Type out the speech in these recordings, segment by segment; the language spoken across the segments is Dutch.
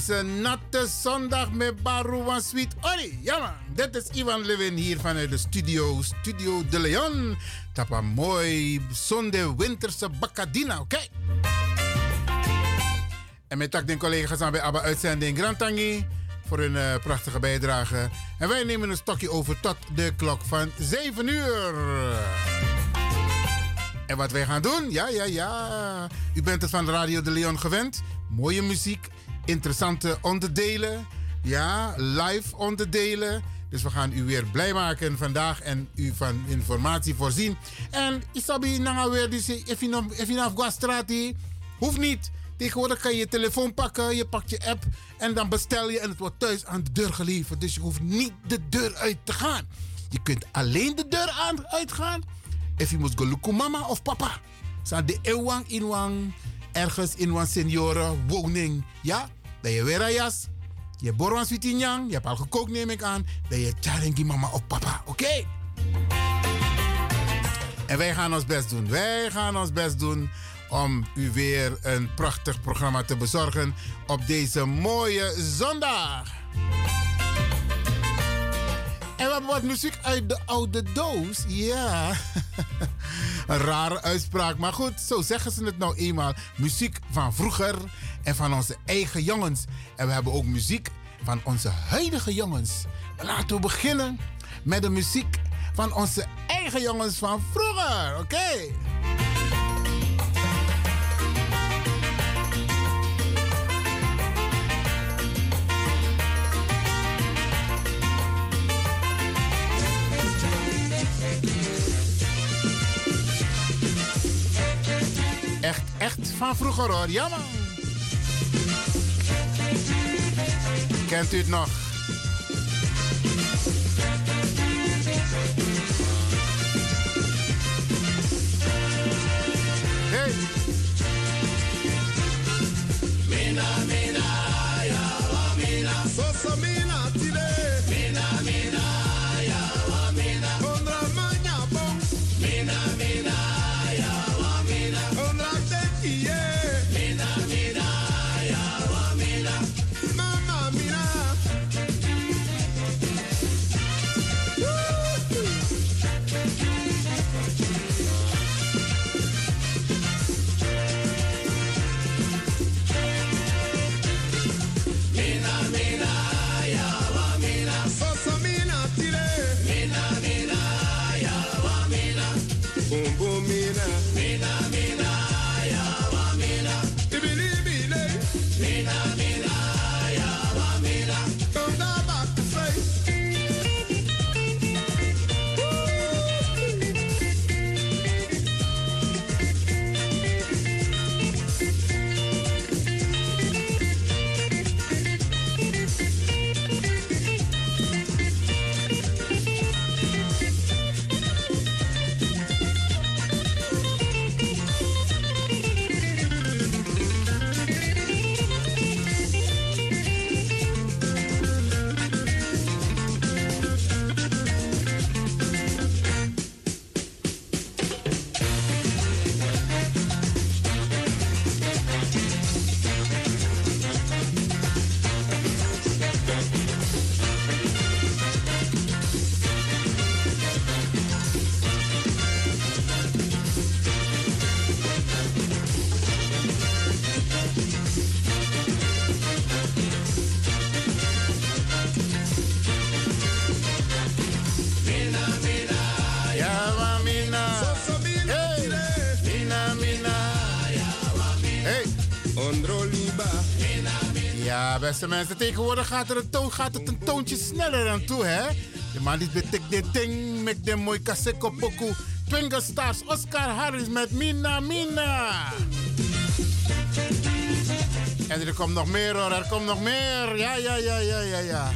Op deze natte zondag met Baruwa Sweet Ori. Ja man, dit is Ivan Levin hier vanuit de studio, Studio De Leon. Tapa mooi zonde winterse bakadina, oké? En met tak den collega's aan bij ABBA uitzending Grantangi voor hun uh, prachtige bijdrage. En wij nemen een stokje over tot de klok van 7 uur. En wat wij gaan doen? Ja, ja, ja. U bent het van Radio de Leon gewend. Mooie muziek, interessante onderdelen. Ja, live onderdelen. Dus we gaan u weer blij maken vandaag en u van informatie voorzien. En Isabi Nanga weer, dus nog strati, hoeft niet. Tegenwoordig kan je je telefoon pakken, je pakt je app en dan bestel je en het wordt thuis aan de deur geleverd. Dus je hoeft niet de deur uit te gaan. Je kunt alleen de deur aan, uitgaan. If je moet go mama of papa. Zijn de ewang inwang ergens in een seniorenwoning. Ja, dat je weer jas. Je borwan switinyang. Je hebt al gekookt neem ik aan. Dat je charengi mama of papa. Oké? En wij gaan ons best doen. Wij gaan ons best doen om u weer een prachtig programma te bezorgen op deze mooie zondag. En hebben wat muziek uit de oude doos. Ja. een rare uitspraak. Maar goed, zo zeggen ze het nou eenmaal. Muziek van vroeger en van onze eigen jongens. En we hebben ook muziek van onze huidige jongens. Laten we beginnen met de muziek van onze eigen jongens van vroeger. Oké? Echt, echt van vroeger hoor. Ja man. Kent u het nog? Hey. Beste mensen, tegenwoordig gaat, er een toon, gaat het een toontje sneller aan toe, hè? De man die betek dit ding met de mooi kaseko poku. Twinkle Stars, Oscar Harris met Mina Mina. En er komt nog meer hoor, er komt nog meer. Ja, ja, ja, ja, ja, ja.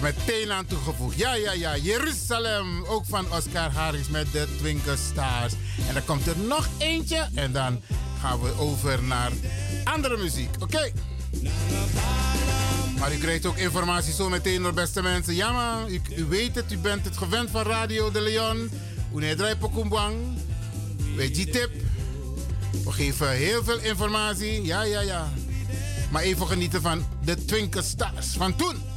Heb meteen aan toegevoegd. Ja, ja, ja. Jeruzalem. Ook van Oscar Harris met de Twinkle Stars. En dan komt er nog eentje. En dan gaan we over naar andere muziek. Oké. Maar u krijgt ook informatie zo meteen door beste mensen. Ja man, u, weet het. U bent het gewend van Radio de Leon. Une draai pokumbang. Bij G-tip. We geven heel veel informatie. Ja, ja, ja. Maar even genieten van de Twinkle Stars van toen.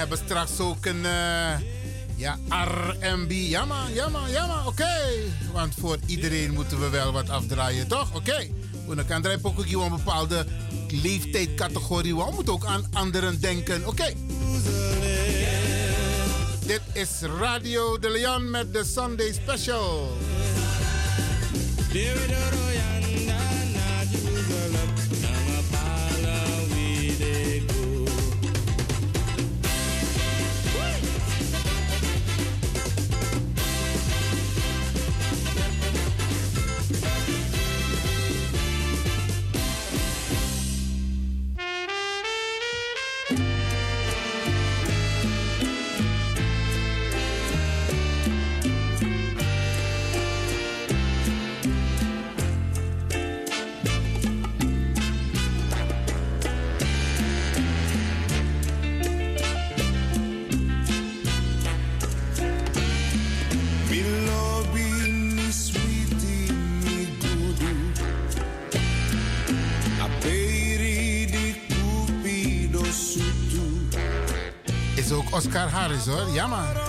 Hebben straks ook een uh, ja, R&B. Ja man, ja man, ja man, oké. Want voor iedereen moeten we wel wat afdraaien, toch? Oké. Okay. Dan kan er ook een bepaalde leeftijdscategorie. We moeten ook aan anderen denken. Oké. Dit is Radio de Leon met de Sunday Special. Harris hoor.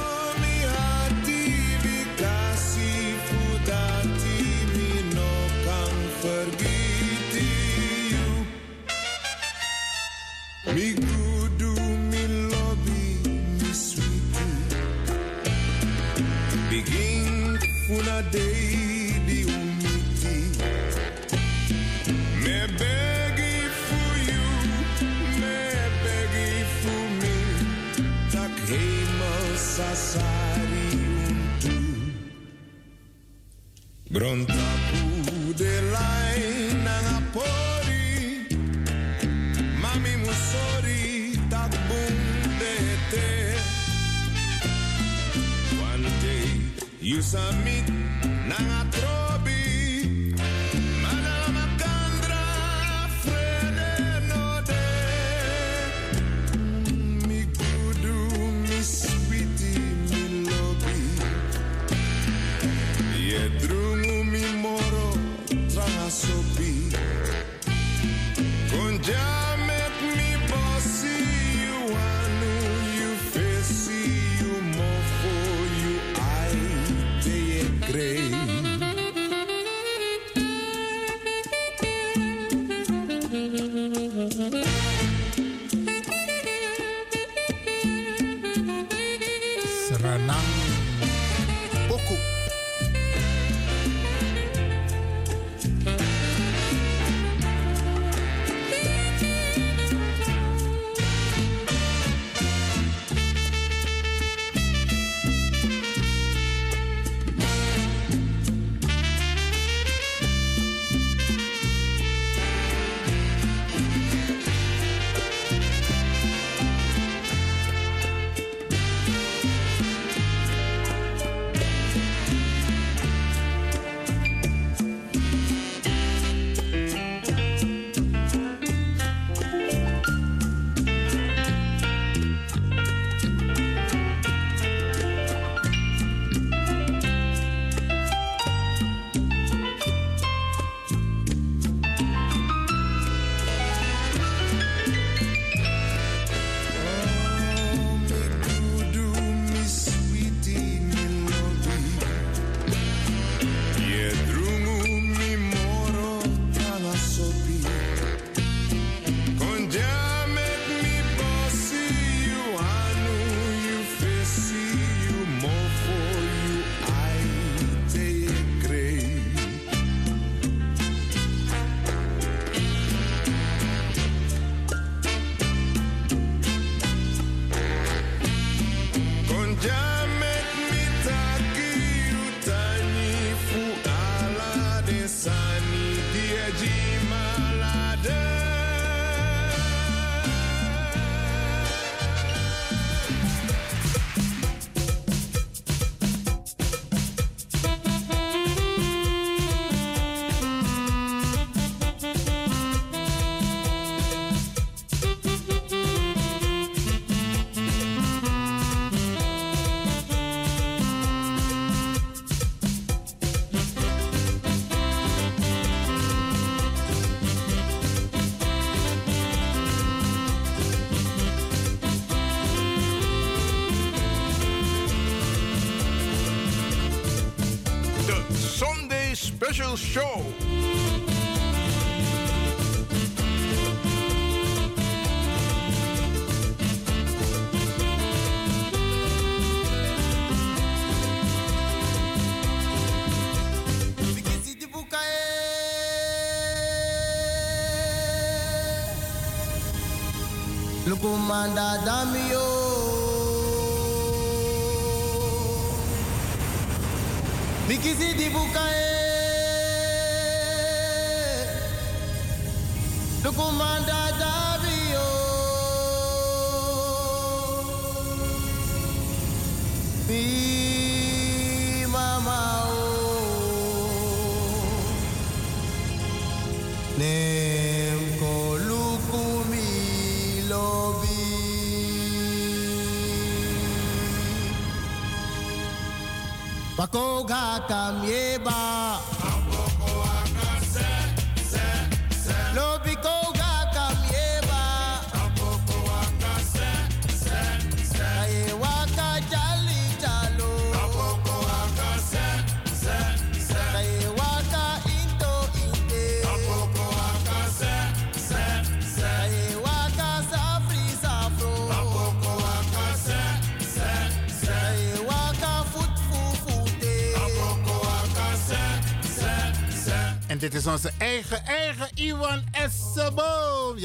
Special show. Pakoga kamieba.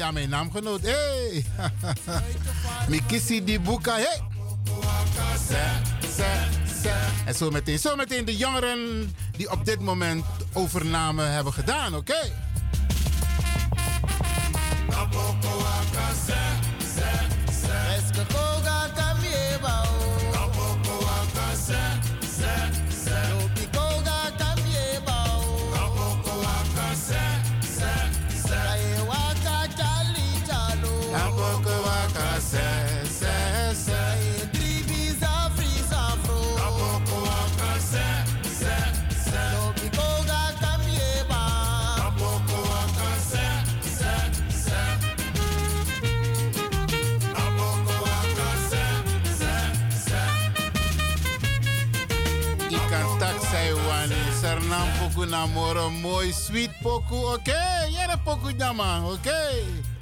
Ja, mijn naamgenoot. Hey. Mikisi di Buka. Hey. En zo meteen, zo meteen de jongeren die op dit moment overname hebben gedaan, oké? Namoro mooi sweet poku, oké? Jere poku nyama, oké? yumu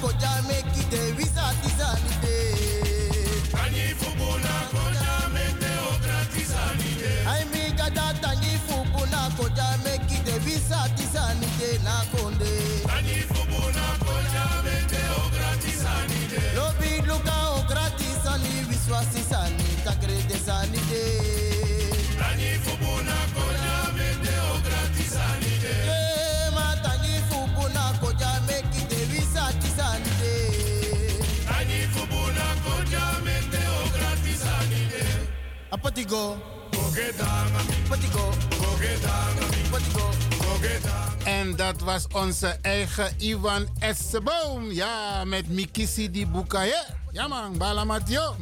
koja meki de visa tizani de. Tani fuku na koja mete o gratizani de. Ai mi gada tani fuku na koja meki de visa tizani de na konde. En dat was onze eigen Ivan Esseboom. Ja, met Mikisi di Bukaye. Ja man, Balamatio.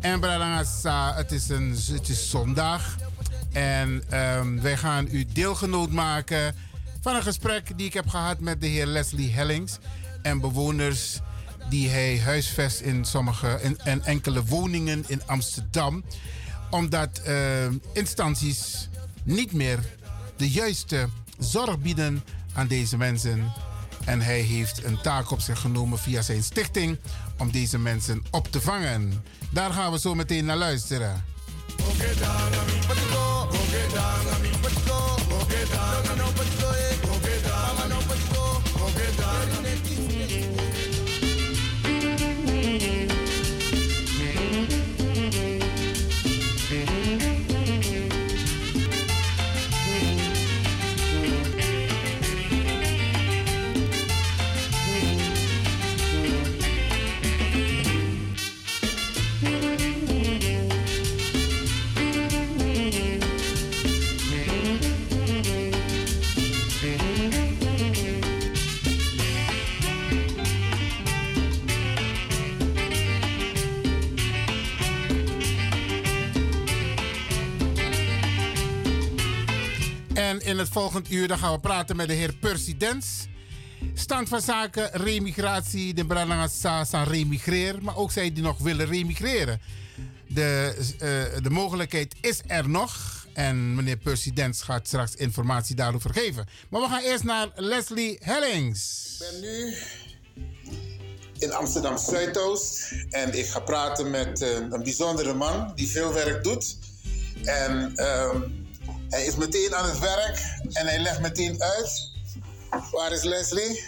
En Bralangasa, het is, een, het is zondag. En ehm, wij gaan u deelgenoot maken van een gesprek die ik heb gehad met de heer Leslie Hellings. En bewoners die hij huisvest in sommige en enkele woningen in Amsterdam. Omdat ehm, instanties niet meer de juiste zorg bieden aan deze mensen. En hij heeft een taak op zich genomen via zijn stichting om deze mensen op te vangen. Daar gaan we zo meteen naar luisteren. En in het volgende uur dan gaan we praten met de heer Percy Dens. Stand van zaken, remigratie. De Brananga Sasa remigreer. Maar ook zij die nog willen remigreren. De, eh, de mogelijkheid is er nog. En meneer Percy Dens gaat straks informatie daarover geven. Maar we gaan eerst naar Leslie Hellings. Ik ben nu in Amsterdam Zuidoost en ik ga praten met eh, een bijzondere man die veel werk doet. En ehm, hij is meteen aan het werk en hij legt meteen uit. Waar is Leslie?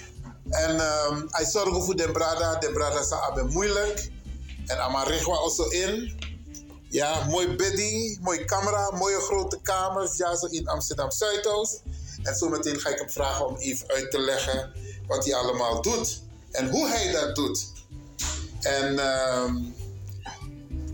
En ehm, hij zorgt voor de brada. De brada is abe moeilijk. En Amarigwa also in. Ja, mooi beddy, mooie camera, mooie grote kamers. Ja, zo in Amsterdam Zuidoost. En zometeen ga ik hem vragen om even uit te leggen wat hij allemaal doet. En hoe hij dat doet. En ehm,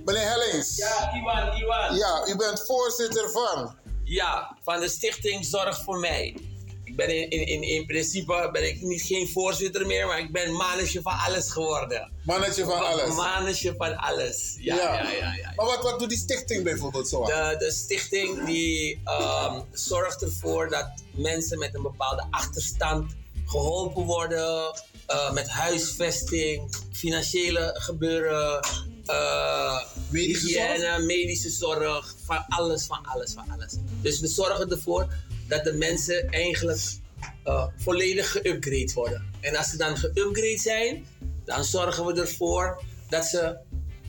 meneer Hellings. Ja, Iwan, Iwan. Ja, u bent voorzitter van. Ja, van de stichting Zorg voor Mij. Ik ben in, in, in, in principe ben ik niet geen voorzitter meer, maar ik ben mannetje van alles geworden. Mannetje van alles. Mannetje van alles. Ja, ja, ja. ja, ja. Maar wat, wat doet die stichting bijvoorbeeld zo? De, de stichting die ehm, zorgt ervoor dat mensen met een bepaalde achterstand geholpen worden. eh, met huisvesting, financiële gebeuren, eh, Medische hygiëne, medische zorg, van alles, van alles, van alles. Dus we zorgen ervoor dat de mensen eigenlijk eh, volledig geüpgrade worden. En als ze dan geüpgrade zijn, dan zorgen we ervoor dat ze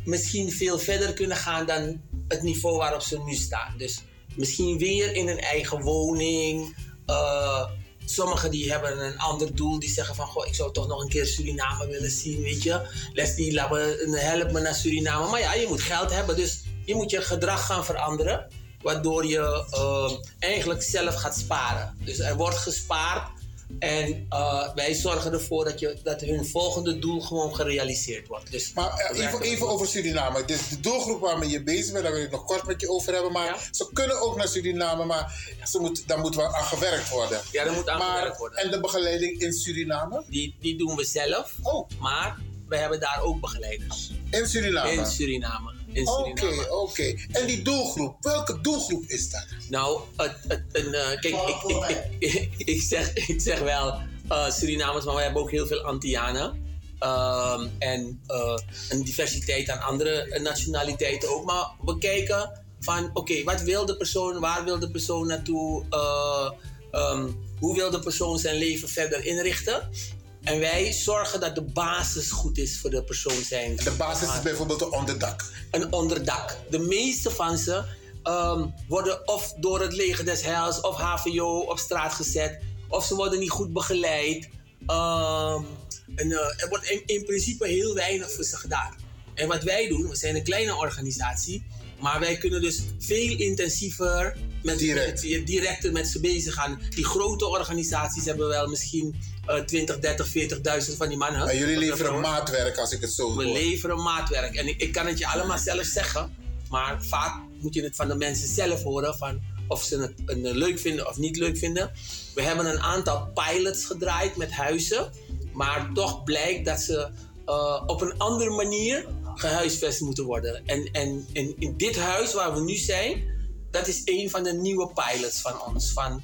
misschien veel verder kunnen gaan dan het niveau waarop ze nu staan. Dus misschien weer in een eigen woning. eh, Sommigen die hebben een ander doel. Die zeggen van, goh, ik zou toch nog een keer Suriname willen zien, weet je. Leslie, me, help me naar Suriname. Maar ja, je moet geld hebben. Dus je moet je gedrag gaan veranderen. Waardoor je eh, eigenlijk zelf gaat sparen. Dus er wordt gespaard. En eh, wij zorgen ervoor dat, je, dat hun volgende doel gewoon gerealiseerd wordt. Dus Maar eh, even, even over Suriname. Dus de doelgroep waarmee je bezig bent, daar wil ik nog kort met je over hebben. Maar Ja. ze kunnen ook naar Suriname, maar ze moet, daar moet wel aan gewerkt worden. Ja, daar moet aan maar, gewerkt worden. En de begeleiding in Suriname? Die, die doen we zelf. Oh, Maar we hebben daar ook begeleiders. in Suriname. In Suriname. In Oké, oké. En die doelgroep, welke doelgroep is dat? Nou, het, het, een, eh, kijk, ik, ik, ik, ik, zeg, ik zeg wel eh, Surinamers, maar we hebben ook heel veel Antillianen. Ehm, en eh, een diversiteit aan andere nationaliteiten ook. Maar we kijken van, oké, wat wil de persoon, waar wil de persoon naartoe? eh, ehm, hoe wil de persoon zijn leven verder inrichten? En wij zorgen dat de basis goed is voor de persoon zijn. De basis is bijvoorbeeld een onderdak. een onderdak. De meeste van ze ehm, worden of door het leger des heils of HVO op straat gezet, of ze worden niet goed begeleid. Ehm, en, eh, er wordt in, in principe heel weinig voor ze gedaan. En wat wij doen, we zijn een kleine organisatie, maar wij kunnen dus veel intensiever met, Direct. met, directer met ze bezig gaan. Die grote organisaties hebben wel misschien eh 20, 30, 40.000 van die mannen. Jullie leveren maatwerk als ik het zo We hoor. leveren maatwerk. En ik, ik kan het je allemaal zelf zeggen. Maar vaak moet je het van de mensen zelf horen. Van of ze het leuk vinden of niet leuk vinden. We hebben een aantal pilots gedraaid met huizen. Maar toch blijkt dat ze eh, op een andere manier gehuisvest moeten worden. En, en, en in dit huis waar we nu zijn, dat is een van de nieuwe pilots van ons. Van,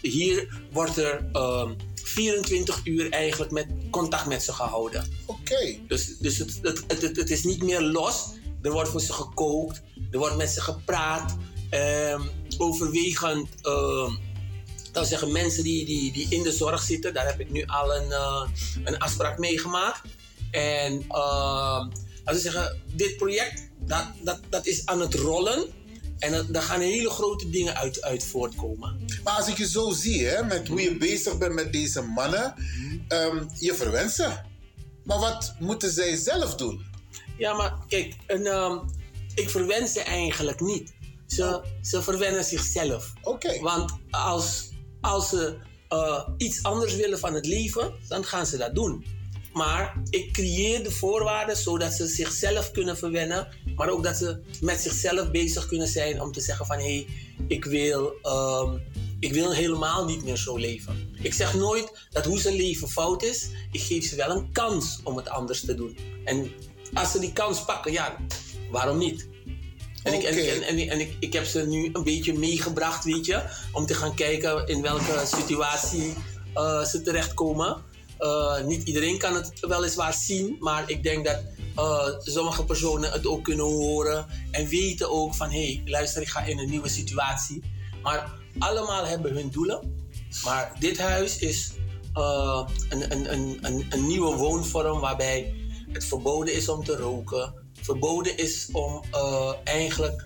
hier wordt er ehm, 24 uur eigenlijk met contact met ze gehouden. Oké. Dus, dus het, het, het, het, is niet meer los. Er wordt voor ze gekookt. Er wordt met ze gepraat. Ehm, overwegend, ehm, dat zeggen mensen die, die, die in de zorg zitten. Daar heb ik nu al een, eh, een afspraak meegemaakt. En ehm, laten we zeggen, dit project, dat, dat, dat is aan het rollen. En daar gaan hele grote dingen uit, uit voortkomen. Maar als ik je zo zie, hè, met hoe je bezig bent met deze mannen, ehm, je verwenst ze. Maar wat moeten zij zelf doen? Ja, maar kijk, een, ehm, ik verwens ze eigenlijk niet. Ze, ze verwennen zichzelf. Oké. Want als, als ze eh, iets anders willen van het leven, dan gaan ze dat doen. Maar ik creëer de voorwaarden zodat ze zichzelf kunnen verwennen, maar ook dat ze met zichzelf bezig kunnen zijn om te zeggen van hé, hey, ik, wil, ehm, ik wil helemaal niet meer zo leven. Ik zeg nooit dat hoe ze leven fout is, ik geef ze wel een kans om het anders te doen. En als ze die kans pakken, ja, waarom niet? En, ik, en, en, en ik, ik heb ze nu een beetje meegebracht, weet je, om te gaan kijken in welke situatie eh, ze terechtkomen. Eh, niet iedereen kan het weliswaar zien, maar ik denk dat eh, sommige personen het ook kunnen horen en weten ook van hé, hey, luister, ik ga in een nieuwe situatie. Maar allemaal hebben hun doelen. Maar dit huis is eh, een, een, een, een, nieuwe woonvorm waarbij het verboden is om te roken. Verboden is om eigenlijk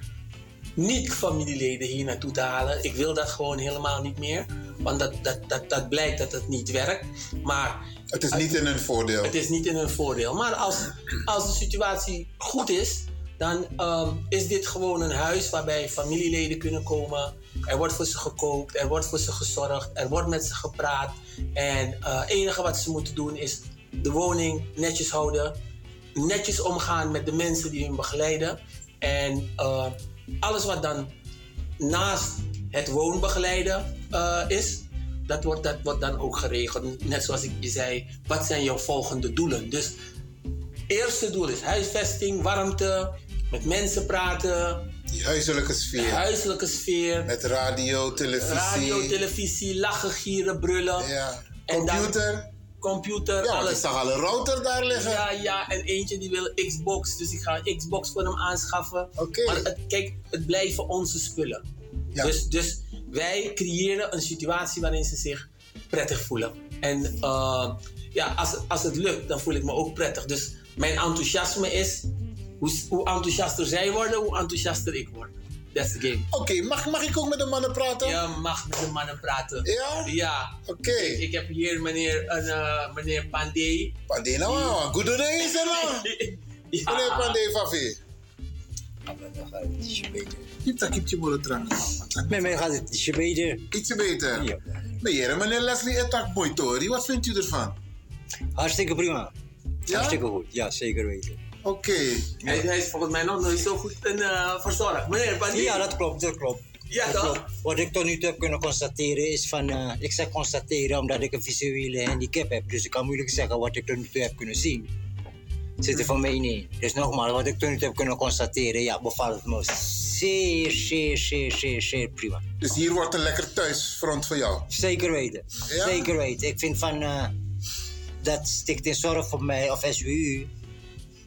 niet familieleden hier naartoe te halen. Ik wil dat gewoon helemaal niet meer. Want dat, dat, dat, dat blijkt dat het niet werkt. Maar Het is niet in hun voordeel. het is niet in hun voordeel. Maar als, als de situatie goed is, dan ehm, is dit gewoon een huis waarbij familieleden kunnen komen. Er wordt voor ze gekookt, er wordt voor ze gezorgd, er wordt met ze gepraat. En eh, het enige wat ze moeten doen is de woning netjes houden, netjes omgaan met de mensen die hun begeleiden. En eh, alles wat dan naast het woonbegeleiden eh, is, dat wordt, dat wordt dan ook geregeld. Net zoals ik je zei, wat zijn jouw volgende doelen? Dus eerste doel is huisvesting, warmte, met mensen praten, Die huiselijke sfeer. huiselijke sfeer, Met radio, televisie. radio, televisie, lachen, gieren, brullen. Ja. En dan- Computer. Ja, want ik alles. zag al een router daar liggen. Ja, ja, en eentje die wil Xbox, dus ik ga een Xbox voor hem aanschaffen. Oké. Maar het, kijk, het blijven onze spullen. Ja. Dus, dus wij creëren een situatie waarin ze zich prettig voelen. En eh, ja, als, als het lukt, dan voel ik me ook prettig. Dus mijn enthousiasme is, hoe, hoe enthousiaster zij worden, hoe enthousiaster ik word. That's the game. Oké, mag, mag ik ook met de mannen praten? Je mag met de mannen praten. Ja? Ja. Oké. Ik heb hier meneer, een, eh, meneer Pandey. Pandey nou, man. Goed doen is er nou. Ja. Meneer Pandey, Fafi. Kip dat kipje willen drank. Met mij gaat het ietsje beter. Ietsje beter. Ja. Meneer, meneer Leslie Etak Boytori, wat vindt u ervan? Hartstikke prima. Ja? Hartstikke goed, ja zeker weten. Oké. Hij, hij is volgens mij nog nooit zo goed in, eh, verzorgd. Meneer. Ja, dat klopt, dat klopt. Ja, Dat toch? klopt. Wat ik tot nu toe heb kunnen constateren is van, eh, ik zeg constateren omdat ik een visuele handicap heb. Dus ik kan moeilijk zeggen wat ik tot nu toe heb kunnen zien. Zit er van mij niet. Dus nogmaals, wat ik tot nu toe heb kunnen constateren, ja, bevalt het me zeer, zeer, zeer, zeer, zeer prima. Dus hier wordt een lekker thuisfront voor jou. Zeker weten. Ja? Zeker weten. Ik vind van eh, dat Stichting Zorg voor mij of SWU,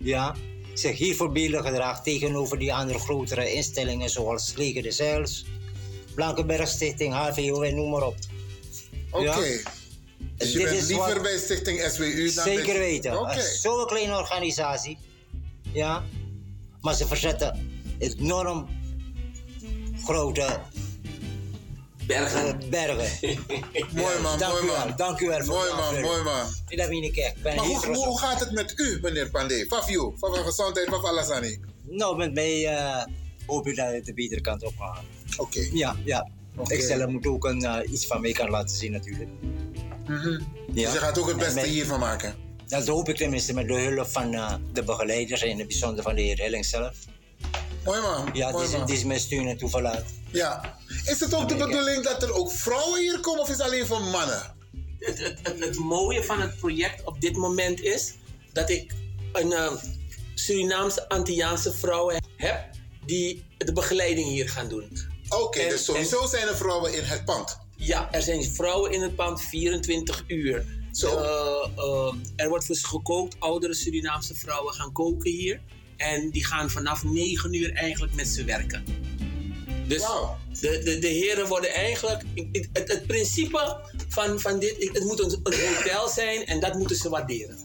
ja, zich hier voorbeeldig gedraagt tegenover die andere grotere instellingen zoals Leger de Zeils, Blankenberg Stichting, HVO en noem maar op. Oké. Ja. Dus je Dit bent is liever wat- bij Stichting SWU dan Zeker bij... weten. Zo'n kleine organisatie, ja, maar ze verzetten enorm grote Bergen. bergen. Mooi man, Dank mooi u wel, man. dank u wel voor Mooi man, mooi man. Ik. Ik ben Maar hoe, gaat het met u, meneer Pandey? Fafio, van van gezondheid, van alles aan Nou, met mij eh, hoop ik dat het de betere kant op gaat. Oké. Ja, ja. Oké. Ik zelf moet ook een, eh, iets van mij kan laten zien natuurlijk. Dus Ja. je gaat ook het beste met- hiervan maken. Dat hoop ik tenminste met de hulp van eh, de begeleiders en in het bijzonder van de heer Helling zelf. Mooi man. Ja, die mooi is, man. is mijn steun en toeverlaat. Ja. Is het ook de bedoeling dat er ook vrouwen hier komen of is het alleen voor mannen? het, het, het, het mooie van het project op dit moment is dat ik een eh, Surinaamse Antilliaanse vrouw heb die de begeleiding hier gaan doen. Oké, En- dus sowieso zijn er vrouwen in het pand. Ja, er zijn vrouwen in het pand 24 uur. Zo. Eh, eh, er wordt voor ze gekookt. Oudere Surinaamse vrouwen gaan koken hier. En die gaan vanaf 9 uur eigenlijk met ze werken. Dus de, de, de heren worden eigenlijk. Het, het, principe van, van dit. Het moet een, een hotel zijn en dat moeten ze waarderen.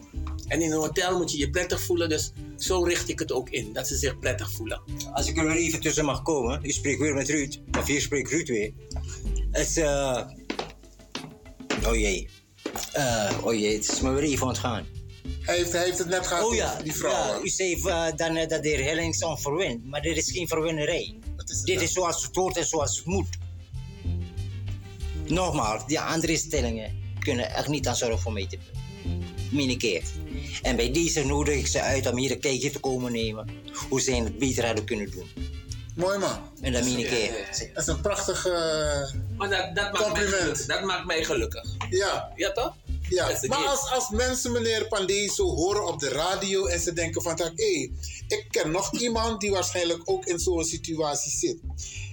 En in een hotel moet je je prettig voelen. Dus zo richt ik het ook in. Dat ze zich prettig voelen. Als ik er weer even tussen mag komen, u spreekt weer met Ruud, of hier spreekt Ruud weer. Het is, eh. oh jee. Eh, oh jee, het is me weer even ontgaan. Hij heeft, hij heeft het net gehad Oh ja, die ja vrouwen. u zei eh, dan eh, dat de heer Hellings onverwint, maar dit is geen verwinnerij. Is Dit dan? is zoals het hoort en zoals het moet. Nogmaals, die andere instellingen kunnen echt niet aan zorg voor mij te Meen ik echt. En bij deze nodig ik ze uit om hier een kijkje te komen nemen. Hoe zij het beter hadden kunnen doen. Mooi man. En dat meen ik. Dat is een prachtige... Maar dat, dat, maakt, mij Compliment. gelukkig. dat maakt mij gelukkig. ja, Ja toch? Ja. Maar als, als mensen meneer Pandey zo horen op de radio en ze denken van... Hé, hey, ik ken nog iemand die waarschijnlijk ook in zo'n situatie zit.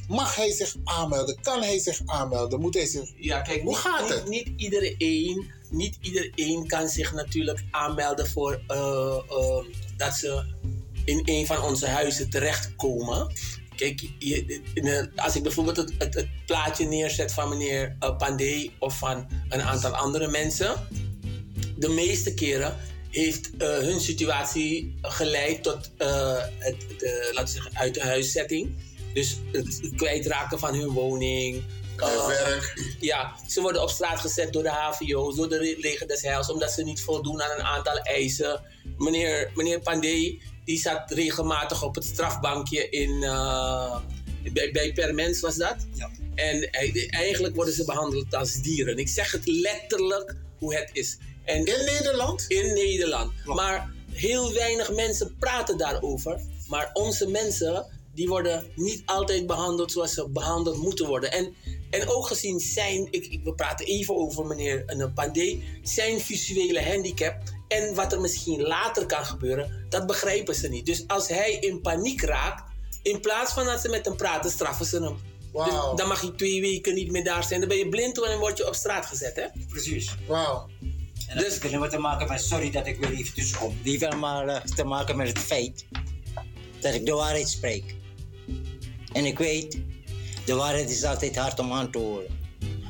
Mag hij zich aanmelden? Kan hij zich aanmelden? Moet hij zich... Ja, kijk, Hoe niet, gaat niet, het? Niet iedereen, niet iedereen kan zich natuurlijk aanmelden voor eh, eh, dat ze in een van onze huizen terechtkomen. Kijk, je, in een- als ik bijvoorbeeld het, het, het plaatje neerzet van meneer uh, Pandey of van een aantal andere mensen, de meeste keren heeft eh, hun situatie geleid tot eh, het, de, laten we zeggen, uit de huiszetting. Dus het kwijtraken van hun woning. Eh, eh, werk. ja, ze worden op straat gezet door de HVO's, door de leger des Heils, omdat ze niet voldoen aan een aantal eisen. Meneer, meneer Pandey, die zat regelmatig op het strafbankje in, eh, bij, bij Permens was dat. Ja. En eigenlijk worden ze behandeld als dieren. Ik zeg het letterlijk hoe het is. En In Nederland? in Nederland. Klopt. Maar heel weinig mensen praten daarover. Maar onze mensen, die worden niet altijd behandeld zoals ze behandeld moeten worden. En, en ook gezien zijn, ik, ik, we praten even over meneer uh, Pandey, zijn visuele handicap en wat er misschien later kan gebeuren, dat begrijpen ze niet. Dus als hij in paniek raakt, in plaats van dat ze met hem praten, straffen ze hem. Wauw. Dus dan mag je twee weken niet meer daar zijn. Dan ben je blind en dan word je op straat gezet, hè? Precies. Wauw. En dat Dus- heeft helemaal te maken met, sorry dat ik weer even tussenkom. Die heeft allemaal eh, te maken met het feit dat ik de waarheid spreek. En ik weet, de waarheid is altijd hard om aan te horen.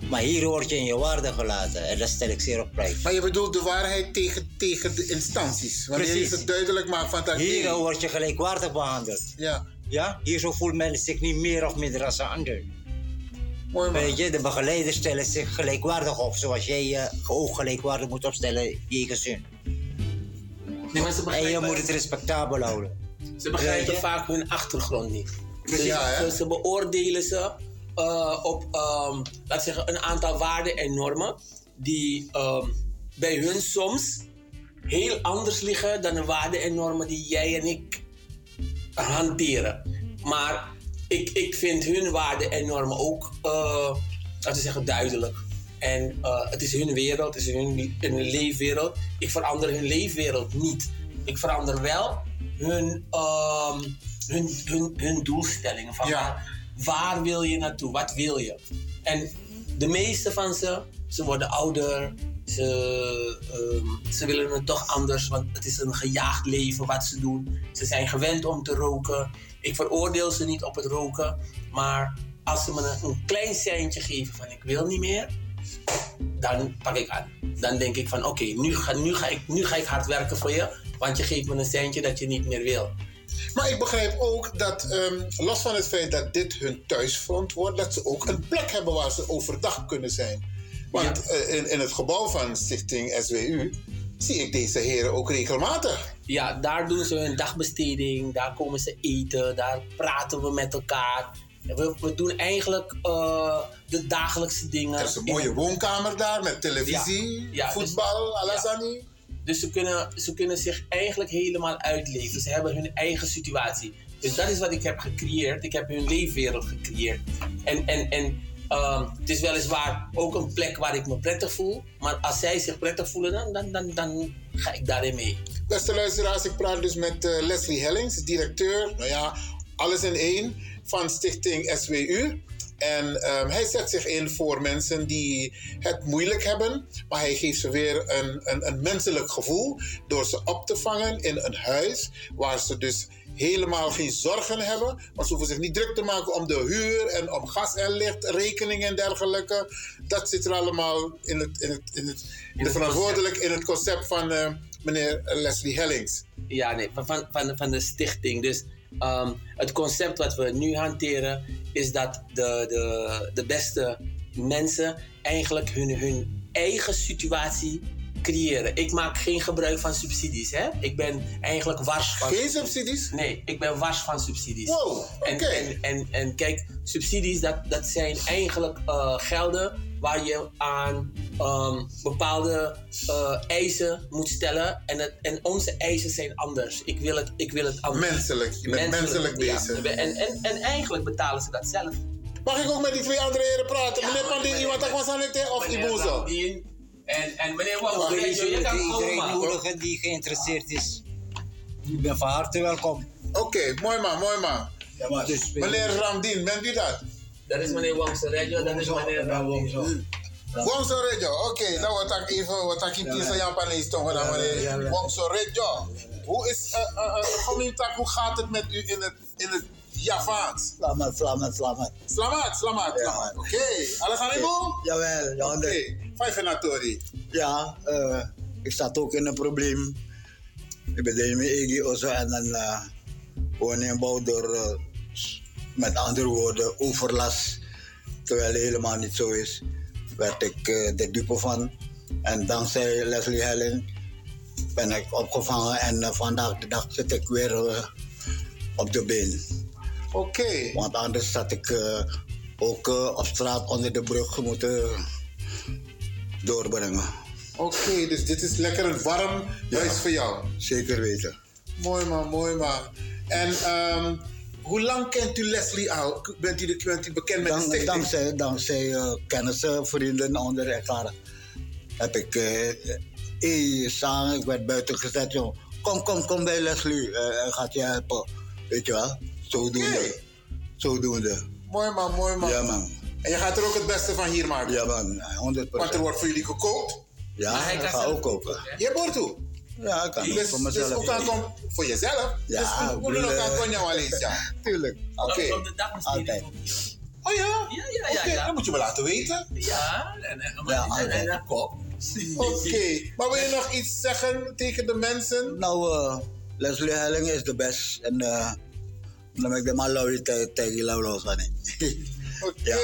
Maar hier word je in je waarde gelaten en dat stel ik zeer op prijs. Maar je bedoelt de waarheid tegen, tegen de instanties. Wanneer Precies. je het duidelijk maakt van dat Hier nee. word je gelijkwaardig behandeld. Ja, Ja? Hier zo voelt men zich niet meer of minder als een ander. mooi man. Weet je, de begeleiders stellen zich gelijkwaardig op, zoals jij je ook gelijkwaardig moet opstellen jegens hun. Nee, maar ze En je moet het respectabel houden. ze begrijpen je? vaak hun achtergrond niet. Dus Ja, ze, ze beoordelen ze eh, op, ehm laat zeggen, een aantal waarden en normen die ehm, bij hun soms heel anders liggen dan de waarden en normen die jij en ik hanteren. Maar ik, ik vind hun waarden en normen ook, eh, laten we zeggen, duidelijk. En eh, het is hun wereld, het is hun, hun leefwereld. Ik verander hun leefwereld niet. Ik verander wel hun, ehm, hun, hun, hun doelstellingen. Van waar, waar wil je naartoe? Wat wil je? En de meeste van ze, ze worden ouder. Ze, ehm, ze willen het toch anders, want het is een gejaagd leven wat ze doen. Ze zijn gewend om te roken. Ik veroordeel ze niet op het roken. Maar als ze me een, klein seintje geven van ik wil niet meer, dan pak ik aan. Dan denk ik van oké, nu, ga, nu, ga ik, nu ga ik hard werken voor je. Want je geeft me een centje dat je niet meer wil. Maar ik begrijp ook dat, ehm, los van het feit dat dit hun thuisfront wordt, dat ze ook een plek hebben waar ze overdag kunnen zijn. Want Ja. eh, in, in het gebouw van Stichting SWU zie ik deze heren ook regelmatig. Ja, daar doen ze hun dagbesteding. Daar komen ze eten. Daar praten we met elkaar. We, we doen eigenlijk eh, de dagelijkse dingen. Er is een mooie woonkamer daar met televisie, Ja. Ja, dus- voetbal, Alazani. Dus ze kunnen, ze kunnen zich eigenlijk helemaal uitleven. Ze hebben hun eigen situatie. Dus dat is wat ik heb gecreëerd. Ik heb hun leefwereld gecreëerd. En, en, en ehm, het is weliswaar ook een plek waar ik me prettig voel. Maar als zij zich prettig voelen, dan, dan, dan, ga ik daarin mee. Beste luisteraars, ik praat dus met eh, Leslie Hellings, directeur, nou ja, alles in één van Stichting SWU. En ehm, hij zet zich in voor mensen die het moeilijk hebben, maar hij geeft ze weer een, een, een menselijk gevoel door ze op te vangen in een huis waar ze dus helemaal geen zorgen hebben. Want ze hoeven zich niet druk te maken om de huur en om gas en licht, rekeningen en dergelijke. Dat zit er allemaal in het, in het, in het, in de verantwoordelijk in het concept van eh, meneer Leslie Hellings. Ja, nee, van, van, van de stichting. Dus ehm, het concept wat we nu hanteren is dat de, de, de beste mensen eigenlijk hun, hun eigen situatie creëren. Ik maak geen gebruik van subsidies. Hè? Ik ben eigenlijk wars van. Geen subsidies? Nee, ik ben wars van subsidies. Wow, oké. En, en, en, en kijk, subsidies dat, dat zijn eigenlijk eh, gelden waar je aan ehm, bepaalde eh, eisen moet stellen. En, het, en onze eisen zijn anders. Ik wil het, ik wil het anders. Menselijk, je bent menselijk ja. bezig. En, en, en eigenlijk betalen ze dat zelf. Mag ik ook met die twee andere heren praten? Ja, meneer Pandini, wat ik was aan het of Meneer Ibozo? Landien En, en meneer Ik wil je, je kan iedereen komen. nodigen die geïnteresseerd is. Je bent van harte welkom. Oké, mooi man, mooi man. Ja, maar dus, Meneer Ramdien, bent u dat? Dat is meneer Wangse Regio, dat is meneer Landien. Wongso Rejo, oké, nou wat ik even, wat ik in Tisa Japanees toch dan meneer Wongso Rejo. Hoe is, eh, Gomintak, hoe gaat het met u in het, in het Javaans? Selamat, selamat, selamat. Slamat, slamat, Ja. slamat. Oké, alles gaan Ibo? Jawel, ja, Oké, vijf en natori. ja eh, ik zat ook in een probleem. Ik ben in mijn eigen ozo en dan uh, woningbouw door, eh, met andere woorden, overlast. Terwijl het helemaal niet zo is, werd ik eh de dupe van. En dankzij Leslie Helen ben ik opgevangen en eh, vandaag de dag zit ik weer eh, op de been. Oké, Want anders zat ik ook op straat onder de brug moeten doorbrengen. oké, dus dit is lekker een warm huis voor jou. Zeker weten. Mooi man, mooi man. En ehm, hoe lang kent u Leslie al? Bent u, de, bent u bekend met de Dank, stichting? dankzij dankzij eh, kennissen, vrienden onder elkaar heb ik eh eh, samen, ik werd buiten gezet. Joh. Kom, kom, kom bij Leslie, eh, hij gaat je helpen. Weet je wel? Zodoende. Oké. Zodoende. Mooi man, mooi man. Ja man. En je gaat er ook het beste van hier maken. Ja man, 100%. Want er wordt voor jullie gekookt. Ja, hij ik kan ga zelf ook koken. Je boort toe. Ja, ik kan Dus, voor dus mezelf. ook aan kom voor jezelf. Ja, dus hoe- ook aan eh, kon jou alleen ja. Tuurlijk. Oké. Altijd. ook. Oh ja? Ja, ja, ja. Oké, ja. dat moet je me laten weten. Ja, en, en, Ja, en, en, en, altijd. kop. Oké, maar wil je nog iets zeggen tegen de mensen? Nou, eh, Leslie Helling is de best. En eh, dan heb ik de man Laurie tegen Laurie van Oké.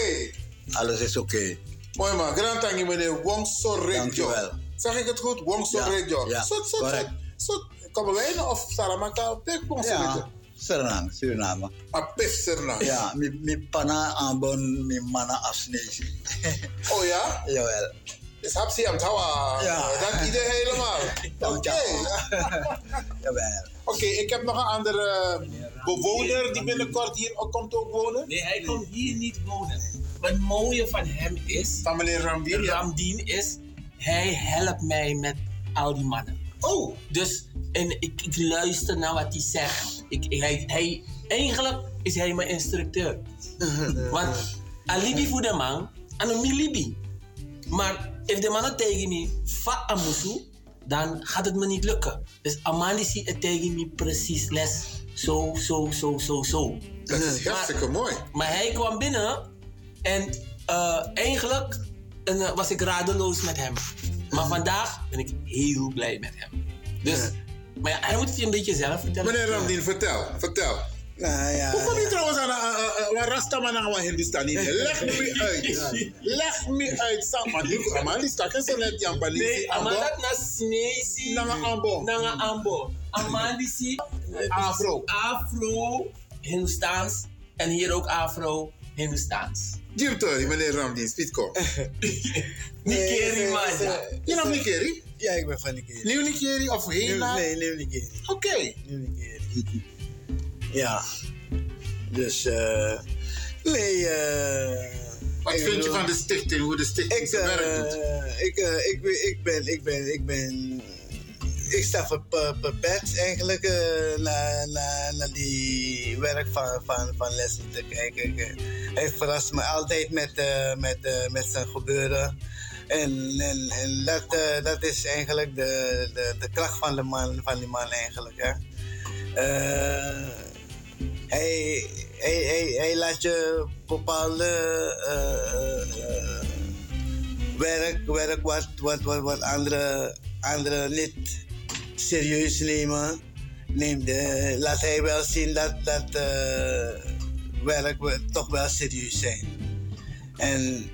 Alles is oké. Mooi man, grand tangi meneer Wong Sorrejo. Dankjewel. Zeg ik het goed? Wong Sorrejo. Ja, ja, Zo, zo, correct. zo. Komen wij nog of Saramaka op dit Wong Sorrejo? Ja, Suriname, Suriname. Maar Pisserna. Ja, mi, mi pana aanbon, mi mana afsnezi. Oh ja? Jawel. Dus hapsi am tawa. Ja. Dat idee helemaal. Oké. Jawel. Oké, ik heb nog een andere bewoner die binnenkort hier ook komt ook wonen. Nee, hij komt hier niet wonen. Wat het mooie van hem is, Van meneer. Ramdien is, hij helpt mij met al die mannen. Oh, Dus en ik, ik luister naar wat hij zegt. Ik, hij, hij, eigenlijk is hij mijn instructeur. Want alibi voor de man, en een libi. Maar als de man tegen me va amusu, dan gaat het me niet lukken. Dus Amandi ziet het tegen me precies les. Zo, zo, zo, zo, zo. dat is hartstikke mooi. Maar hij kwam binnen en eh, eigenlijk eh, was ik radeloos met hem. Maar vandaag ben ik heel blij met hem. Dus, maar ja, hij moet het je een beetje zelf vertellen. Meneer Ramdien, vertel, vertel. Nou ja. Hoe kom je trouwens aan een Rastaman aan een Hindustani? Leg me uit. Leg me uit. Sam, maar nu, Amali staat en zo net Jan Palisi. Nee, Amanda na Sneesi. Nanga Ambo. Nanga Ambo. Amandisi. Afro. Afro, Hindustaans. En hier ook Afro, Hindustaans. Jirto, meneer Ramdien, Spitko. Nikeri Maja. Je nog Nikeri? Ja, ik ben van Nikeri. Nieuw Nikeri of Hela? nee, nieuw Nikeri. Oké. Nieuw Nikeri. Ja. Dus, eh. nee, eh. Wat vind je van de stichting, hoe de stichting Ik, zijn werk doet? eh, ik, eh, ik, ben- ik ben, ik ben, ik ben, ik sta perplex eigenlijk eh, naar, naar, naar die werk van, van, van Leslie te kijken. Hij verrast me altijd met, eh, met, eh, met zijn gebeuren. En, en, dat, dat is eigenlijk de, de, de kracht van, de man, van die man eigenlijk. Hè. Hij, hij, hij, laat je bepaalde werk, werk wat, wat, wat, wat andere, andere niet serieus nemen. Neemt, eh, laat hij wel zien dat, dat eh, werk wel- toch wel serieus zijn. En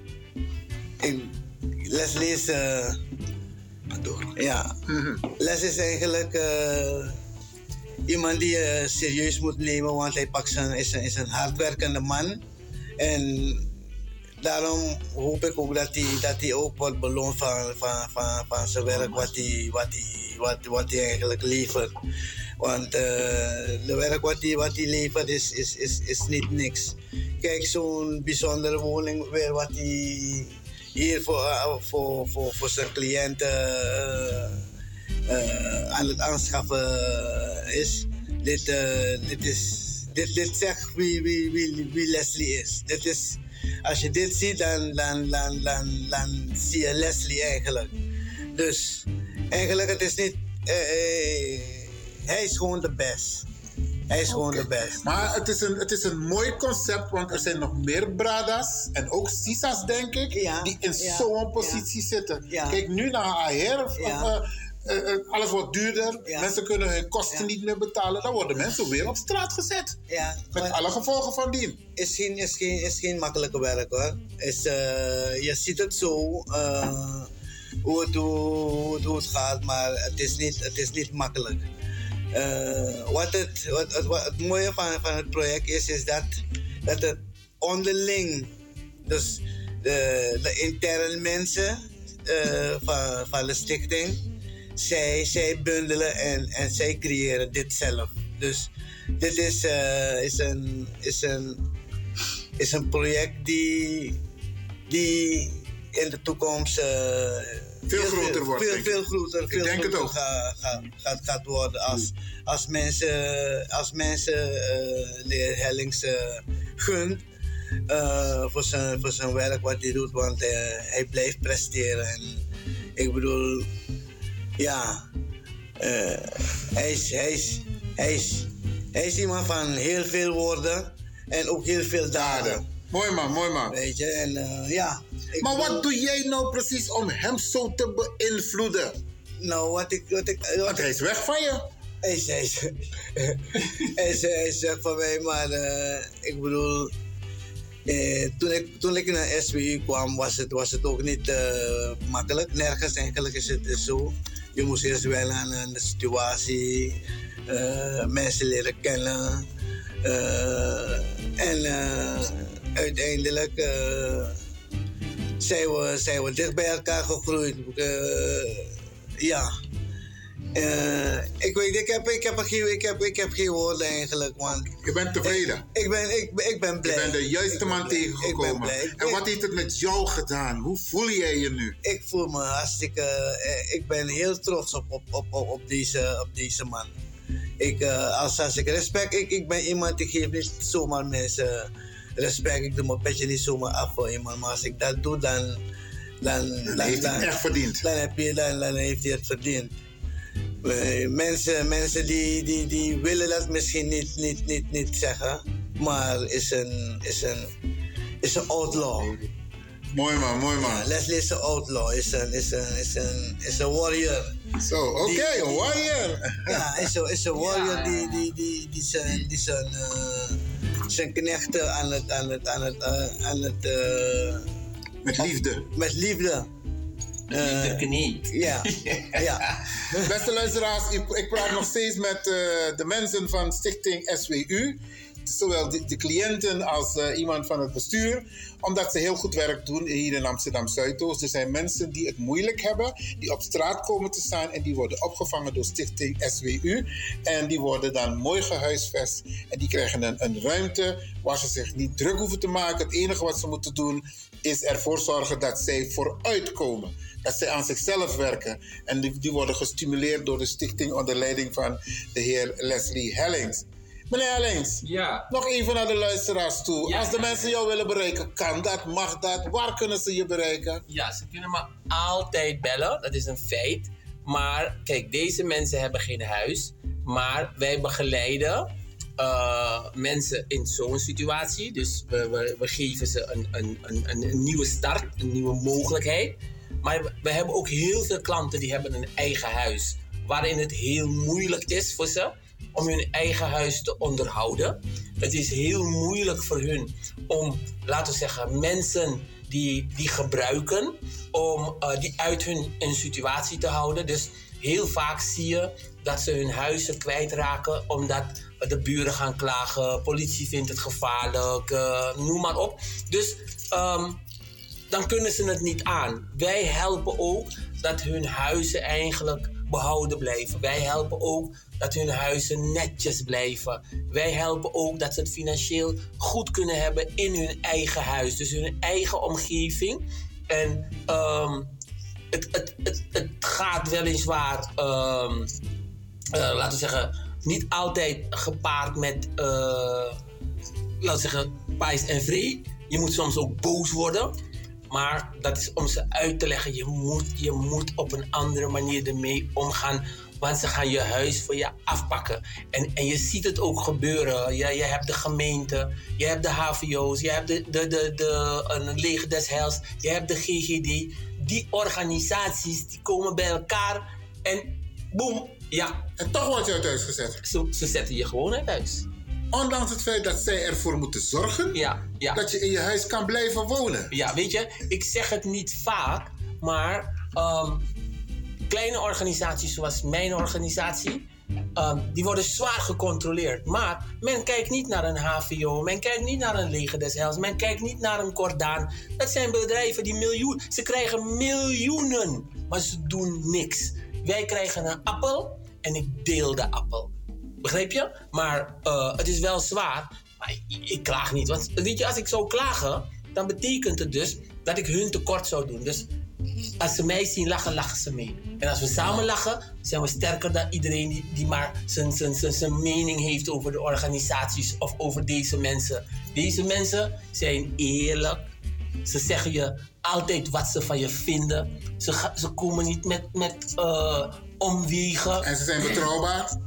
Leslie is. eh, ja, Les is eigenlijk eh, iemand die je serieus moet nemen, want hij pakt zijn, is, een, is een hardwerkende man. En daarom hoop ik ook dat hij, dat ook wordt beloond van, van, van, van zijn werk, wat hij, wat, wat, wat eigenlijk levert. Want eh, de werk wat hij, wat levert is, is, is, is niet niks. Kijk, zo'n bijzondere woning weer wat hij hier voor, eh, voor, voor, voor zijn cliënten eh, aan het aanschaffen is. Dit, dit, is, dit, dit zegt wie, wie, wie, wie Leslie is. Dit is. Als je dit ziet, dan, dan, dan, dan, dan zie je Leslie eigenlijk. Dus eigenlijk, het is niet. eh, eh, hij is gewoon de best. Hij is gewoon de best. Maar het is, een, het is een mooi concept, want er zijn nog meer bradas en ook sisas, denk ik, Ja, die in ja, zo'n positie zitten. Kijk nu naar of, Ja. Eh, eh, alles wordt duurder, Ja. mensen kunnen hun kosten Ja. niet meer betalen, dan worden mensen weer op straat gezet. Ja, Met alle gevolgen van dien. is geen, is geen, is geen makkelijke werk hoor. Is, eh, je ziet het zo, eh, hoe, het, hoe, het- hoe het gaat, maar het is niet, het is niet makkelijk. Wat, het, wat, het, wat het mooie van, van het project is, is dat, dat het onderling, dus de, de interne mensen van, van de stichting, zij, zij bundelen en, en zij creëren dit zelf. Dus dit is, eh, is, een, is, een, is een project die, die in de toekomst eh, Veel groter wordt, Veel, veel groter, Ik veel denk het groter ook. Gaat, gaat, gaat, gaat worden als, als mensen, als mensen eh, de heer Hellings eh, gunt eh, voor, zijn, voor zijn werk wat hij doet. Want eh, hij blijft presteren. En Ik bedoel, ja, eh, hij, is, hij, is, hij, is, hij is iemand van heel veel woorden en ook heel veel daden. Mooi man, mooi man. Weet je, en eh, ja. Maar wat doe jij nou precies om hem zo te beïnvloeden? Nou, wat ik. Wat ik wat Want hij is weg van je. Hij is, hij is, hij is, hij is weg van mij, maar eh, ik bedoel, eh, toen, ik, toen ik naar SWU kwam, was het, was het ook niet makkelijk. Nergens eigenlijk is het zo. Je moest eerst wennen aan een situatie, eh, mensen leren kennen. eh, en eh, uiteindelijk zijn, we, zijn we dicht bij elkaar gegroeid. Ja. Eh, ik weet, ik heb, ik, heb geen, ik, heb, ik heb geen woorden eigenlijk, want... Je bent tevreden. Ik, ik ben, ik, ik ben Je blij. bent de juiste man blij. Ik ben tegengekomen. blij. En wat heeft het met jou gedaan? Hoe voel jij je nu? Ik voel me hartstikke... eh, ik ben heel trots op, op, op, op, deze, op deze man. Ik, eh, als, als ik respect... Ik, ik ben iemand, ik geef niet zomaar mensen respect. Ik doe mijn petje niet zomaar af voor iemand. Maar als ik dat doe, dan... Dan, Dan heeft hij het echt verdiend. Dan, heb je, dan, dan heeft hij het verdiend. Eh, mensen mensen die, die, die willen dat misschien niet, niet, niet, niet zeggen. Maar is een, is een, is een outlaw. Mooi man, mooi man. Ja, Leslie is een outlaw, is een, is een, is een, is een warrior. Zo, oké, Die- een warrior. Ja, is een, is een warrior die, die, die, die zijn, die zijn, eh, zijn knechten aan het, aan het, aan het, eh, aan het eh, Met liefde. met liefde. Eh, De knie. ja, ja. Beste luisteraars, ik, ik praat nog steeds met eh, de mensen van Stichting SWU. Zowel de, de cliënten als eh, iemand van het bestuur. Omdat ze heel goed werk doen hier in Amsterdam Zuidoost. Er zijn mensen die het moeilijk hebben, die op straat komen te staan. En die worden opgevangen door Stichting SWU. En die worden dan mooi gehuisvest. En die krijgen een, een ruimte waar ze zich niet druk hoeven te maken. Het enige wat ze moeten doen is ervoor zorgen dat zij vooruitkomen dat zij aan zichzelf werken. En die, die worden gestimuleerd door de stichting onder leiding van de heer Leslie Hellings. Meneer Hellings, Ja. nog even naar de luisteraars toe. Ja. Als de mensen jou willen bereiken, kan dat, mag dat? Waar kunnen ze je bereiken? Ja, ze kunnen me altijd bellen, dat is een feit. Maar kijk, deze mensen hebben geen huis. Maar wij begeleiden eh, mensen in zo'n situatie. Dus we, we, we geven ze een, een, een, een nieuwe start, een nieuwe mogelijkheid. Maar we, hebben ook heel veel klanten die hebben een eigen huis. Waarin het heel moeilijk is voor ze om hun eigen huis te onderhouden. Het is heel moeilijk voor hun om, laten we zeggen, mensen die, die gebruiken om eh, die uit hun, hun situatie te houden. Dus heel vaak zie je dat ze hun huizen kwijtraken omdat de buren gaan klagen, politie vindt het gevaarlijk, eh, noem maar op. Dus ehm, dan kunnen ze het niet aan. Wij helpen ook dat hun huizen eigenlijk behouden blijven. Wij helpen ook dat hun huizen netjes blijven. Wij helpen ook dat ze het financieel goed kunnen hebben in hun eigen huis. Dus hun eigen omgeving. En ehm, het, het, het, gaat weliswaar, ehm eh, laten we zeggen, niet altijd gepaard met, eh, laten we zeggen, pijs en vree. Je moet soms ook boos worden. Maar dat is om ze uit te leggen. Je moet, je moet op een andere manier ermee omgaan. Want ze gaan je huis voor je afpakken. En, en je ziet het ook gebeuren. Je, je hebt de gemeente, je hebt de HVO's, je hebt de, de, de, de, een leger des heils, je hebt de GGD. Die organisaties die komen bij elkaar en boem, ja, En toch word je uit huis gezet. ze, ze zetten je gewoon uit huis. Ondanks het feit dat zij ervoor moeten zorgen Ja, ja. dat je in je huis kan blijven wonen. Ja, weet je, ik zeg het niet vaak, maar ehm, kleine organisaties zoals mijn organisatie, ehm, die worden zwaar gecontroleerd. Maar men kijkt niet naar een HVO, men kijkt niet naar een leger des Heils, men kijkt niet naar een Cordaan. Dat zijn bedrijven die miljoen, ze krijgen miljoenen, maar ze doen niks. Wij krijgen een appel en ik deel de appel. Begrijp je? Maar eh, het is wel zwaar. Maar ik, ik klaag niet. Want weet je, als ik zou klagen, dan betekent het dus dat ik hun tekort zou doen. Dus als ze mij zien lachen, lachen ze mee. En als we samen lachen, zijn we sterker dan iedereen die, die maar zijn, zijn, zijn, zijn mening heeft over de organisaties of over deze mensen. Deze mensen zijn eerlijk, Ze zeggen je altijd wat ze van je vinden. Ze, ze komen niet met, met eh, omwegen. En ze zijn betrouwbaar?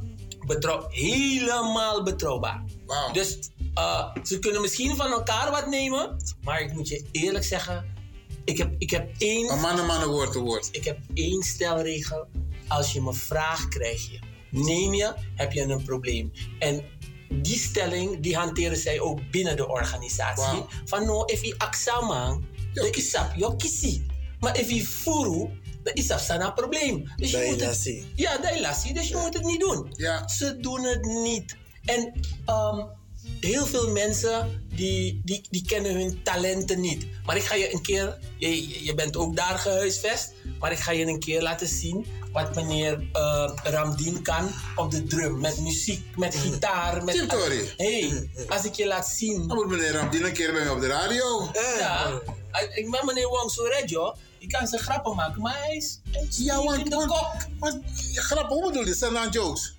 Betrouw helemaal betrouwbaar. Dus eh, ze kunnen misschien van elkaar wat nemen. Maar ik moet je eerlijk zeggen, ik heb, ik heb één Een man, een man, een woord, een woord. ik heb één stelregel. Als je me vraagt, krijg je. Neem je, heb je een probleem. En die stelling, die hanteren zij ook binnen de organisatie. Van no, if je aksaman, dan is kiesie. Maar if je furu, dan is dat een probleem. Dus je Dat je moet het, ja, dat is. Dus je moet het niet doen. Ja. Ze doen het niet. En ehm, heel veel mensen die, die, die kennen hun talenten niet. Maar ik ga je een keer, je, je bent ook daar gehuisvest, maar ik ga je een keer laten zien wat meneer eh, Ramdien kan op de drum. Met muziek, met gitaar. Met, Tim Tori. hey, als ik je laat zien. Dan moet meneer Ramdien een keer bij mij op de radio. Ja, ik ben meneer Wong Sorejo. Die kan zijn grappen maken, maar hij is, Ja, want, in de want, kok. want ja, grap, hoe bedoel je? Zijn dan jokes?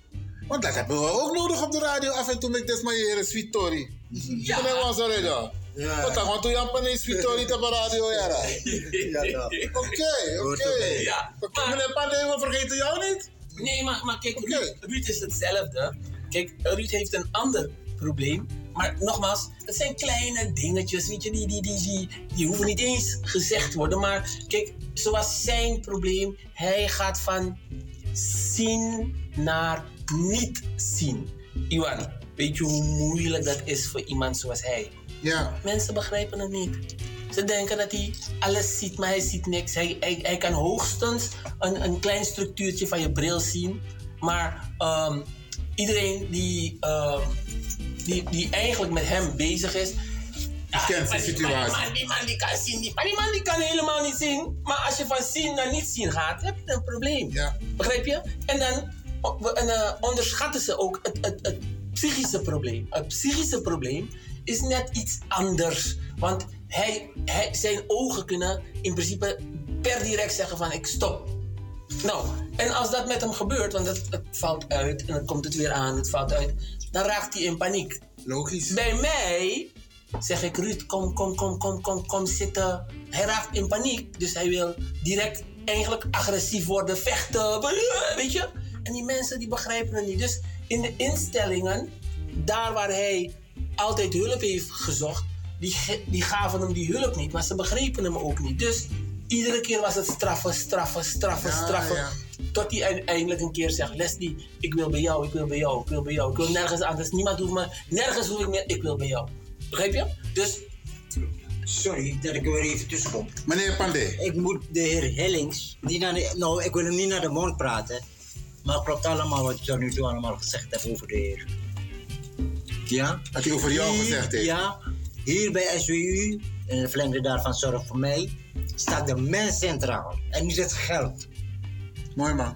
Want dat hebben we ook nodig op de radio af en toe met dit maar hier sweet Tory. Ja. Meneer Wansaredo. Ja. Wat dan? Want toen je een sweet Tory op de radio, ja. Ja, Oké, oké. Ja. Oké, Meneer Pandey, we vergeten jou niet. Nee, maar, maar kijk. Ruud, Ruud is hetzelfde. Kijk, Ruud heeft een ander probleem. Maar nogmaals, het zijn kleine dingetjes, weet je, die, die, die, die, die hoeven niet eens gezegd worden. Maar kijk, zoals zijn probleem, hij gaat van zien naar niet zien. Iwan, weet je hoe moeilijk dat is voor iemand zoals hij? Ja. Mensen begrijpen het niet. Ze denken dat hij alles ziet, maar hij ziet niks. Hij, hij, hij kan hoogstens een, een klein structuurtje van je bril zien. Maar ehm, iedereen die, ehm, die, die eigenlijk met hem bezig is. ja, kent de situatie. Maar die man die kan zien, die, maar die man die kan helemaal niet zien. Maar als je van zien naar niet zien gaat, heb je een probleem. Ja. Begrijp je? En dan en, eh, onderschatten ze ook het, het, het psychische probleem. Het psychische probleem is net iets anders. Want hij, hij, zijn ogen kunnen in principe per direct zeggen van ik stop. Nou, en als dat met hem gebeurt, want het, het valt uit en dan komt het weer aan, het valt uit, dan raakt hij in paniek. Logisch. Bij mij zeg ik, Ruud, kom, kom, kom, kom, kom, kom zitten. Hij raakt in paniek, dus hij wil direct eigenlijk agressief worden, vechten, weet je? En die mensen die begrijpen het niet. Dus in de instellingen, daar waar hij altijd hulp heeft gezocht, die, die gaven hem die hulp niet, maar ze begrepen hem ook niet. Dus iedere keer was het straffen, straffen, straffen, Ja, straffen. ja. Tot hij eind- eindelijk een keer zegt: Leslie, ik wil bij jou, ik wil bij jou, ik wil bij jou. Ik wil nergens anders. Niemand hoeft me, nergens hoef ik meer, ik wil bij jou. Begrijp je? Dus Sorry dat ik er weer even tussenkom. Meneer Pandey. Ik moet de heer Hellings, niet naar de, nou, ik wil hem niet naar de mond praten. Maar het klopt allemaal wat je tot nu toe allemaal gezegd hebt over de heer. Ja? Wat hij over jou gezegd heeft. Ja. Hier bij SWU, en het verlengde daarvan zorg voor mij, staat de mens centraal. En niet het geld. Mooi man.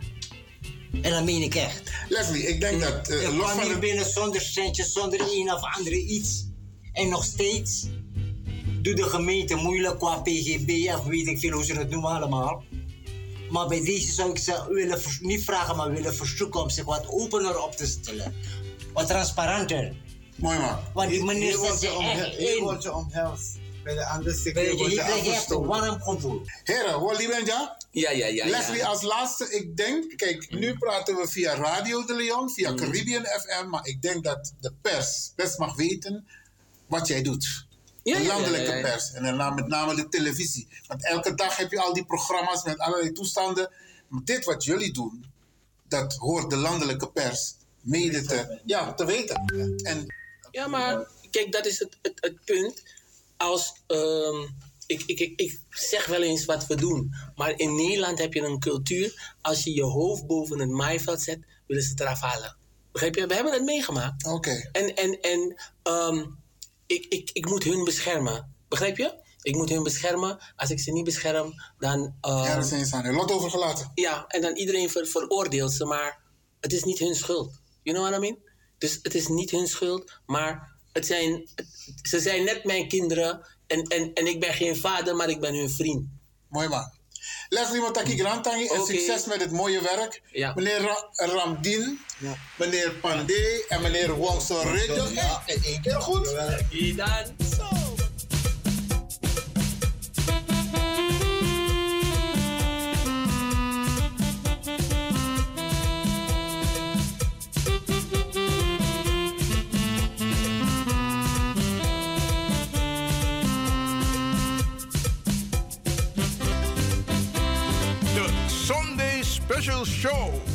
En dat meen ik echt. Leslie, ik denk dat eh, Ik los kwam van hier de... binnen zonder centjes, zonder een of andere iets. En nog steeds doet de gemeente moeilijk qua PGB of weet ik veel hoe ze het noemen allemaal. Maar bij deze zou ik ze willen, niet vragen, maar willen verzoeken om zich wat opener op te stellen. Wat transparanter. Mooi man. Want die je echt omhe- Bij de andere wordt je afgestoten. warm gevoel. Heren, hoor die bent ja? ja, ja, ja. Leslie, ja. als laatste, ik denk, kijk, nu praten we via Radio de Leon, via Mm. Caribbean FM, maar ik denk dat de pers best mag weten wat jij doet. Ja, de landelijke ja, ja. pers en dan met name de televisie. Want elke dag heb je al die programma's met allerlei toestanden. Maar dit wat jullie doen, dat hoort de landelijke pers mede te, ja, te weten. En Ja, maar kijk, dat is het, het, het punt. Als, ehm, ik, ik, ik, zeg wel eens wat we doen, maar in Nederland heb je een cultuur. Als je je hoofd boven het maaiveld zet, willen ze het eraf halen. Begrijp je? We hebben het meegemaakt. oké, En, en, en ehm, ik, ik, ik moet hun beschermen. Begrijp je? Ik moet hun beschermen. Als ik ze niet bescherm, dan. ehm, ja, dat zijn ze aan hun lot overgelaten. ja, en dan iedereen ver, veroordeelt ze, maar het is niet hun schuld. You know what I mean? Dus het is niet hun schuld, maar het zijn, ze zijn net mijn kinderen. En, en, en ik ben geen vader, maar ik ben hun vriend. Mooi man. Leslie Mataki Grantangi en Oké. succes met het mooie werk. Ja. Meneer Ra- Ramdin, meneer Pandey en meneer Wongso. Ja, in één keer goed. Gedaan. Special show.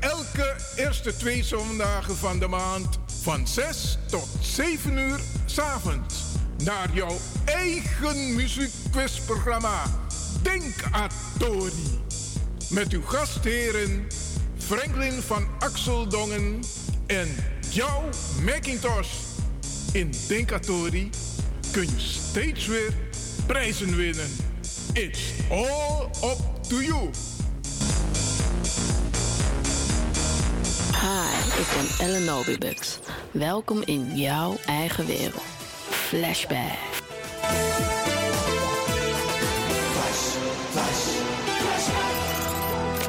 Elke eerste twee zondagen van de maand van 6 tot 7 uur s'avonds naar jouw eigen muziekquizprogramma Denk Atori. Met uw gastheren Franklin van Axeldongen en jouw Macintosh. In Denkatori kun je steeds weer prijzen winnen. It's all up to you. Ik ben Ellen Obibux. Welkom in jouw eigen wereld. Flashback.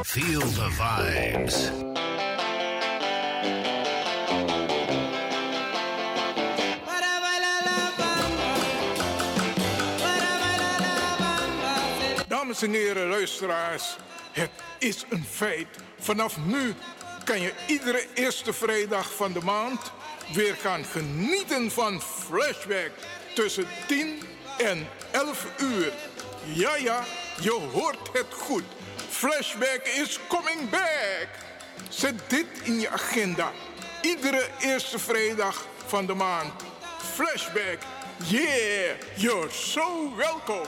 Feel the vibes. Dames en heren, luisteraars, het is een feit. Vanaf nu kan je iedere eerste vrijdag van de maand weer gaan genieten van Flashback tussen 10 en 11 uur. Ja, ja, je hoort het goed. Flashback is coming back. Zet dit in je agenda. Iedere eerste vrijdag van de maand. Flashback. Yeah, you're so welcome.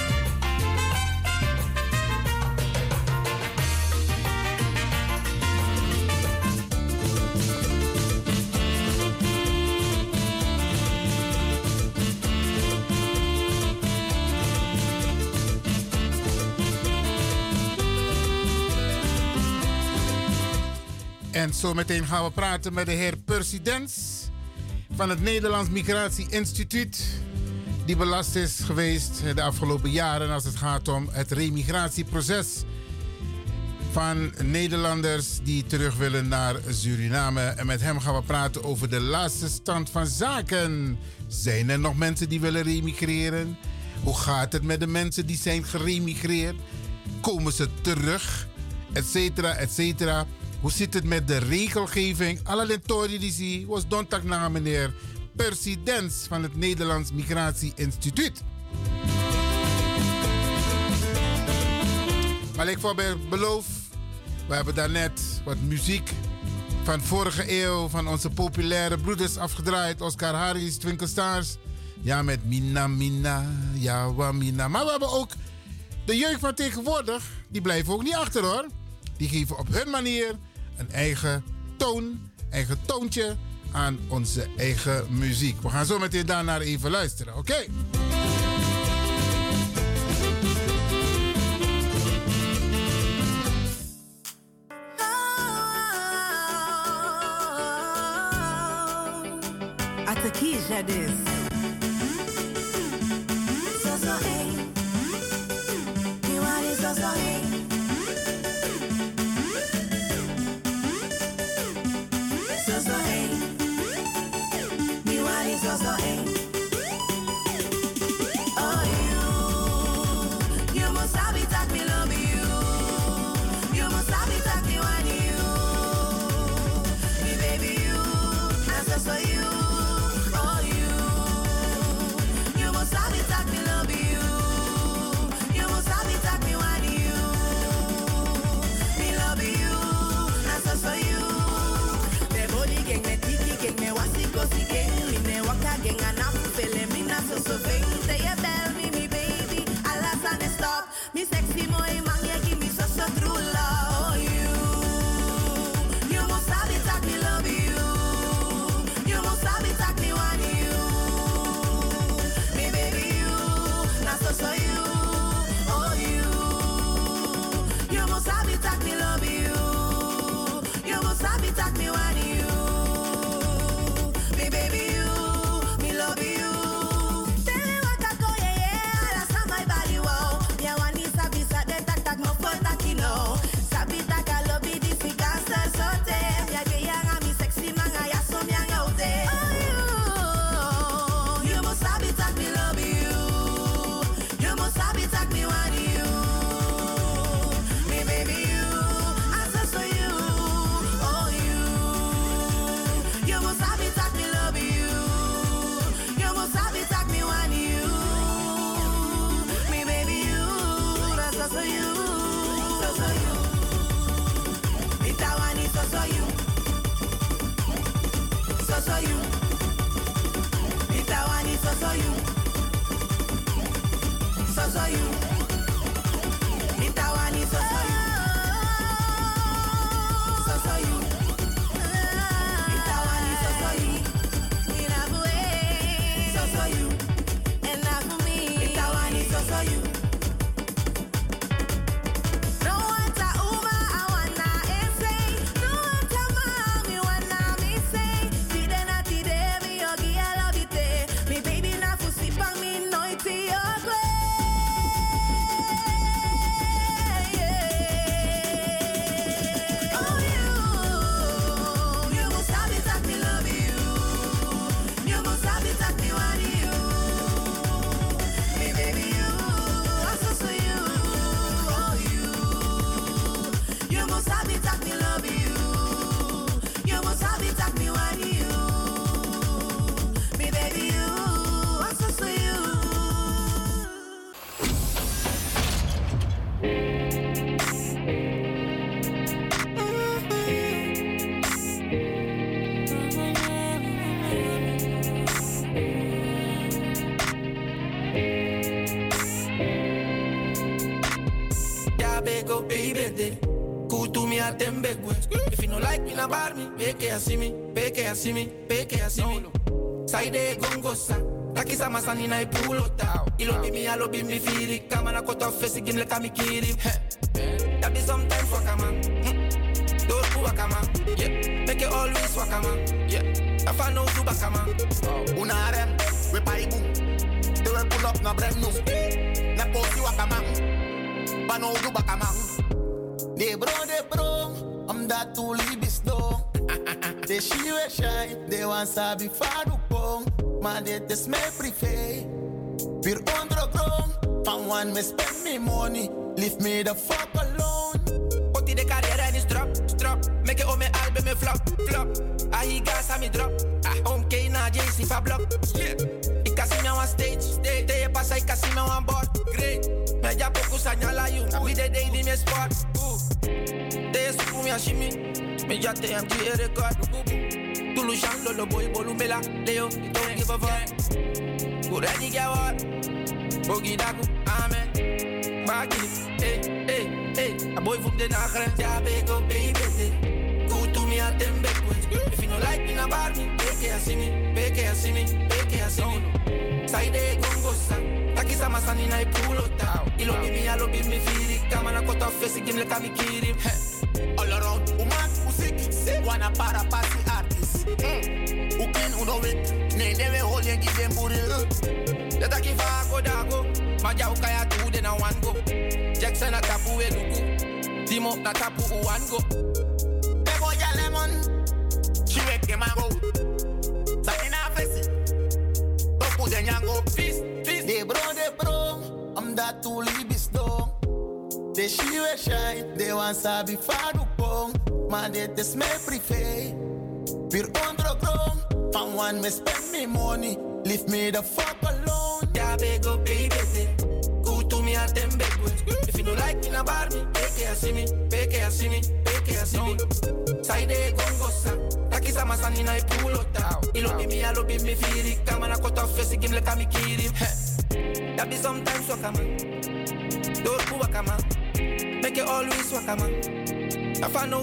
En zometeen gaan we praten met de heer Percy Dens van het Nederlands Migratie Instituut. Die belast is geweest de afgelopen jaren als het gaat om het remigratieproces van Nederlanders die terug willen naar Suriname. En met hem gaan we praten over de laatste stand van zaken. Zijn er nog mensen die willen remigreren? Hoe gaat het met de mensen die zijn geremigreerd? Komen ze terug? Etcetera, etcetera. Hoe zit het met de regelgeving? Alle die zie was donderdag naar meneer Percy Dens van het Nederlands Migratie Instituut. Maar ik beloof, we hebben daarnet wat muziek van vorige eeuw van onze populaire broeders afgedraaid. Oscar Harris, Twinkle Stars. Ja, met Mina Mina, ja, wa Mina. Maar we hebben ook de jeugd van tegenwoordig. Die blijven ook niet achter hoor. Die geven op hun manier een eigen toon, eigen toontje aan onze eigen muziek. We gaan zo meteen daarnaar even luisteren, oké? So So so you. Me, peke ya see me, peke ya see me. Side gongo sa. Taki sa masani na ipulota. Ilo bi mi alo bi mi firi. Kama na koto fesi gim le kami kiri. That be sometimes waka man. Mm. Don't do waka man. Yeah. Make it always waka man. Yeah. If I know do baka man. Una rem, we paibu. They will pull up na brand new. Na posi waka man. Pano du baka man. De bro, de bro, omdat tu libis do. Sabi fadu pong. Maar dit is mijn privé. Weer ondergrond, van one me spend me money. Leave me the fuck alone. Oti de carrière en is drop, drop. Make it on mijn album me flop, flop. He gas me drop. Ah, om K na JC fa block. Yeah. Ik me on stage, stage. Te je pasa, ik kan me on board. Great. Me ya poco señala you. We de day di me spot. Ooh. Mi ashimi. Me ya te am die record. Tu lu shang lo lo boy bolumela. Leo, don't give a fuck. Kurani gawar. Bogi daku, amen. Magini, eh, eh, eh. A boy from the Nagra, ja, big up, baby. Good to me at them back If you no like me, na bar me. Peke ya see me, peke ya see me, peke ya see me. Side gongo sa. Taki sa masani na ipulota. Ilo bi mi, alo bi mi firi. Kama na kota fesi, gim le kami kiri. All around, woman, music, wanna para party artist. Mm. Who clean, who know it. Nee, they will hold you, give them booty. De taki fa ko dago. Ma jau kaya tu de na one go. Jackson a tapu Timo, na tapu uwan go. Bebo ya lemon, she make him a go. Sabina fesi, toku de nyango. Fist, fist. De bro, de bro, om dat tu libis do. De she we shine, de wan sabi fadu pong. Maar dit is mijn privé. Weer van one me spend me money. Leave me the fuck alone. Yeah, beg go baby. Eh. Go to me at them beg If you don't like me, na bar me. Peke ya see me, peke ya see me, peke ya see me. Side gongosa, takisa masani na ipulota. Ilo bi mi, alo bi mi firi. Kama na kota fesi, kim le kami kiri. That be sometimes waka man. Don't go waka man. Make it always waka man. If I know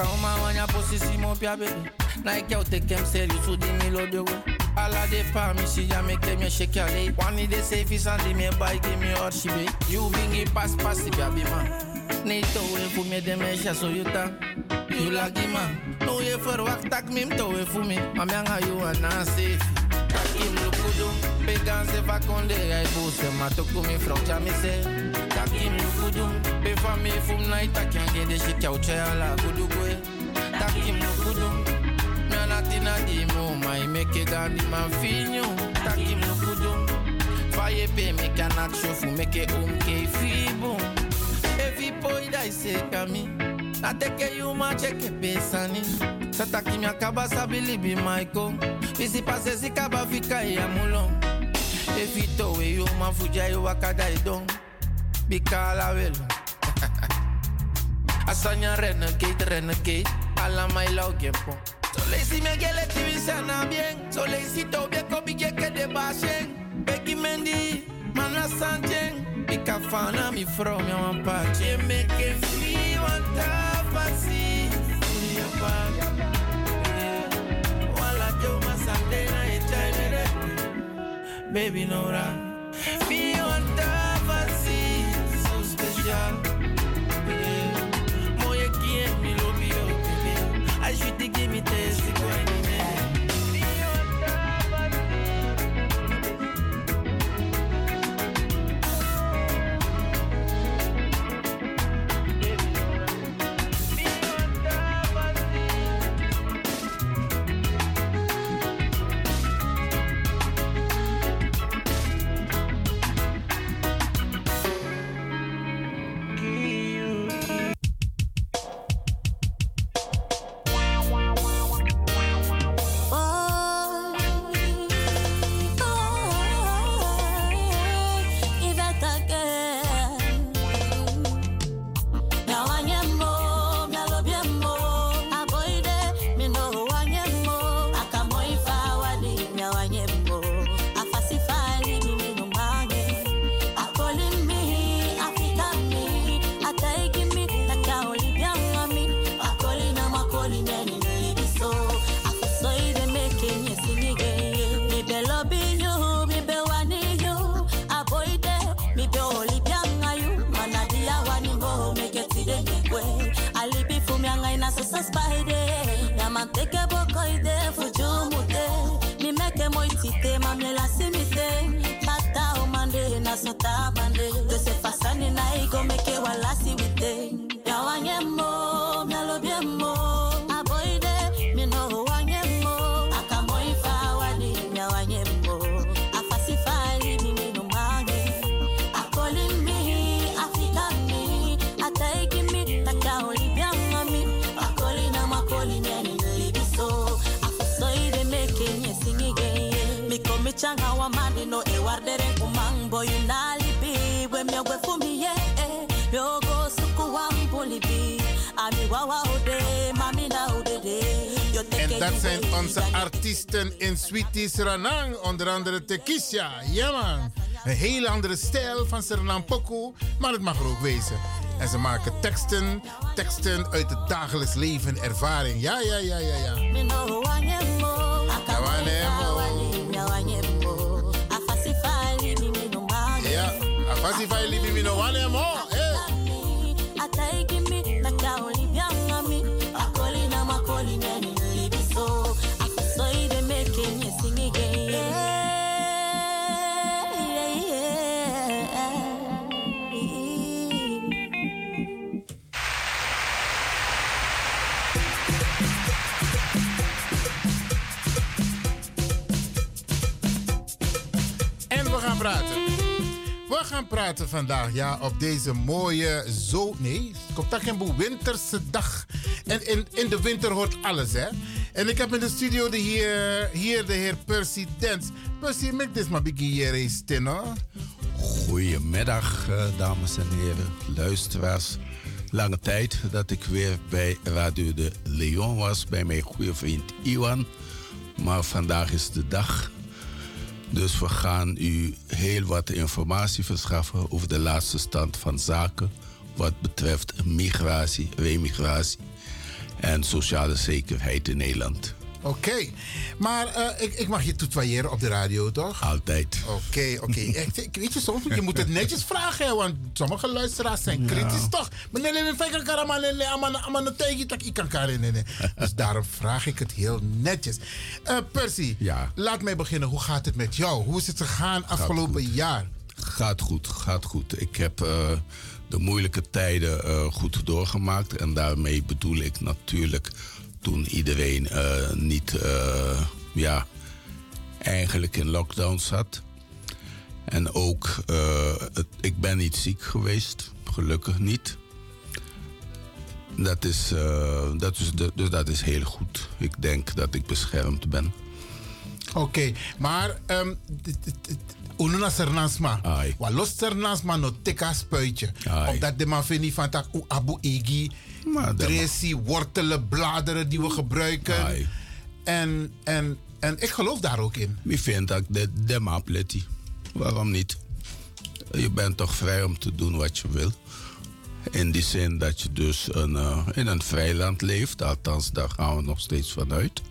anywhere. Waka uma wanya posisi mo pia baby. Na ik jou take him serious, so di mi love you. Alla de pa mi si ya make them shake your leg. One of the safest and di me buy give me hot she be. You bring it pass pass if ya be man. Nee to we fu me de me sha so you ta. You lagi man. No ye verwacht tak mim to we fu me. Mami anga you ana safe. Takim lukudum. Pegan se va con de ay buse ma to ku mi frau cha mi se. Takim lukudum. Pe fa mi fum na ita kyan gen de shit ya uche ala kudu kwe. Takim lukudum. Mi ana tina di mo mai meke gandi man finyo. Takim lukudum. Faye pe me kanak shofu meke um ke fibum. Evi poi dai se kami. Na teke you ma cheke pesani. Sata kimi akaba sabili bi maiko. Bisi pase si kaba fika ya mulong. Evi to we you ma fuja you wakada idong. Bikala. Asanya renegade, renegade. Ala my love gempo. So lazy me gele tivi sana bien. So lazy to be ko bige ke de bashen. Becky Mendy, mana sanjen. Bika fana mi from ya wan pa. Je make it feel one tapasi. Wala jo masande na e chai. Baby Nora. Feel one tapasi. Suriname, onder andere Tekisha. Ja man, een hele andere stijl van Suriname Poku, maar het mag er ook wezen. En ze maken teksten, teksten uit het dagelijks leven, ervaring. Ja, ja, ja, ja, ja. Wanyemo, We gaan praten vandaag, ja, op deze mooie zo... Nee, Koptakembo winterse dag. En in, in de winter hoort alles, hè. En ik heb in de studio de heer, hier de heer Percy Dens. Percy, make this maar hier eens hoor. Goedemiddag, eh, dames en heren, luisteraars. Lange tijd dat ik weer bij Radio de Leon was, bij mijn goede vriend Iwan. Maar vandaag is de dag. Dus we gaan u heel wat informatie verschaffen over de laatste stand van zaken. Wat betreft migratie, remigratie en sociale zekerheid in Nederland. Oké, maar eh, ik, ik mag je tutoyeren op de radio, toch? Altijd. Oké, oké. Echt, ik- Weet je, soms je moet het netjes vragen, hè, want sommige luisteraars zijn kritisch, toch? Meneer fijn kan karaman en amana tegi tak ik kan karen, nee, nee. Dus daarom vraag ik het heel netjes. Eh, Percy, laat mij beginnen. Hoe gaat het met jou? Hoe is het gegaan afgelopen jaar? Gaat goed, gaat goed. Ik heb eh, de moeilijke tijden goed doorgemaakt. En daarmee bedoel ik natuurlijk toen iedereen eh, niet, eh, ja, eigenlijk in lockdown zat. En ook, eh, het- ik ben niet ziek geweest, gelukkig niet. Dat is, dat is, dus dat is heel goed. Ik denk dat ik beschermd ben. Oké, maar um, Ununa Sernansma. Wa los Sernansma no teka spuitje. Omdat de man vindt van tak u abu igi. Dresi, wortelen, bladeren die we gebruiken. En, en, en ik geloof daar ook in. Ik vind dat de, de map. Waarom niet? Je bent toch vrij om te doen wat je wil. In die zin dat je dus een, eh, in een vrij land leeft. Althans, daar gaan we nog steeds vanuit.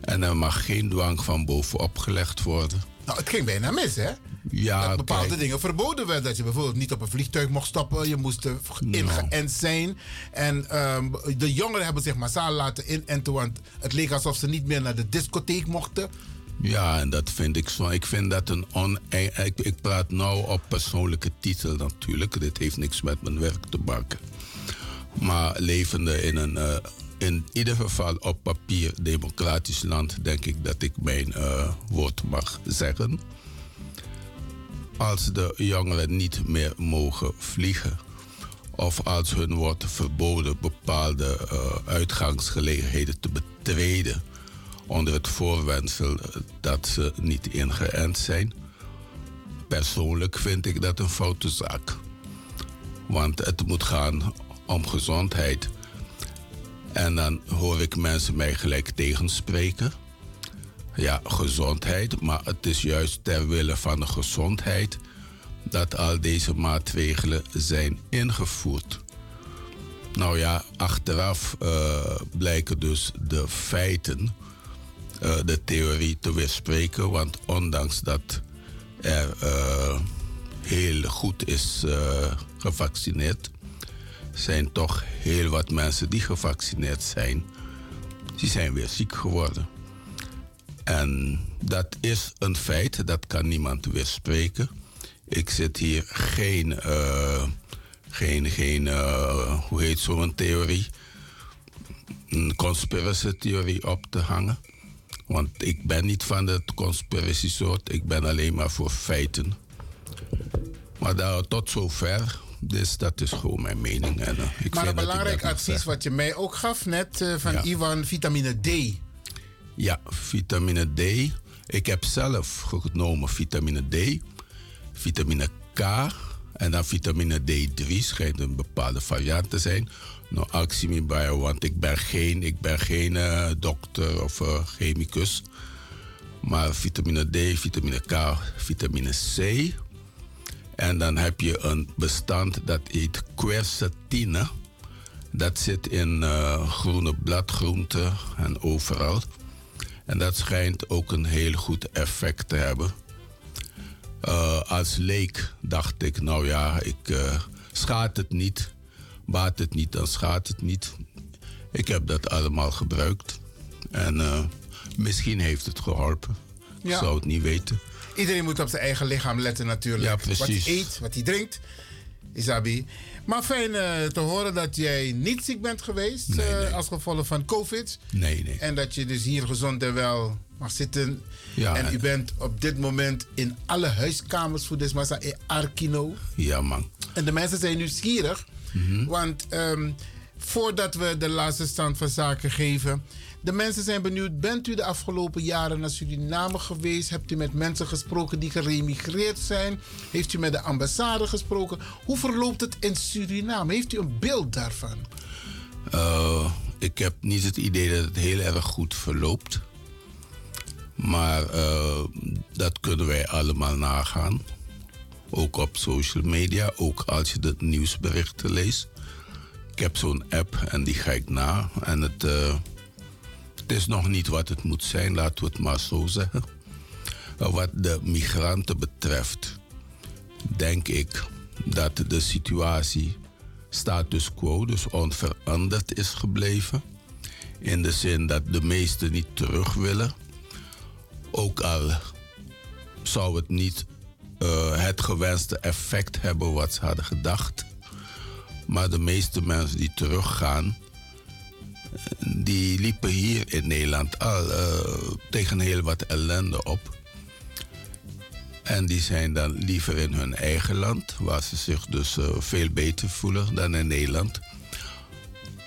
En er mag geen dwang van bovenop gelegd worden. Nou, het ging bijna mis, hè? Ja, dat bepaalde kijk. dingen verboden werden. Dat je bijvoorbeeld niet op een vliegtuig mocht stappen. Je moest er ingeënt zijn. En ehm, de jongeren hebben zich massaal laten inenten. Want het leek alsof ze niet meer naar de discotheek mochten. Ja, en dat vind ik zo. Ik vind dat een on... Ik, ik praat nou op persoonlijke titel natuurlijk. Dit heeft niks met mijn werk te maken. Maar levende in een... eh, in ieder geval op papier democratisch land... denk ik dat ik mijn eh, woord mag zeggen. Als de jongeren niet meer mogen vliegen... of als hun wordt verboden bepaalde eh, uitgangsgelegenheden te betreden onder het voorwendsel dat ze niet ingeënt zijn. Persoonlijk vind ik dat een foute zaak. Want het moet gaan om gezondheid. En dan hoor ik mensen mij gelijk tegenspreken. Ja, gezondheid, maar het is juist ter wille van de gezondheid dat al deze maatregelen zijn ingevoerd. Nou ja, achteraf eh, blijken dus de feiten eh, de theorie te weerspreken. Want ondanks dat er eh, heel goed is gevaccineerd, zijn toch heel wat mensen die gevaccineerd zijn, die zijn weer ziek geworden. En dat is een feit, dat kan niemand weerspreken. Ik zit hier geen, eh, geen, geen eh, hoe heet zo'n theorie, een conspiracy op te hangen. Want ik ben niet van de conspiracy soort, ik ben alleen maar voor feiten. Maar daar, tot zover, dus dat is gewoon mijn mening. En, eh, ik maar een vind belangrijk advies wat je mij ook gaf net van Ja. Ivan, vitamine D. Ja, vitamine D. Ik heb zelf genomen vitamine D, vitamine K en dan vitamine D3 schijnt een bepaalde variant te zijn. Nou, actie me bij, want ik ben geen, ik ben geen eh, dokter of eh, chemicus. Maar vitamine D, vitamine K, vitamine C. En dan heb je een bestand dat heet quercetine. Dat zit in eh, groene bladgroenten en overal. En dat schijnt ook een heel goed effect te hebben. Eh, als leek dacht ik, nou ja, ik uh, schaadt het niet. Baat het niet, dan schaadt het niet. Ik heb dat allemaal gebruikt. En eh, misschien heeft het geholpen. Ik zou het niet weten. Iedereen moet op zijn eigen lichaam letten natuurlijk. Ja, precies. Wat hij eet, wat hij drinkt. Isabi. Maar fijn eh, te horen dat jij niet ziek bent geweest Nee, eh, als gevolg van COVID. Nee, nee. En dat je dus hier gezond en wel mag zitten. Ja, en en- u bent op dit moment in alle huiskamers voor Desmasa in Arkino. Ja, man. En de mensen zijn nieuwsgierig. Mhm. Want ehm, voordat we de laatste stand van zaken geven. De mensen zijn benieuwd. Bent u de afgelopen jaren naar Suriname geweest? Hebt u met mensen gesproken die geremigreerd zijn? Heeft u met de ambassade gesproken? Hoe verloopt het in Suriname? Heeft u een beeld daarvan? Eh, ik heb niet het idee dat het heel erg goed verloopt. Maar eh, dat kunnen wij allemaal nagaan. Ook op social media, ook als je de nieuwsberichten leest. Ik heb zo'n app en die ga ik na. En het, eh, het is nog niet wat het moet zijn, laten we het maar zo zeggen. Eh, Wat de migranten betreft, denk ik dat de situatie status quo, dus onveranderd is gebleven. In de zin dat de meesten niet terug willen. Ook al zou het niet eh, het gewenste effect hebben wat ze hadden gedacht. Maar de meeste mensen die teruggaan, die liepen hier in Nederland al eh, tegen heel wat ellende op. En die zijn dan liever in hun eigen land, waar ze zich dus eh, veel beter voelen dan in Nederland.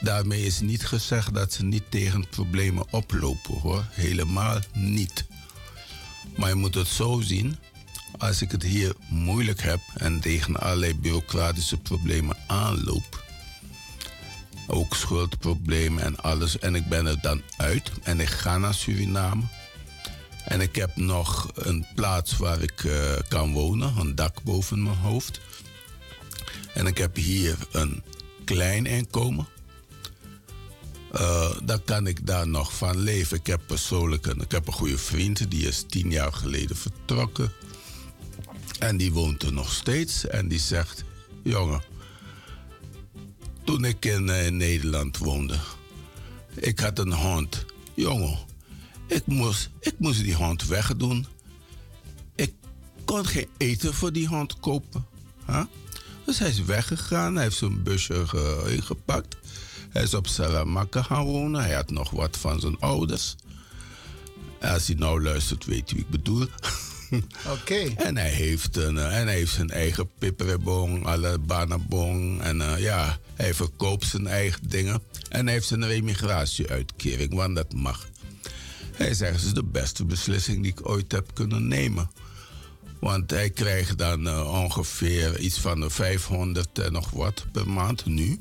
Daarmee is niet gezegd dat ze niet tegen problemen oplopen hoor. Helemaal niet. Maar je moet het zo zien. Als ik het hier moeilijk heb en tegen allerlei bureaucratische problemen aanloop. Ook schuldproblemen en alles. En ik ben er dan uit en ik ga naar Suriname. En ik heb nog een plaats waar ik eh, kan wonen, een dak boven mijn hoofd. En ik heb hier een klein inkomen. Eh, dan kan ik daar nog van leven. Ik heb persoonlijk ik heb een goede vriend, die is tien jaar geleden vertrokken. En die woont er nog steeds. En die zegt, jongen, toen ik in, eh, Nederland woonde, ik had een hond. Jongen, ik moest, ik moest die hond wegdoen. Ik kon geen eten voor die hond kopen. hè? Dus hij is weggegaan. Hij heeft zijn busje ge- ingepakt. Hij is op Salamanca gaan wonen. Hij had nog wat van zijn ouders. Als hij nou luistert, weet u wie ik bedoel. Oké. En hij heeft, een, eh, en hij heeft zijn eigen pipperebong, alle banabong. En eh, ja, hij verkoopt zijn eigen dingen. En hij heeft zijn remigratiehuitkering, want dat mag. Hij zegt, het is de beste beslissing die ik ooit heb kunnen nemen. Want hij krijgt dan eh, ongeveer iets van de 500 en nog wat per maand nu.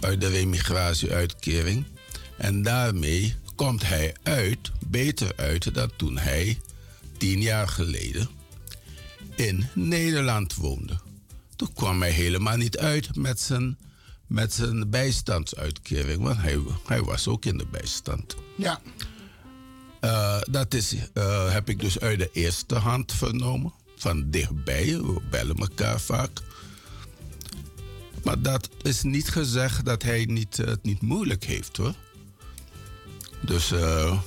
Uit de remigratiehuitkering. En daarmee komt hij uit, beter uit dan toen hij tien jaar geleden in Nederland woonde. Toen kwam hij helemaal niet uit met zijn, met zijn bijstandsuitkering, want hij, hij was ook in de bijstand. Ja. Eh, dat is, eh, heb ik dus uit de eerste hand vernomen. Van dichtbij, we bellen elkaar vaak. Maar dat is niet gezegd dat hij niet, eh, het niet moeilijk heeft hoor. Dus eh,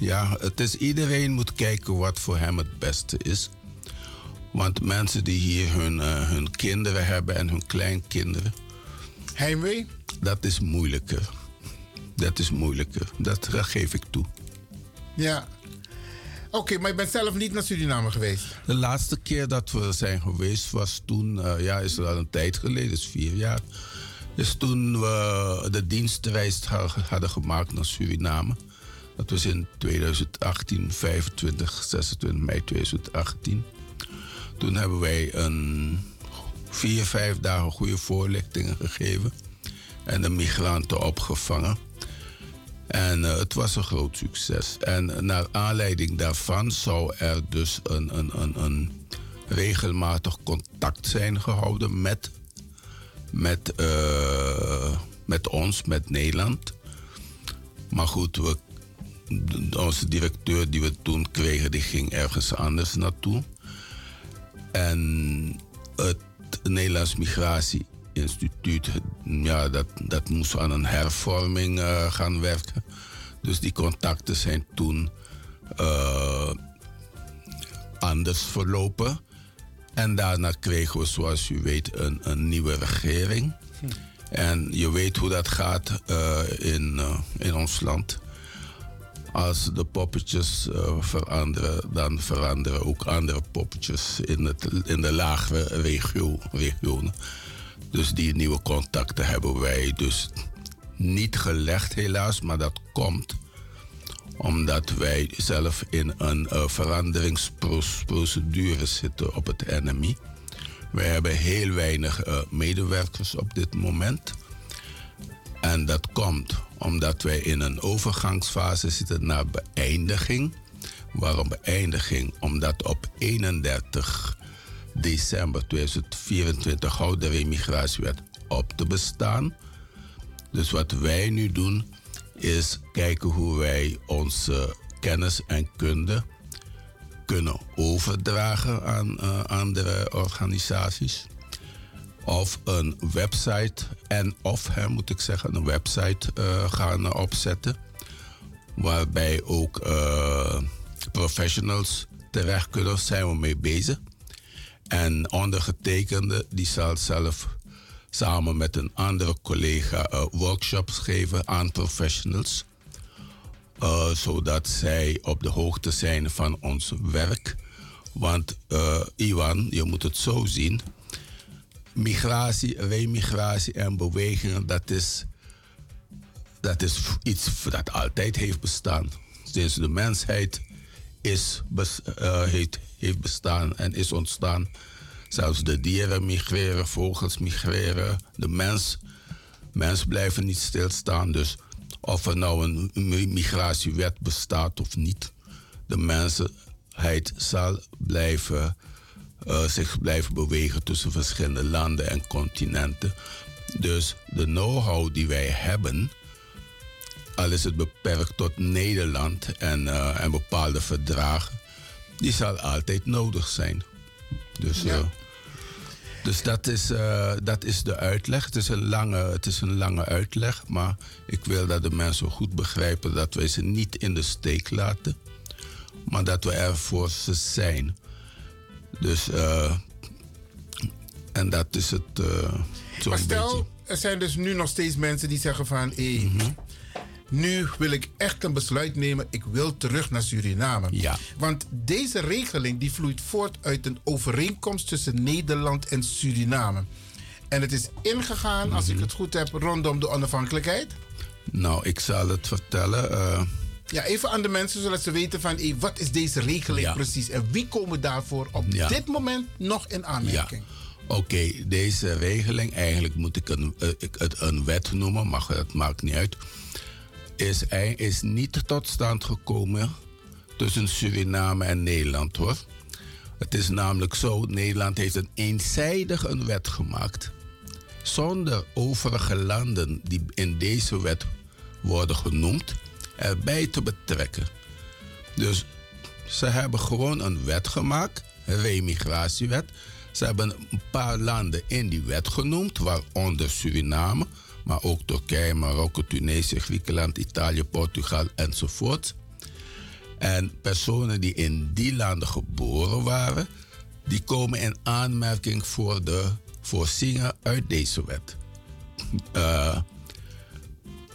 ja, het is, iedereen moet kijken wat voor hem het beste is. Want mensen die hier hun, eh, hun kinderen hebben en hun kleinkinderen. Heimwee? Dat is moeilijker. Dat is moeilijker. Dat geef ik toe. Ja. Oké, maar je bent zelf niet naar Suriname geweest? De laatste keer dat we zijn geweest was toen, eh, ja, is al een tijd geleden, is vier jaar. Is toen we de dienstreis ha- hadden gemaakt naar Suriname. Dat was in 2018, 25, 26 mei 2018. Toen hebben wij een vier, vijf dagen goede voorlichtingen gegeven. En de migranten opgevangen. En eh, het was een groot succes. En naar aanleiding daarvan zou er dus een, een, een, een regelmatig contact zijn gehouden met, met, eh, met ons, met Nederland. Maar goed, we, onze directeur die we toen kregen, die ging ergens anders naartoe. En het Nederlands Migratie-instituut, ja, dat, dat moest aan een hervorming eh, gaan werken. Dus die contacten zijn toen eh, anders verlopen. En daarna kregen we, zoals u weet, een, een nieuwe regering. En je weet hoe dat gaat eh, in, in ons land. Als de poppetjes eh, veranderen, dan veranderen ook andere poppetjes in, het, in de lagere regio, regionen. Dus die nieuwe contacten hebben wij dus niet gelegd, helaas, maar dat komt omdat wij zelf in een eh, veranderingsprocedure zitten op het NMI. Wij hebben heel weinig eh, medewerkers op dit moment. En dat komt omdat wij in een overgangsfase zitten naar beëindiging. Waarom beëindiging? Omdat op 31 december 2024 houdt de remigratiewet op te bestaan. Dus wat wij nu doen is kijken hoe wij onze kennis en kunde kunnen overdragen aan eh, andere organisaties. Of een website en of, moet ik zeggen, een website eh, gaan opzetten. Waarbij ook eh, professionals terecht kunnen, zijn we mee bezig. En ondergetekende die zal zelf samen met een andere collega eh, workshops geven aan professionals. Zodat zij op de hoogte zijn van ons werk. Want Iwan, je moet het zo zien. Migratie, remigratie en bewegingen, dat is, dat is iets dat altijd heeft bestaan. Sinds de mensheid is, eh, heeft, heeft bestaan en is ontstaan. Zelfs de dieren migreren, vogels migreren. De mens, mens blijven niet stilstaan. Dus of er nou een mi- migratiewet bestaat of niet, de mensheid zal blijven, eh, zich blijven bewegen tussen verschillende landen en continenten. Dus de know-how die wij hebben, al is het beperkt tot Nederland en, eh, en bepaalde verdragen, die zal altijd nodig zijn. Dus, eh, dus dat, is, dat is de uitleg. Het is, een lange, het is een lange uitleg, maar ik wil dat de mensen goed begrijpen dat wij ze niet in de steek laten, maar dat we er voor ze zijn. Dus, eh, en dat is het eh Maar stel, beetje. er zijn dus nu nog steeds mensen die zeggen van... hé, nu wil ik echt een besluit nemen. Ik wil terug naar Suriname. Ja. Want deze regeling die vloeit voort uit een overeenkomst tussen Nederland en Suriname. En het is ingegaan, als ik het goed heb, rondom de onafhankelijkheid. Nou, ik zal het vertellen. eh, Ja, even aan de mensen zodat ze weten van... hé, wat is deze regeling Ja. precies? En wie komen daarvoor op Ja. dit moment nog in aanmerking? Oké, deze regeling, eigenlijk moet ik, een, eh, ik het een wet noemen, maar dat maakt niet uit. Is, is niet tot stand gekomen tussen Suriname en Nederland hoor. Het is namelijk zo, Nederland heeft een eenzijdig een wet gemaakt. Zonder overige landen die in deze wet worden genoemd, erbij te betrekken. Dus ze hebben gewoon een wet gemaakt, een remigratiewet. Ze hebben een paar landen in die wet genoemd, waaronder Suriname, maar ook Turkije, Marokko, Tunesië, Griekenland, Italië, Portugal enzovoort. En personen die in die landen geboren waren, die komen in aanmerking voor de voorzieningen uit deze wet. Eh,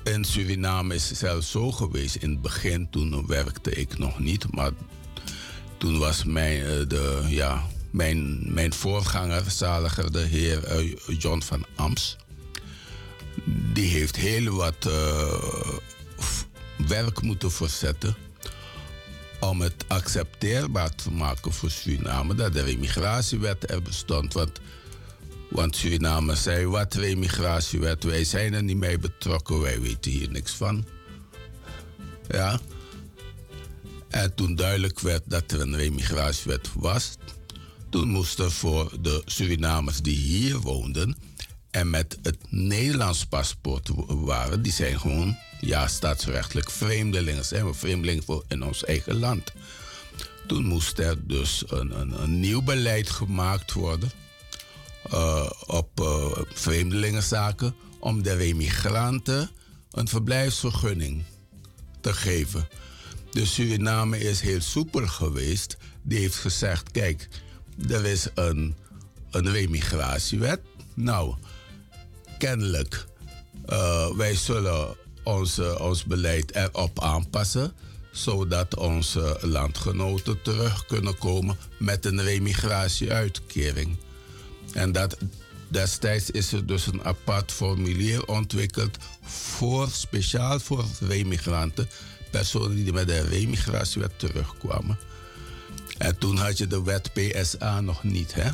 in Suriname is zelfs zo geweest. In het begin, toen werkte ik nog niet, maar toen was mijn, eh, de, ja, mijn, mijn voorganger, zaliger, de heer eh, John van Ams. Die heeft heel wat eh, werk moeten verzetten om het accepteerbaar te maken voor Suriname dat de remigratiewet er bestond. Want, want Suriname zei, wat remigratiewet, wij zijn er niet mee betrokken, wij weten hier niks van. Ja. En toen duidelijk werd dat er een remigratiewet was, toen moest er voor de Surinamers die hier woonden en met het Nederlands paspoort waren, die zijn gewoon, ja, staatsrechtelijk vreemdelingen. Zijn vreemdelingen voor in ons eigen land. Toen moest er dus een, een, een nieuw beleid gemaakt worden eh, op eh, vreemdelingenzaken om de remigranten een verblijfsvergunning te geven. Dus Suriname is heel soepel geweest. Die heeft gezegd: kijk, er is een, een remigratiewet. Nou, kennelijk, eh, wij zullen onze, ons beleid erop aanpassen zodat onze landgenoten terug kunnen komen met een remigratieuitkering. En dat, destijds is er dus een apart formulier ontwikkeld voor, speciaal voor remigranten, personen die met een remigratiewet terugkwamen. En toen had je de wet PSA nog niet, hè?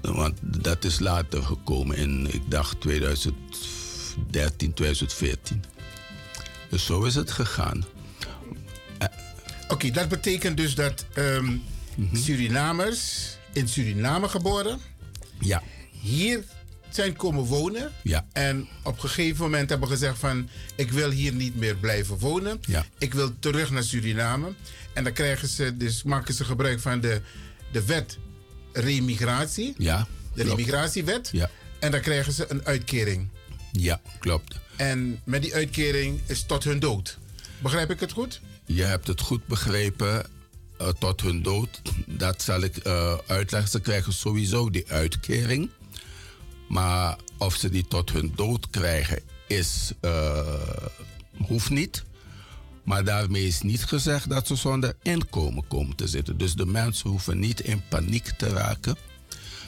Want dat is later gekomen in, ik dacht, 2013, 2014. Dus zo is het gegaan. Oké, dat betekent dus dat ehm, Surinamers in Suriname geboren, ja. hier zijn komen wonen. Ja. En op een gegeven moment hebben gezegd van ik wil hier niet meer blijven wonen. Ja. Ik wil terug naar Suriname. En dan krijgen ze, dus maken ze gebruik van de, de wet remigratie. Ja. De remigratiewet. Ja. En dan krijgen ze een uitkering. Ja, klopt. En met die uitkering is tot hun dood. Begrijp ik het goed? Je hebt het goed begrepen. Eh, tot hun dood. Dat zal ik eh, uitleggen. Ze krijgen sowieso die uitkering. Maar of ze die tot hun dood krijgen, is, eh, hoeft niet. Maar daarmee is niet gezegd dat ze zonder inkomen komen te zitten. Dus de mensen hoeven niet in paniek te raken.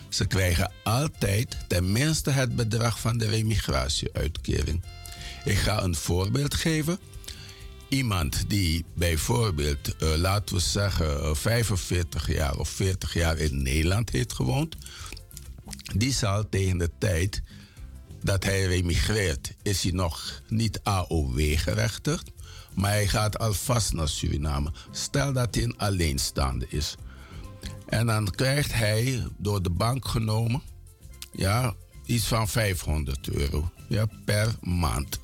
Ze krijgen altijd tenminste het bedrag van de remigratieuitkering. Ik ga een voorbeeld geven. Iemand die bijvoorbeeld, eh, laten we zeggen, eh, 45 jaar of 40 jaar in Nederland heeft gewoond, die zal tegen de tijd dat hij remigreert, is hij nog niet AOW-gerechtigd, maar hij gaat alvast naar Suriname. Stel dat hij een alleenstaande is. En dan krijgt hij door de bank genomen ja, iets van 500 euro ja, per maand.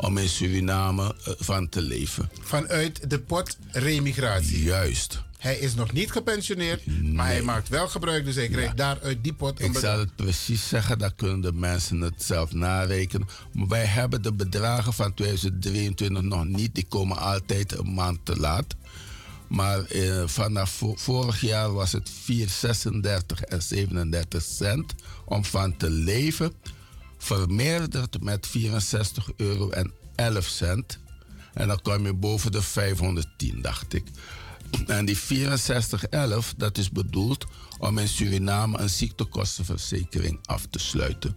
Om in Suriname eh, van te leven. Vanuit de pot remigratie. Juist. Hij is nog niet gepensioneerd, maar hij maakt wel gebruik. Dus hij krijgt daaruit die pot Ik zal het precies zeggen, dan kunnen de mensen het zelf narekenen. Maar wij hebben de bedragen van 2023 nog niet. Die komen altijd een maand te laat. Maar eh, vanaf vo- vorig jaar was het 4,36 en 37 cent om van te leven. Vermeerderd met 64 euro en 11 cent. En dan kom je boven de 510, dacht ik. En die 6411, dat is bedoeld om in Suriname een ziektekostenverzekering af te sluiten.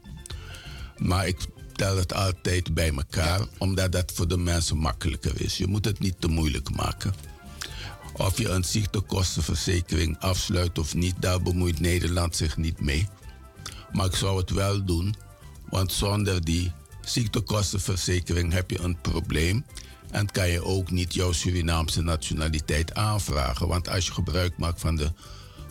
Maar ik tel het altijd bij elkaar, omdat dat voor de mensen makkelijker is. Je moet het niet te moeilijk maken. Of je een ziektekostenverzekering afsluit of niet, daar bemoeit Nederland zich niet mee. Maar ik zou het wel doen, want zonder die ziektekostenverzekering heb je een probleem. En kan je ook niet jouw Surinaamse nationaliteit aanvragen. Want als je gebruik maakt van de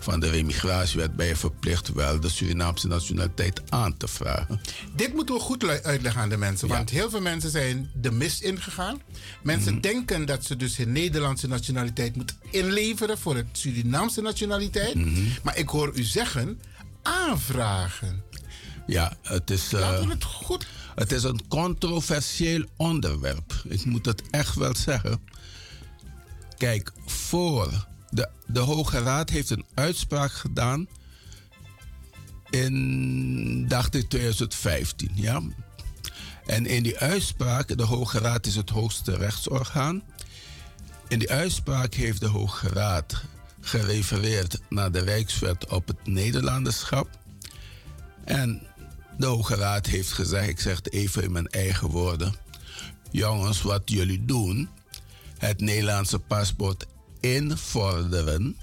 van de remigratiewet ben je verplicht wel de Surinaamse nationaliteit aan te vragen. Dit moeten we goed uitleggen aan de mensen. Want heel veel mensen zijn de mist ingegaan. Mensen denken dat ze dus hun Nederlandse nationaliteit moeten inleveren voor het Surinaamse nationaliteit. Maar ik hoor u zeggen, aanvragen. Ja, het is. eh, het goed. Het is een controversieel onderwerp. Ik moet het echt wel zeggen. Kijk, voor. De, de Hoge Raad heeft een uitspraak gedaan. In, dacht ik, 2015. Ja? En in die uitspraak, de Hoge Raad is het hoogste rechtsorgaan. In die uitspraak heeft de Hoge Raad gerefereerd naar de Rijkswet op het Nederlanderschap. En de Hoge Raad heeft gezegd, ik zeg het even in mijn eigen woorden. Jongens, wat jullie doen, het Nederlandse paspoort invorderen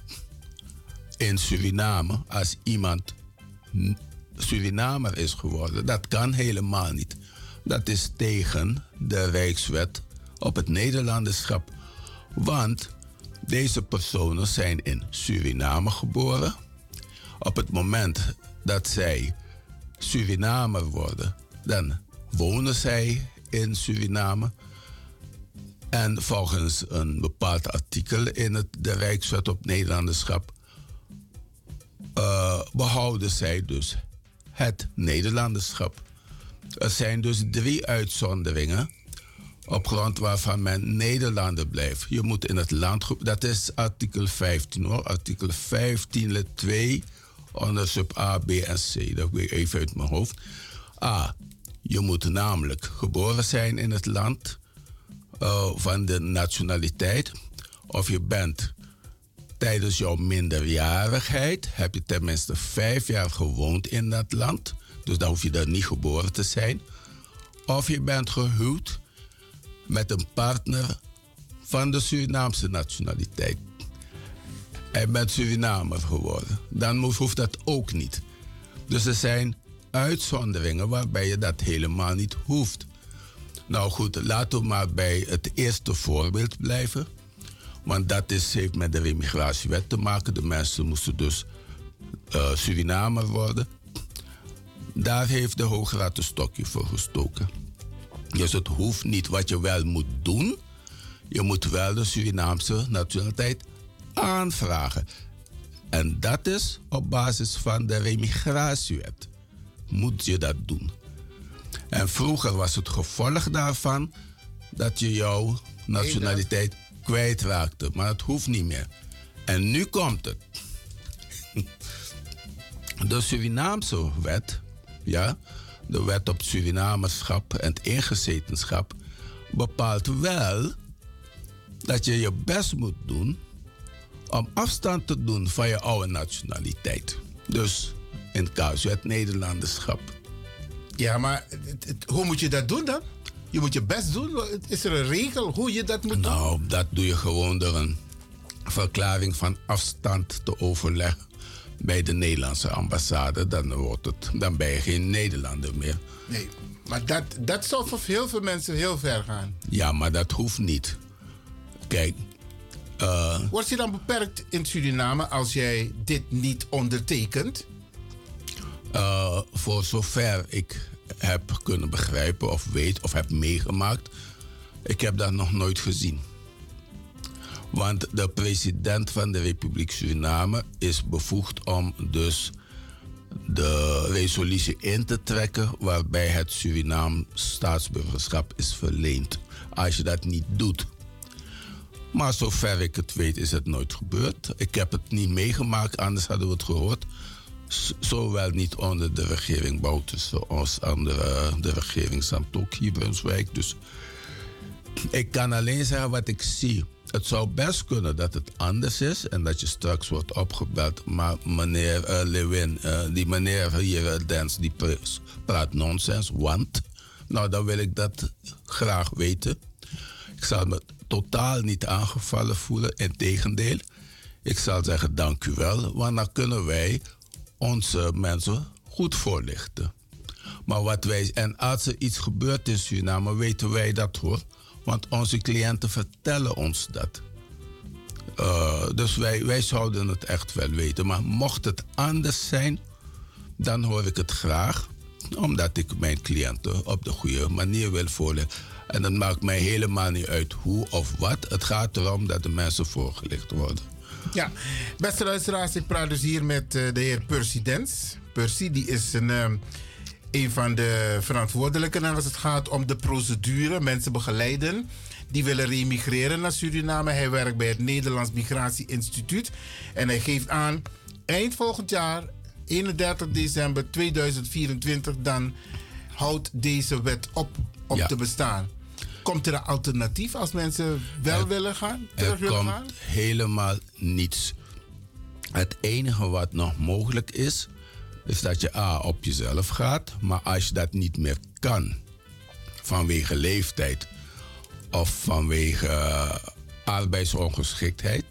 in Suriname als iemand Surinamer is geworden. Dat kan helemaal niet. Dat is tegen de Rijkswet op het Nederlanderschap. Want deze personen zijn in Suriname geboren. Op het moment dat zij Surinamer worden, dan wonen zij in Suriname. En volgens een bepaald artikel in het, de Rijkswet op Nederlanderschap eh, behouden zij dus het Nederlanderschap. Er zijn dus drie uitzonderingen op grond waarvan men Nederlander blijft. Je moet in het land, dat is artikel 15 hoor, artikel 15 lid 2 onder sub A, B en C. Dat weet ik even uit mijn hoofd. A. Je moet namelijk geboren zijn in het land eh, van de nationaliteit. Of je bent tijdens jouw minderjarigheid, heb je tenminste vijf jaar gewoond in dat land. Dus dan hoef je daar niet geboren te zijn. Of je bent gehuwd met een partner van de Surinaamse nationaliteit. Hij bent Surinamer geworden. Dan hoeft dat ook niet. Dus er zijn uitzonderingen waarbij je dat helemaal niet hoeft. Nou goed, laten we maar bij het eerste voorbeeld blijven. Want dat is, heeft met de remigratiewet te maken. De mensen moesten dus eh, Surinamer worden. Daar heeft de Hoge Raad een stokje voor gestoken. Dus het hoeft niet. Wat je wel moet doen, je moet wel de Surinaamse nationaliteit aanvragen. En dat is op basis van de remigratiewet. Moet je dat doen. En vroeger was het gevolg daarvan dat je jouw nationaliteit kwijtraakte. Maar het hoeft niet meer. En nu komt het. De Surinaamse wet, ja, de wet op Surinamerschap en ingezetenschap, bepaalt wel dat je je best moet doen om afstand te doen van je oude nationaliteit. Dus in het casus het Nederlanderschap. Ja, maar het- het- hoe moet je dat doen dan? Je moet je best doen. Is er een regel hoe je dat moet doen? Nou, dat doe je gewoon door een verklaring van afstand te overleggen bij de Nederlandse ambassade. Dan, wordt het, dan ben je geen Nederlander meer. Nee, maar dat, dat zou voor heel veel mensen heel ver gaan. Ja, maar dat hoeft niet. Kijk, eh, Word je dan beperkt in Suriname als jij dit niet ondertekent? Eh, voor zover ik heb kunnen begrijpen of weet of heb meegemaakt, ik heb dat nog nooit gezien. Want de president van de Republiek Suriname is bevoegd om dus de resolutie in te trekken waarbij het Surinaam staatsburgerschap is verleend. Als je dat niet doet. Maar zover ik het weet is het nooit gebeurd. Ik heb het niet meegemaakt, anders hadden we het gehoord. Zowel niet onder de regering Bouterse als onder de regering Santok hier Brunswijk. Dus ik kan alleen zeggen wat ik zie. Het zou best kunnen dat het anders is en dat je straks wordt opgebeld. Maar meneer eh, Lewin, eh, die meneer hier, uh, Dens, die pra- praat nonsens. Want, nou dan wil ik dat graag weten. Ik zal me totaal niet aangevallen voelen. Integendeel, ik zal zeggen dank u wel. Want dan kunnen wij onze mensen goed voorlichten. Maar wat wij, en als er iets gebeurt in Suriname, weten wij dat hoor. Want onze cliënten vertellen ons dat. Eh, dus wij, wij zouden het echt wel weten. Maar mocht het anders zijn, dan hoor ik het graag. Omdat ik mijn cliënten op de goede manier wil voorleggen. En dat maakt mij helemaal niet uit hoe of wat. Het gaat erom dat de mensen voorgelicht worden. Ja, beste luisteraars, ik praat dus hier met eh, de heer Percy Dens. Percy die is een, ehm, een van de verantwoordelijken als het gaat om de procedure, mensen begeleiden. Die willen remigreren naar Suriname. Hij werkt bij het Nederlands Migratie Instituut. En hij geeft aan, eind volgend jaar, 31 december 2024, dan houdt deze wet op, op Ja. te bestaan. Komt er een alternatief als mensen wel willen gaan? Terug Er komt gaan? helemaal niets. Het enige wat nog mogelijk is, is dat je A op jezelf gaat. Maar als je dat niet meer kan, vanwege leeftijd of vanwege eh, arbeidsongeschiktheid,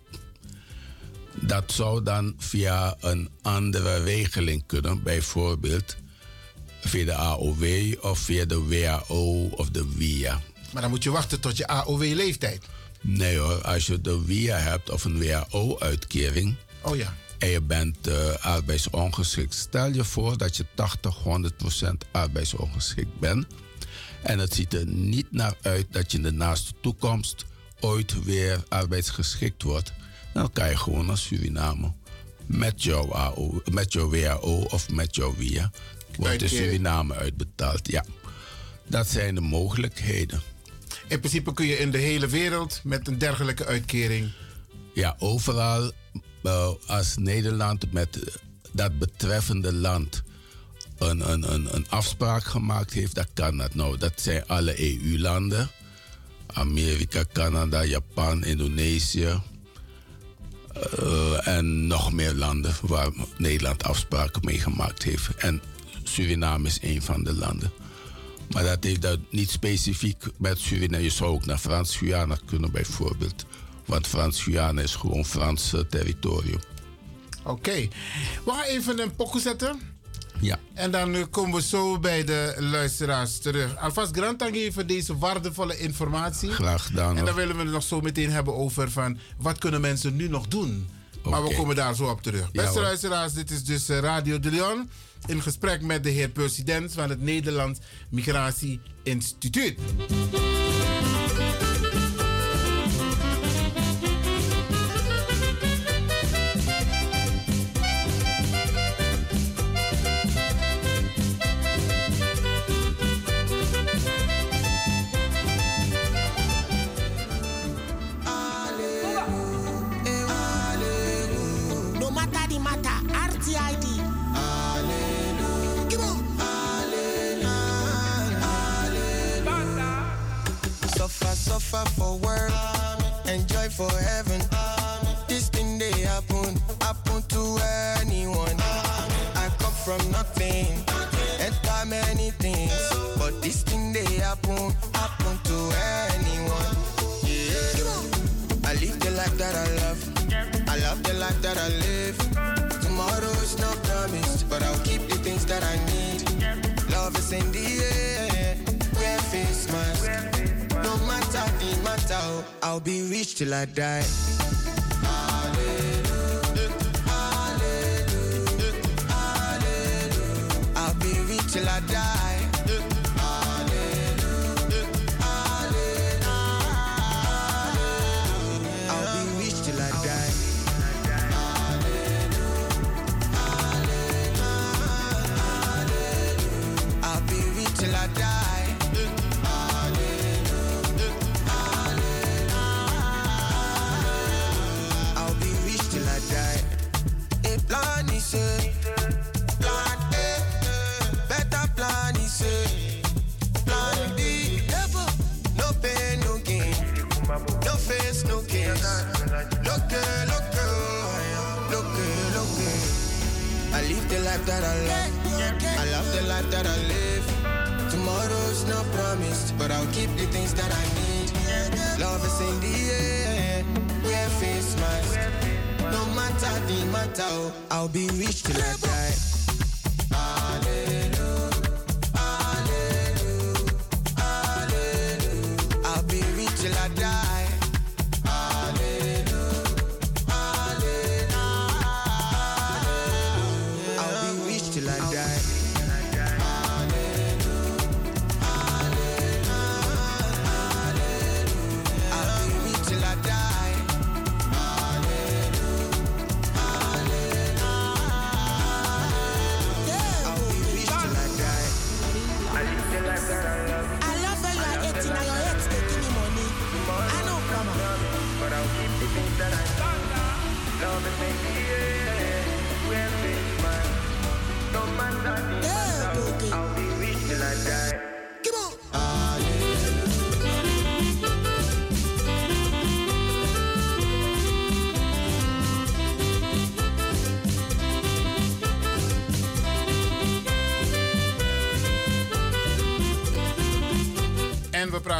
dat zou dan via een andere regeling kunnen. Bijvoorbeeld via de AOW of via de WAO of de WIA. Maar dan moet je wachten tot je AOW-leeftijd. Nee hoor, als je de WIA hebt of een WAO-uitkering Oh ja. en je bent eh, arbeidsongeschikt, stel je voor dat je 80, 100 procent arbeidsongeschikt bent. En het ziet er niet naar uit dat je in de naaste toekomst ooit weer arbeidsgeschikt wordt. Dan kan je gewoon naar Suriname met jouw, AO, met jouw WAO of met jouw WIA. Wordt in Uitkering. Suriname uitbetaald, ja. Dat zijn de mogelijkheden. In principe kun je in de hele wereld met een dergelijke uitkering. Ja, overal eh, als Nederland met dat betreffende land een, een, een, een afspraak gemaakt heeft, dan kan dat. Nou, dat zijn alle EU-landen. Amerika, Canada, Japan, Indonesië. eh, en nog meer landen waar Nederland afspraken mee gemaakt heeft. En Suriname is een van de landen. Maar dat heeft dat niet specifiek met Suriname. Je zou ook naar Frans-Guyana kunnen bijvoorbeeld. Want Frans-Guyana is gewoon Frans eh, territorium. Oké. We gaan even een pokoe zetten. Ja. En dan eh, komen we zo bij de luisteraars terug. Alvast Grant dank voor deze waardevolle informatie. Graag gedaan. En dan willen we het nog zo meteen hebben over van wat kunnen mensen nu nog doen. Maar we komen daar zo op terug. Beste luisteraars, dit is dus eh, Radio de Leon. In gesprek met de heer president van het Nederlands Migratie Instituut. Suffer, for work, enjoy for heaven. This thing they happen, happen to anyone. I come from nothing, enter many things, I'll be rich till I die. Keep the things that I need. Love is in the air, wear face mask. No matter the matter, oh, I'll be rich till I. I'll be rich till I die.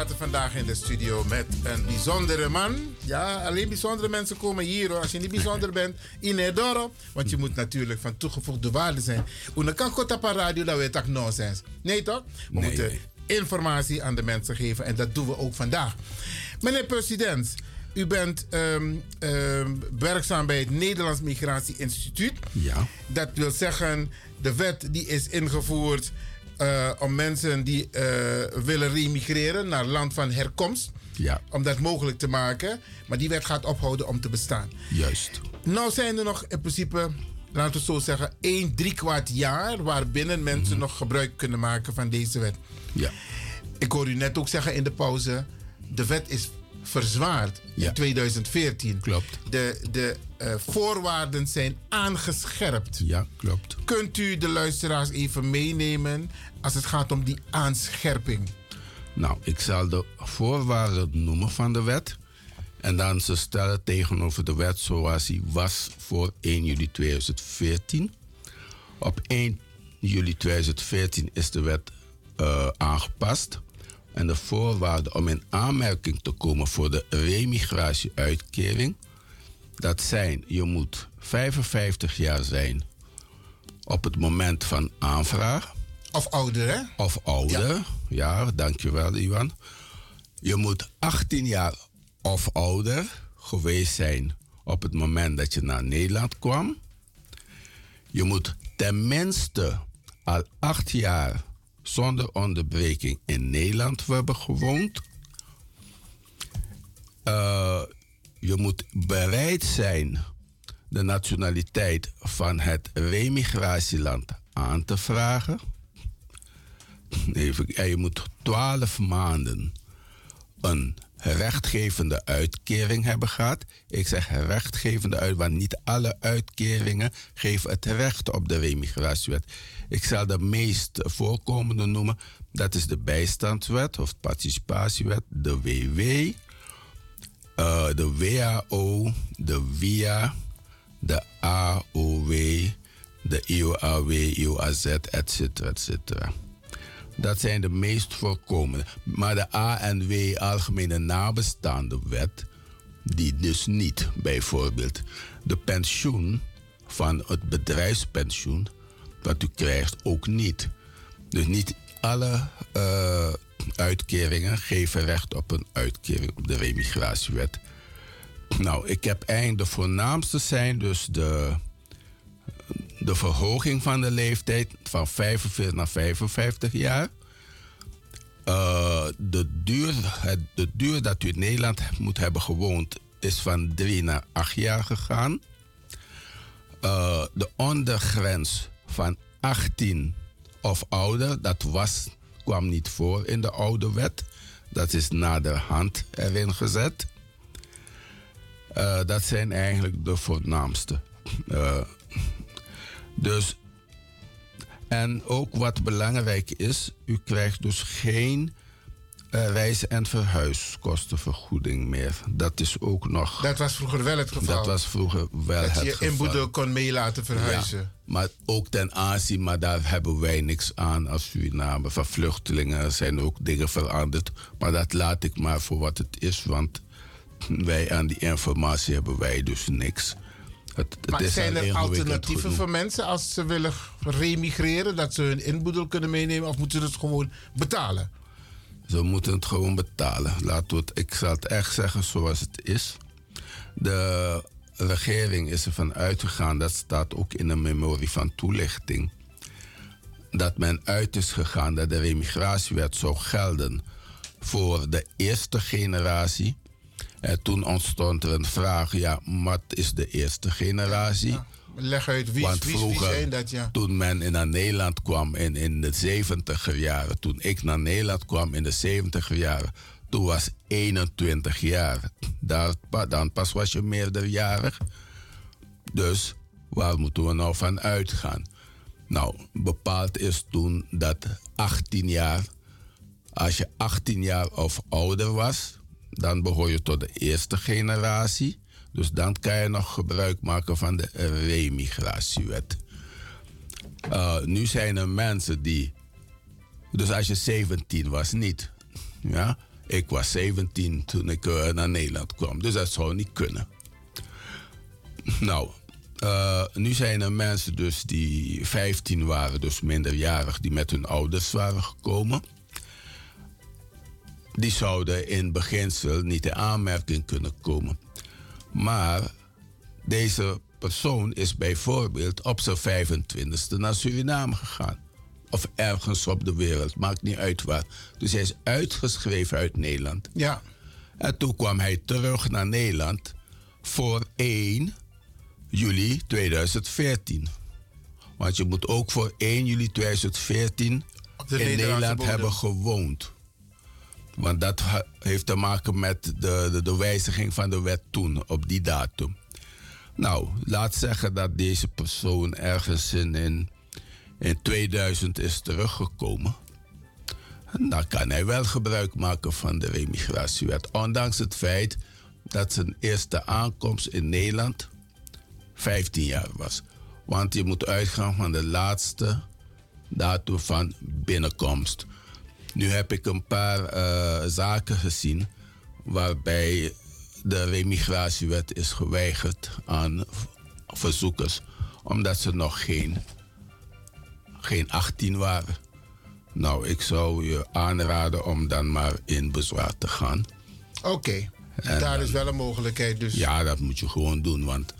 Praten vandaag in de studio met een bijzondere man. Ja, alleen bijzondere mensen komen hier hoor. Als je niet bijzonder bent, in het dorp. Want je moet natuurlijk van toegevoegde waarde zijn. Una kan goed op een radio, dat weet ik nonsens. Nee toch? We Nee, moeten nee. informatie aan de mensen geven en dat doen we ook vandaag. Meneer president, u bent ehm, ehm, werkzaam bij het Nederlands Migratie Instituut. Ja. Dat wil zeggen, de wet die is ingevoerd eh, om mensen die eh, willen remigreren naar land van herkomst. Ja. Om dat mogelijk te maken. Maar die wet gaat ophouden om te bestaan. Juist. Nou zijn er nog in principe, laten we zo zeggen, 1 drie kwart jaar waarbinnen mensen nog gebruik kunnen maken van deze wet. Ja. Ik hoor u net ook zeggen in de pauze, de wet is verzwaard in 2014. Klopt. De, de eh, voorwaarden zijn aangescherpt. Ja, klopt. Kunt u de luisteraars even meenemen als het gaat om die aanscherping? Nou, ik zal de voorwaarden noemen van de wet. En dan ze stellen tegenover de wet zoals die was voor 1 juli 2014. Op 1 juli 2014 is de wet eh, aangepast. En de voorwaarden om in aanmerking te komen voor de remigratieuitkering... dat zijn, je moet 55 jaar zijn op het moment van aanvraag. Of ouder, hè? Of ouder, ja. dankjewel Iwan. Je moet 18 jaar of ouder geweest zijn op het moment dat je naar Nederland kwam. Je moet tenminste al acht jaar zonder onderbreking in Nederland hebben gewoond. Eh, je moet bereid zijn de nationaliteit van het remigratieland aan te vragen. En je moet 12 maanden een rechtgevende uitkering hebben gehad. Ik zeg rechtgevende uit, want niet alle uitkeringen geven het recht op de remigratiewet. Ik zal de meest voorkomende noemen. Dat is de bijstandswet of participatiewet, de WW, eh, de WAO, de WIA, de AOW, de IOAW, IOAZ, et cetera, et cetera. Dat zijn de meest voorkomende. Maar de ANW, Algemene Nabestaande Wet, die dus niet. Bijvoorbeeld de pensioen van het bedrijfspensioen, wat u krijgt, ook niet. Dus niet alle eh, uitkeringen geven recht op een uitkering op de remigratiewet. Nou, ik heb eigenlijk de voornaamste zijn dus de, de verhoging van de leeftijd van 45 naar 55 jaar. Eh, de, duur, het, de duur dat u in Nederland moet hebben gewoond is van 3 naar 8 jaar gegaan. Eh, de ondergrens van 18 of ouder, dat was, kwam niet voor in de oude wet. Dat is naderhand erin gezet. Eh, dat zijn eigenlijk de voornaamste. Dus, en ook wat belangrijk is, u krijgt dus geen eh, reis- en verhuiskostenvergoeding meer. Dat is ook nog. Dat was vroeger wel het geval. Dat was vroeger wel dat het je je geval. inboedel kon mee laten verhuizen. Ja, maar ook ten aanzien, maar daar hebben wij niks aan als Suriname. Van vluchtelingen zijn ook dingen veranderd. Maar dat laat ik maar voor wat het is, want wij aan die informatie hebben wij dus niks. Het, het Maar zijn er alternatieven voor mensen als ze willen remigreren? Dat ze hun inboedel kunnen meenemen? Of moeten ze het gewoon betalen? Ze moeten het gewoon betalen. Laten we het, ik zal het echt zeggen zoals het is. De regering is ervan uitgegaan, dat staat ook in de memorie van toelichting, dat men uit is gegaan dat de remigratiewet zou gelden voor de eerste generatie. En toen ontstond er een vraag, ja, wat is de eerste generatie? Leg uit wie, Want wie, wie vroeger, zijn dat, ja. toen men naar Nederland kwam in, in de 70 jaren, toen ik naar Nederland kwam in de 70 jaren, toen was 21 jaar. Daar, dan pas was je meerderjarig. Dus waar moeten we nou van uitgaan? Nou, bepaald is toen dat 18 jaar, als je 18 jaar of ouder was, dan behoor je tot de eerste generatie. Dus dan kan je nog gebruik maken van de remigratiewet. Uh, nu zijn er mensen die. Dus als je 17 was, niet. Ja? Ik was 17 toen ik eh, naar Nederland kwam. Dus dat zou niet kunnen. Nou, eh, nu zijn er mensen dus die 15 waren, dus minderjarig, die met hun ouders waren gekomen. Die zouden in beginsel niet in aanmerking kunnen komen. Maar deze persoon is bijvoorbeeld op zijn 25e naar Suriname gegaan. Of ergens op de wereld, maakt niet uit waar. Dus hij is uitgeschreven uit Nederland. Ja. En toen kwam hij terug naar Nederland voor 1 juli 2014. Want je moet ook voor 1 juli 2014 de in Nederland hebben gewoond. Want dat heeft te maken met de, de, de wijziging van de wet toen, op die datum. Nou, laat zeggen dat deze persoon ergens in, in, in 2000 is teruggekomen. Dan kan hij wel gebruik maken van de remigratiewet. Ondanks het feit dat zijn eerste aankomst in Nederland 15 jaar was. Want je moet uitgaan van de laatste datum van binnenkomst. Nu heb ik een paar eh, zaken gezien waarbij de remigratiewet is geweigerd aan verzoekers, omdat ze nog geen, geen 18 waren. Nou, ik zou je aanraden om dan maar in bezwaar te gaan. Oké. Daar dan- is wel een mogelijkheid. Dus Ja, dat moet je gewoon doen, want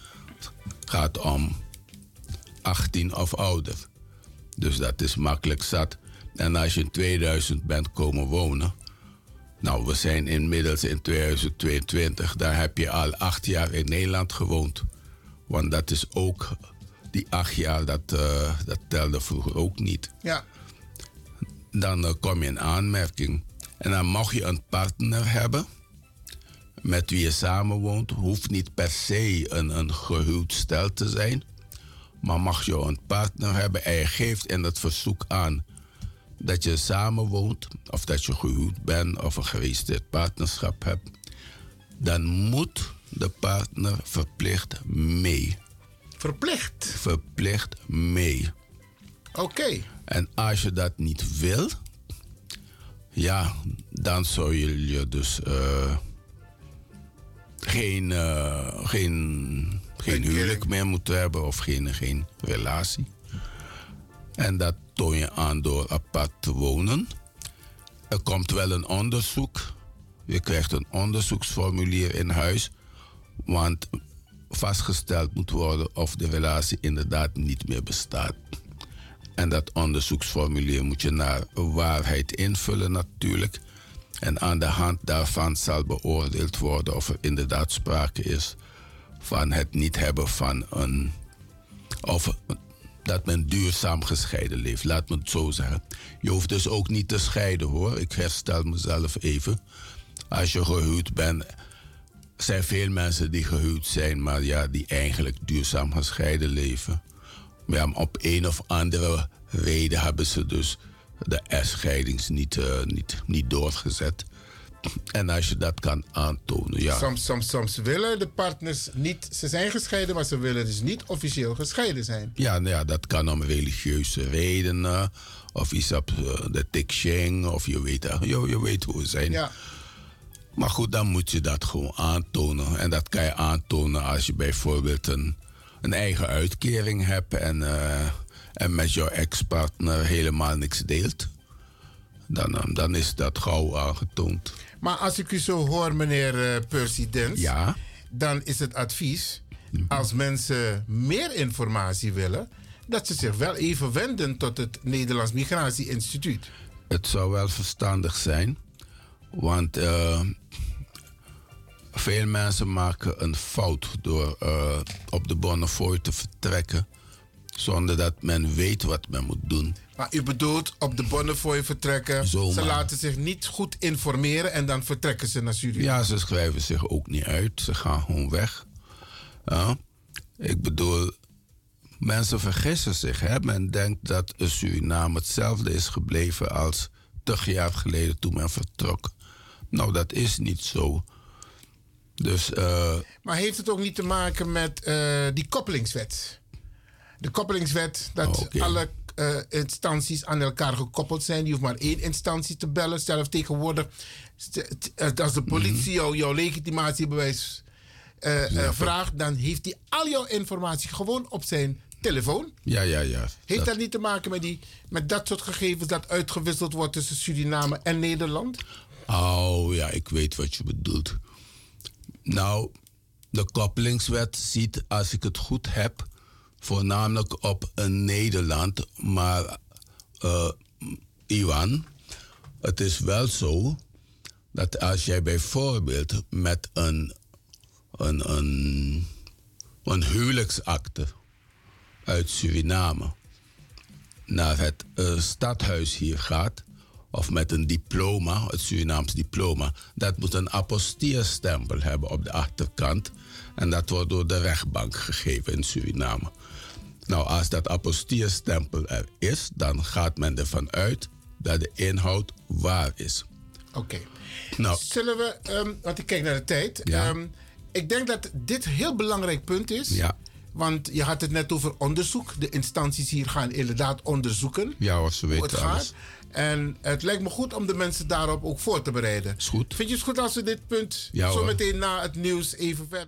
het gaat om 18 of ouder. Dus dat is makkelijk zat. En als je in 2000 bent komen wonen, nou, we zijn inmiddels in 2022, daar heb je al acht jaar in Nederland gewoond. Want dat is ook, die acht jaar, dat, eh, dat telde vroeger ook niet ja. dan eh, kom je in aanmerking. En dan mag je een partner hebben met wie je samenwoont. Hoeft niet per se een, een gehuwd stel te zijn. Maar mag je een partner hebben en je geeft in het verzoek aan dat je samenwoont, of dat je gehuwd bent of een geregistreerd partnerschap hebt, dan moet de partner verplicht mee. Verplicht? Verplicht mee. Oké. En als je dat niet wil, ja, dan zou je je dus eh, geen, eh, geen, geen huwelijk meer moeten hebben of geen, geen relatie. En dat toon je aan door apart te wonen. Er komt wel een onderzoek. Je krijgt een onderzoeksformulier in huis. Want vastgesteld moet worden of de relatie inderdaad niet meer bestaat. En dat onderzoeksformulier moet je naar waarheid invullen natuurlijk. En aan de hand daarvan zal beoordeeld worden of er inderdaad sprake is van het niet hebben van een. of dat men duurzaam gescheiden leeft, laat me het zo zeggen. Je hoeft dus ook niet te scheiden hoor. Ik herstel mezelf even. Als je gehuwd bent, zijn veel mensen die gehuwd zijn, maar ja, die eigenlijk duurzaam gescheiden leven. Maar ja, op een of andere reden hebben ze dus de echtscheidings niet, eh, niet, niet doorgezet. En als je dat kan aantonen, ja. Soms, soms, soms willen de partners niet... Ze zijn gescheiden, maar ze willen dus niet officieel gescheiden zijn. Ja, nou ja, dat kan om religieuze redenen. Of iets op eh, de tikshing. Of je weet, eh, je, je weet hoe het zijn. Ja. Maar goed, dan moet je dat gewoon aantonen. En dat kan je aantonen als je bijvoorbeeld een, een eigen uitkering hebt. En, eh, en met jouw ex-partner helemaal niks deelt. Dan, dan is dat gauw aangetoond. Maar als ik u zo hoor, meneer eh Percy Dens... Ja? dan is het advies, als mensen meer informatie willen... dat ze zich wel even wenden tot het Nederlands Migratie Instituut. Het zou wel verstandig zijn. Want eh, veel mensen maken een fout door eh, op de Bonnefoy te vertrekken. Zonder dat men weet wat men moet doen. Maar u bedoelt op de Bonnefoy vertrekken. Zomaar. Ze laten zich niet goed informeren en dan vertrekken ze naar Suriname. Ja, ze schrijven zich ook niet uit. Ze gaan gewoon weg. Ja. Ik bedoel, mensen vergissen zich. Hè? Men denkt dat Suriname hetzelfde is gebleven als tig jaar geleden toen men vertrok. Nou, dat is niet zo. Dus eh, Maar heeft het ook niet te maken met eh, die koppelingswet? De koppelingswet, dat alle eh, instanties aan elkaar gekoppeld zijn. Je hoeft maar één instantie te bellen. Zelf tegenwoordig, eh, als de politie jou, jouw legitimatiebewijs eh, Ja, vraagt, dan heeft hij al jouw informatie gewoon op zijn telefoon. Ja, ja, ja. Heeft dat, niet te maken met, die, met dat soort gegevens dat uitgewisseld wordt tussen Suriname en Nederland? Oh ja, ik weet wat je bedoelt. Nou, de koppelingswet ziet, als ik het goed heb, voornamelijk op een Nederland. Maar, eh, Iwan, het is wel zo dat als jij bijvoorbeeld met een, een, een, een huwelijksakte uit Suriname naar het eh, stadhuis hier gaat, of met een diploma, het Surinaams diploma, dat moet een apostilleerstempel hebben op de achterkant. En dat wordt door de rechtbank gegeven in Suriname. Nou, als dat apostilleerstempel er is, dan gaat men ervan uit dat de inhoud waar is. Oké. Nou, Zullen we, ehm, want ik kijk naar de tijd. Ja. Ehm, ik denk dat dit een heel belangrijk punt is. Ja. Want je had het net over onderzoek. De instanties hier gaan inderdaad onderzoeken ja hoor, ze hoe het weten gaat. En het lijkt me goed om de mensen daarop ook voor te bereiden. Is goed. Vind je het goed als we dit punt Ja, zo hoor. meteen na het nieuws even verder...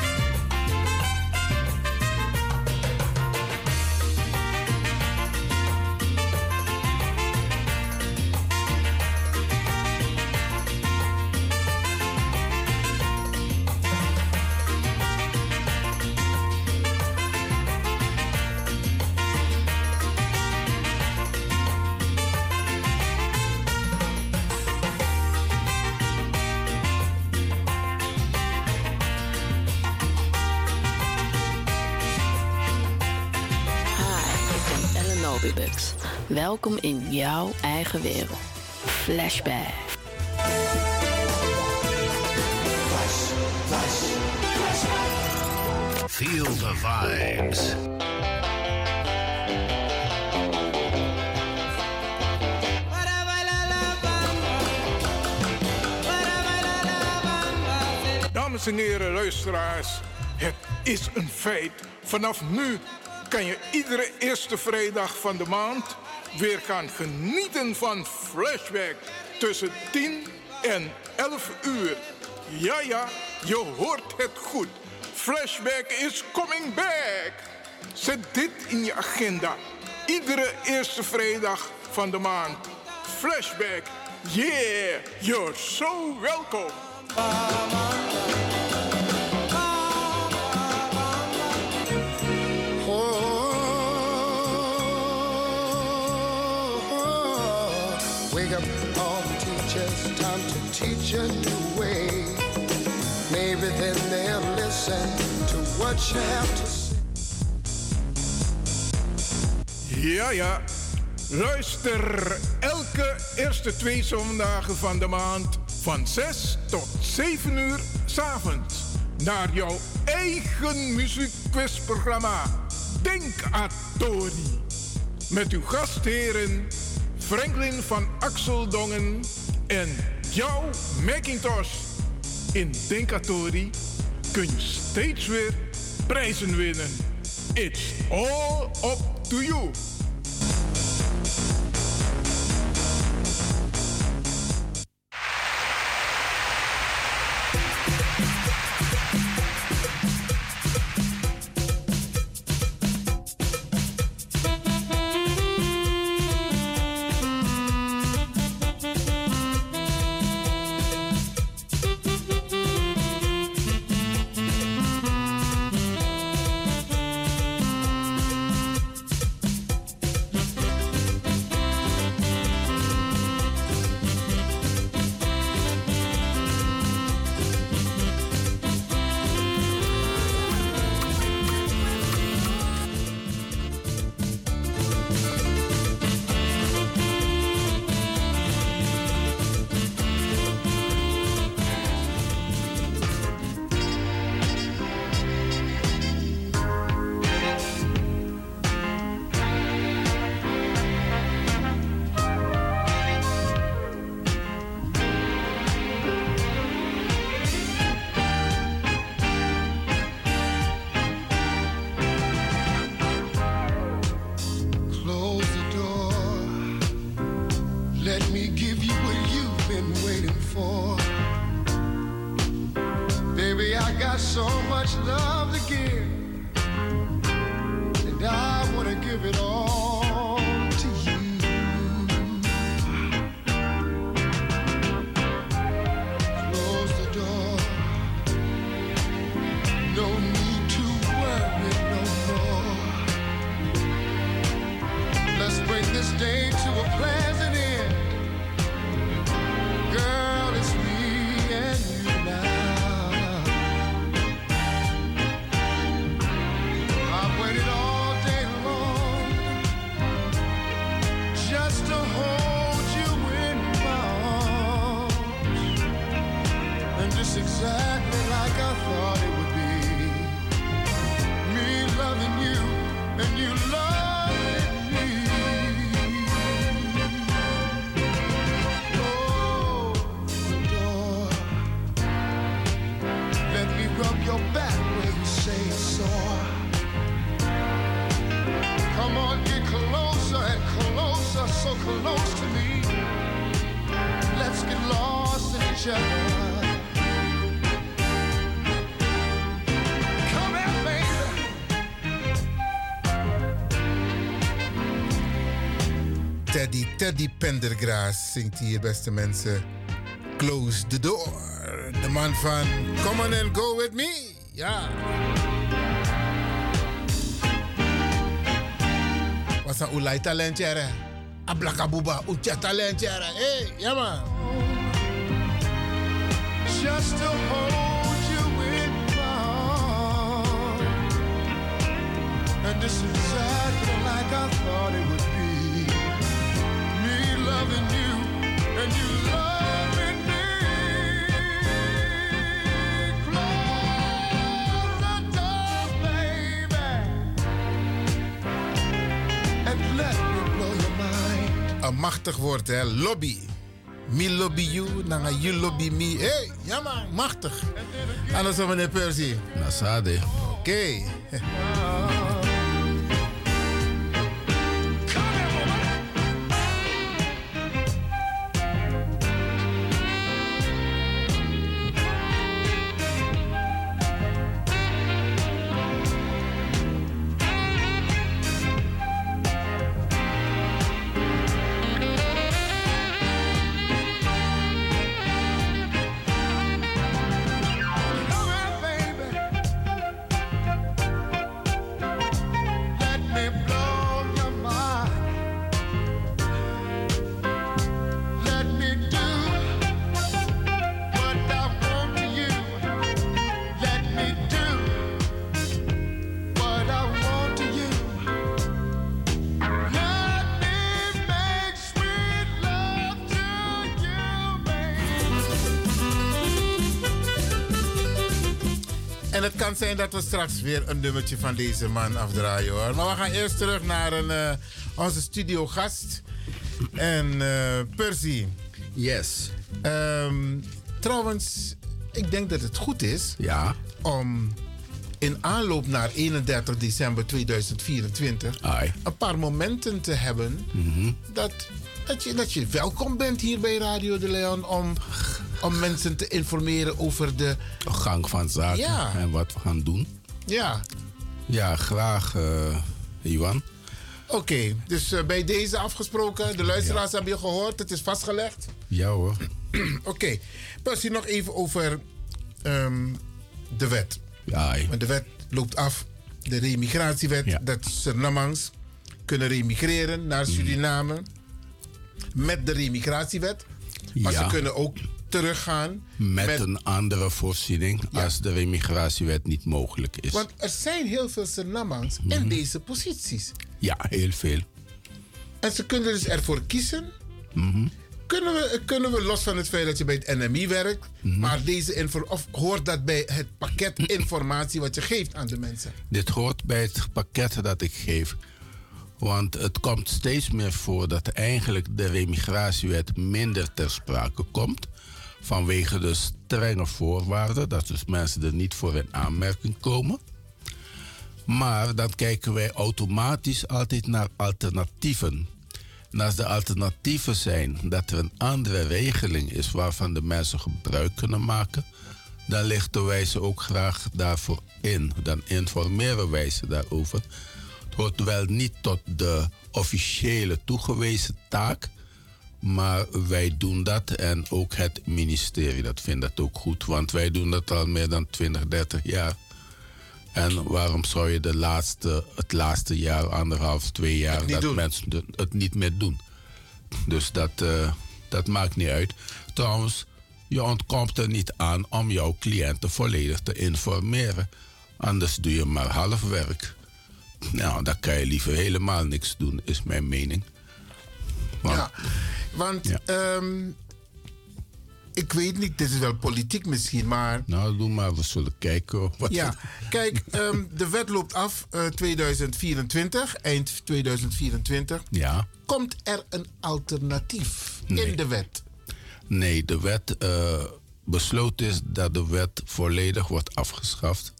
Welkom in jouw eigen wereld. Flashback. Feel the vibes. Dames en heren, luisteraars, het is een feit. Vanaf nu kan je iedere eerste vrijdag van de maand weer gaan genieten van Flashback tussen 10 en 11 uur. Ja, ja, je hoort het goed. Flashback is coming back. Zet dit in je agenda. Iedere eerste vrijdag van de maand. Flashback. Yeah, you're so welcome. Wake what. Ja, ja. Luister elke eerste twee zondagen van de maand van 6 tot 7 uur s'avonds naar jouw eigen muziekquizprogramma Tori. Met uw gastheren Franklin van Axeldongen en jouw Macintosh. In Denkatori kun je steeds weer prijzen winnen. It's all up to you. Teddy Pendergrass zingt hier, beste mensen. Close the door. De man van Come on and go with me. Ja. Was een ulai talentjere. Ablakabuba, ucha talentjere. Hey, ja man. Just to machtig woord, hè? Lobby. Me lobby you, nanga you lobby me. Hey, ja man, machtig. Anders dan meneer Percy. Nasade. Oké. Let dat we straks weer een nummertje van deze man afdraaien hoor. Maar we gaan eerst terug naar een, eh, onze studiogast. En eh, Percy. Yes. Ehm, trouwens, ik denk dat het goed is Ja. om in aanloop naar 31 december 2024 een paar momenten te hebben Mhm. dat, dat, je, dat je welkom bent hier bij Radio de Leon om, om mensen te informeren over de gang van zaken Ja. en wat we gaan doen. Ja. Ja, graag, eh Iwan. Oké, dus eh, bij deze afgesproken. De luisteraars hebben je gehoord, het is vastgelegd. Ja hoor. Oké, Percy, nog even over ehm, de wet. Ja. Want de wet loopt af. De remigratiewet, dat Surinamangs kunnen remigreren naar Mm. Suriname. Met de remigratiewet. Maar Ja. ze kunnen ook teruggaan. Met, een andere voorziening als de remigratiewet niet mogelijk is. Want er zijn heel veel Surinamangs Mhm. in deze posities. Ja, heel veel. En ze kunnen dus ervoor kiezen. Mhm. Kunnen we, kunnen we los van het feit dat je bij het NMI werkt, Mhm. maar deze info, of hoort dat bij het pakket informatie wat je geeft aan de mensen? Dit hoort bij het pakket dat ik geef. Want het komt steeds meer voor dat eigenlijk de remigratiewet minder ter sprake komt. Vanwege de strenge voorwaarden, dat dus mensen er niet voor in aanmerking komen. Maar dan kijken wij automatisch altijd naar alternatieven. En als de alternatieven zijn dat er een andere regeling is waarvan de mensen gebruik kunnen maken, dan lichten wij ze ook graag daarvoor in. Dan informeren wij ze daarover. Het hoort wel niet tot de officiële toegewezen taak, maar wij doen dat en ook het ministerie dat vindt dat ook goed, want wij doen dat al meer dan 20, 30 jaar. En waarom zou je de laatste, het laatste jaar, anderhalf, twee jaar, dat doen. mensen het niet meer doen? Dus dat, eh, dat maakt niet uit. Trouwens, je ontkomt er niet aan om jouw cliënten volledig te informeren. Anders doe je maar half werk. Nou, dan kan je liever helemaal niks doen, is mijn mening. Ja, want ehm, ik weet niet, dit is wel politiek misschien, maar. Nou, doe maar, we zullen kijken. Wat Ja, kijk, ehm, de wet loopt af eh, 2024, eind 2024. Ja. Komt er een alternatief Nee. in de wet? Nee, de wet eh, besloten is dat de wet volledig wordt afgeschaft.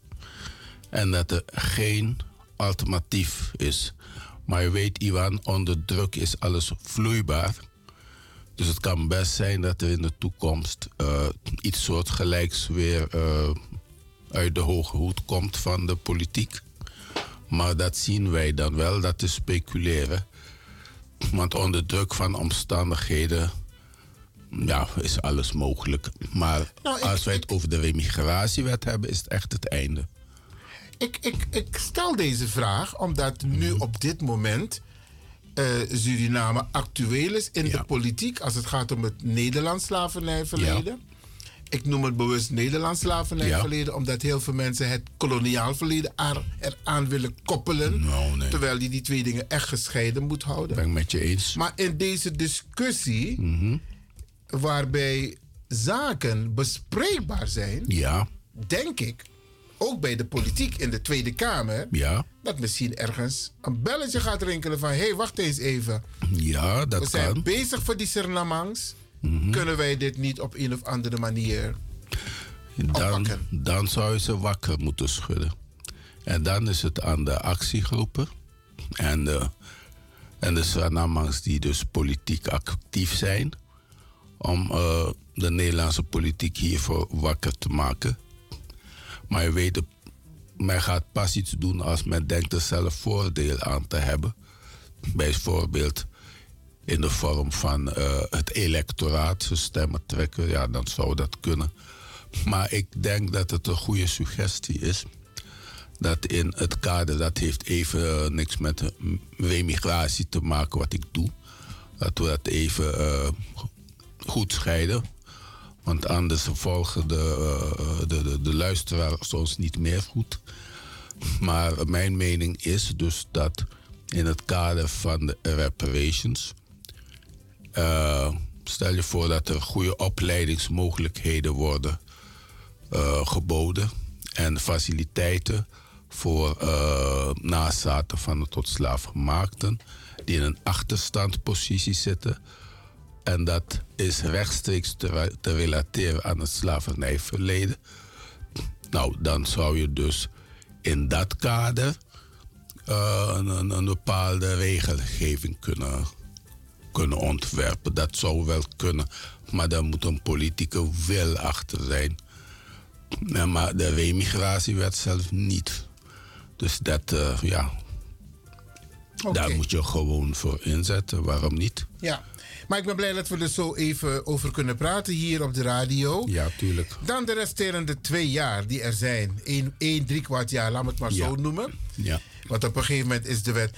En dat er geen alternatief is. Maar je weet, Iwan, onder druk is alles vloeibaar. Dus het kan best zijn dat er in de toekomst eh, iets soortgelijks weer eh, uit de hoge hoed komt van de politiek. Maar dat zien wij dan wel, dat is speculeren. Want onder druk van omstandigheden ja, is alles mogelijk. Maar Nou, ik- als wij het over de remigratiewet hebben, is het echt het einde. Ik, ik, ik stel deze vraag omdat nu op dit moment eh, Suriname actueel is in de politiek als het gaat om het Nederlands slavernijverleden. Ik noem het bewust Nederlands slavernijverleden, omdat heel veel mensen het koloniaal verleden aan- eraan willen koppelen. Terwijl die die twee dingen echt gescheiden moet houden. Ben ik met je eens. Maar in deze discussie, Mhm. waarbij zaken bespreekbaar zijn, Ja, denk ik, ook bij de politiek in de Tweede Kamer, ja, dat misschien ergens een belletje gaat rinkelen van: hé, hey, wacht eens even. ja, dat We zijn kan. Mhm. bezig voor die Sernamangs. Kunnen wij dit niet op een of andere manier Dan, dan zou je ze wakker moeten schudden. En dan is het aan de actiegroepen en de, en de die dus politiek actief zijn, om eh, de Nederlandse politiek hiervoor wakker te maken. Maar je weet, men gaat pas iets doen als men denkt er zelf voordeel aan te hebben. Bijvoorbeeld in de vorm van eh, het electoraat, zijn stemmen trekken, ja, dan zou dat kunnen. Maar ik denk dat het een goede suggestie is. Dat in het kader, dat heeft even eh, niks met de remigratie te maken wat ik doe. Dat we dat even eh, goed scheiden. Want anders volgen de, eh, de, de, de luisteraars ons niet meer goed. Maar mijn mening is dus dat in het kader van de reparations. eh, stel je voor dat er goede opleidingsmogelijkheden worden eh, geboden en faciliteiten voor eh, nazaten van de tot slaafgemaakten die in een achterstandpositie zitten. En dat is rechtstreeks te, te relateren aan het slavernijverleden. Nou, dan zou je dus in dat kader eh, een, een, een bepaalde regelgeving kunnen, kunnen ontwerpen. Dat zou wel kunnen, maar daar moet een politieke wil achter zijn. Nee, maar de remigratiewet zelf niet. Dus dat, eh, ja, daar moet je gewoon voor inzetten. Waarom niet? Ja, maar ik ben blij dat we er zo even over kunnen praten hier op de radio. Ja, tuurlijk. Dan de resterende twee jaar die er zijn. Eén, één drie kwart jaar, laat me het maar Ja. zo noemen. Ja. Want op een gegeven moment is de wet.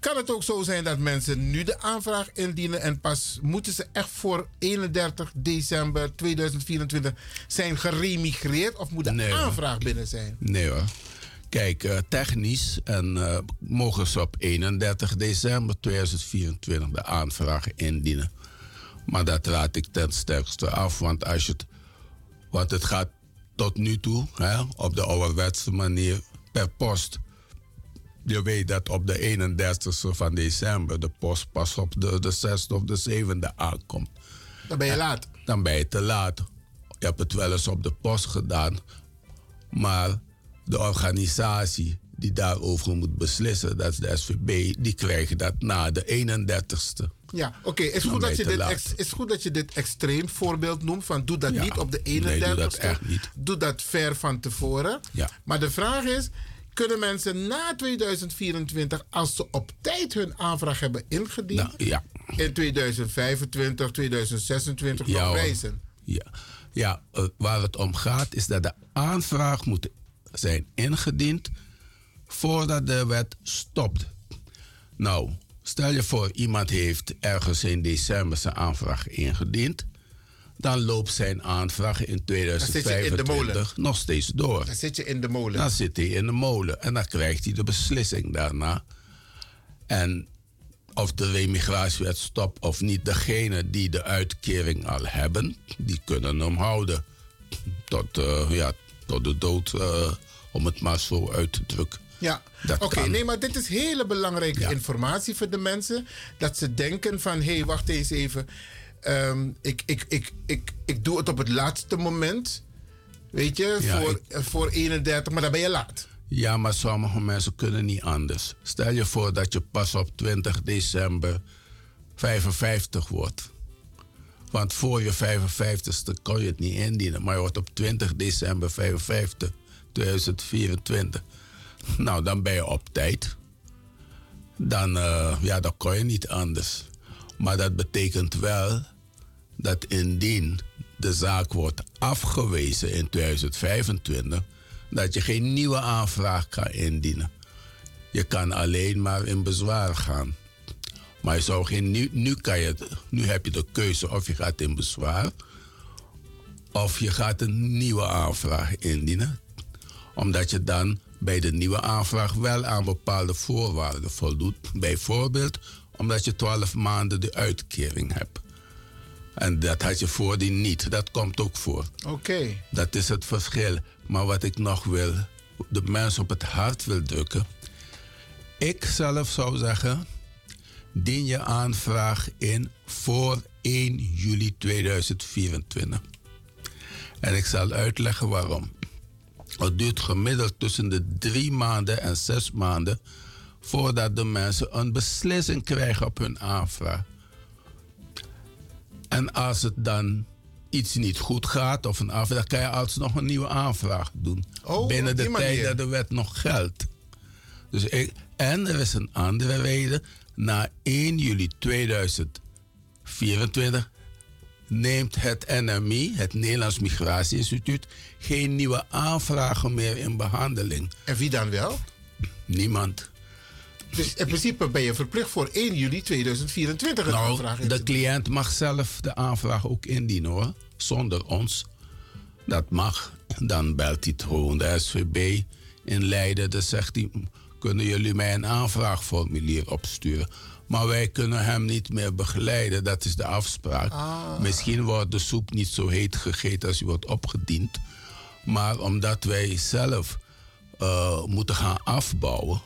Kan het ook zo zijn dat mensen nu de aanvraag indienen en pas moeten ze echt voor 31 december 2024 zijn geremigreerd of moet de Nee, hoor. aanvraag binnen zijn? Nee hoor. Kijk, eh, technisch en, eh, mogen ze op 31 december 2024 de aanvraag indienen. Maar dat raad ik ten sterkste af, want als je het, want het gaat tot nu toe hè, op de ouderwetse manier per post. Je weet dat op de 31ste van december de post pas op de, de 6e of de 7e aankomt. Dan ben je laat. Dan ben je te laat. Je hebt het wel eens op de post gedaan, maar de organisatie die daarover moet beslissen, dat is de SVB, die krijgen dat na de 31ste. Ja, oké. Is, Dan goed dat je dit ex- is goed dat je dit extreem voorbeeld noemt. Van doe dat Ja. niet op de Nee, 31ste. doe dat echt niet. Doe dat ver van tevoren. Ja. Maar de vraag is: kunnen mensen na 2024, als ze op tijd hun aanvraag hebben ingediend, Nou, ja. in 2025, 2026 Ja, nog reizen? Ja, ja eh, waar het om gaat is dat de aanvraag moet zijn ingediend voordat de wet stopt. Nou, stel je voor iemand heeft ergens in december zijn aanvraag ingediend. Dan loopt zijn aanvraag in zit je in de 2025 molen. nog steeds door. Dan zit je in de molen. Dan zit hij in de molen en dan krijgt hij de beslissing daarna. En of de remigratiewet stopt of niet, degene die de uitkering al hebben, die kunnen hem houden. Tot, eh, ja, tot de dood, eh, om het maar zo uit te drukken. Ja, oké. nee, maar dit is hele belangrijke informatie voor de mensen. Dat ze denken van, hé, hey, wacht eens even. Ehm, ik, ik, ik, ik, ik doe het op het laatste moment. Weet je, Ja, voor, eh, voor 31, maar dan ben je laat. Ja, maar sommige mensen kunnen niet anders. Stel je voor dat je pas op 20 december 55 wordt. Want voor je 55ste kon je het niet indienen. Maar je wordt op 20 december 55, 2024. Nou, dan ben je op tijd. Dan, eh, ja, dan kon je niet anders. Maar dat betekent wel dat indien de zaak wordt afgewezen in 2025, dat je geen nieuwe aanvraag kan indienen. Je kan alleen maar in bezwaar gaan. Maar je zou geen, nu, nu, kan je, nu heb je de keuze of je gaat in bezwaar of je gaat een nieuwe aanvraag indienen. Omdat je dan bij de nieuwe aanvraag wel aan bepaalde voorwaarden voldoet. Bijvoorbeeld omdat je 12 maanden de uitkering hebt. En dat had je voordien niet. Dat komt ook voor. Oké. Dat is het verschil. Maar wat ik nog wil, de mensen op het hart wil drukken. Ik zelf zou zeggen, dien je aanvraag in voor 1 juli 2024. En ik zal uitleggen waarom. Het duurt gemiddeld tussen de drie maanden en zes maanden voordat de mensen een beslissing krijgen op hun aanvraag. En als het dan iets niet goed gaat of een aanvraag, dan kan je alsnog een nieuwe aanvraag doen. Oh, binnen de tijd dat de wet nog geldt. Dus ik, en er is een andere reden. Na 1 juli 2024 neemt het NMI, het Nederlands Migratieinstituut, geen nieuwe aanvragen meer in behandeling. En wie dan wel? Niemand. Dus in principe ben je verplicht voor 1 juli 2024 een Nou, aanvraag in de cliënt mag zelf de aanvraag ook indienen hoor. Zonder ons. Dat mag. Dan belt hij gewoon de SVB in Leiden. Dan zegt hij, kunnen jullie mij een aanvraagformulier opsturen? Maar wij kunnen hem niet meer begeleiden. Dat is de afspraak. Misschien wordt de soep niet zo heet gegeten als die wordt opgediend. Maar omdat wij zelf eh, moeten gaan afbouwen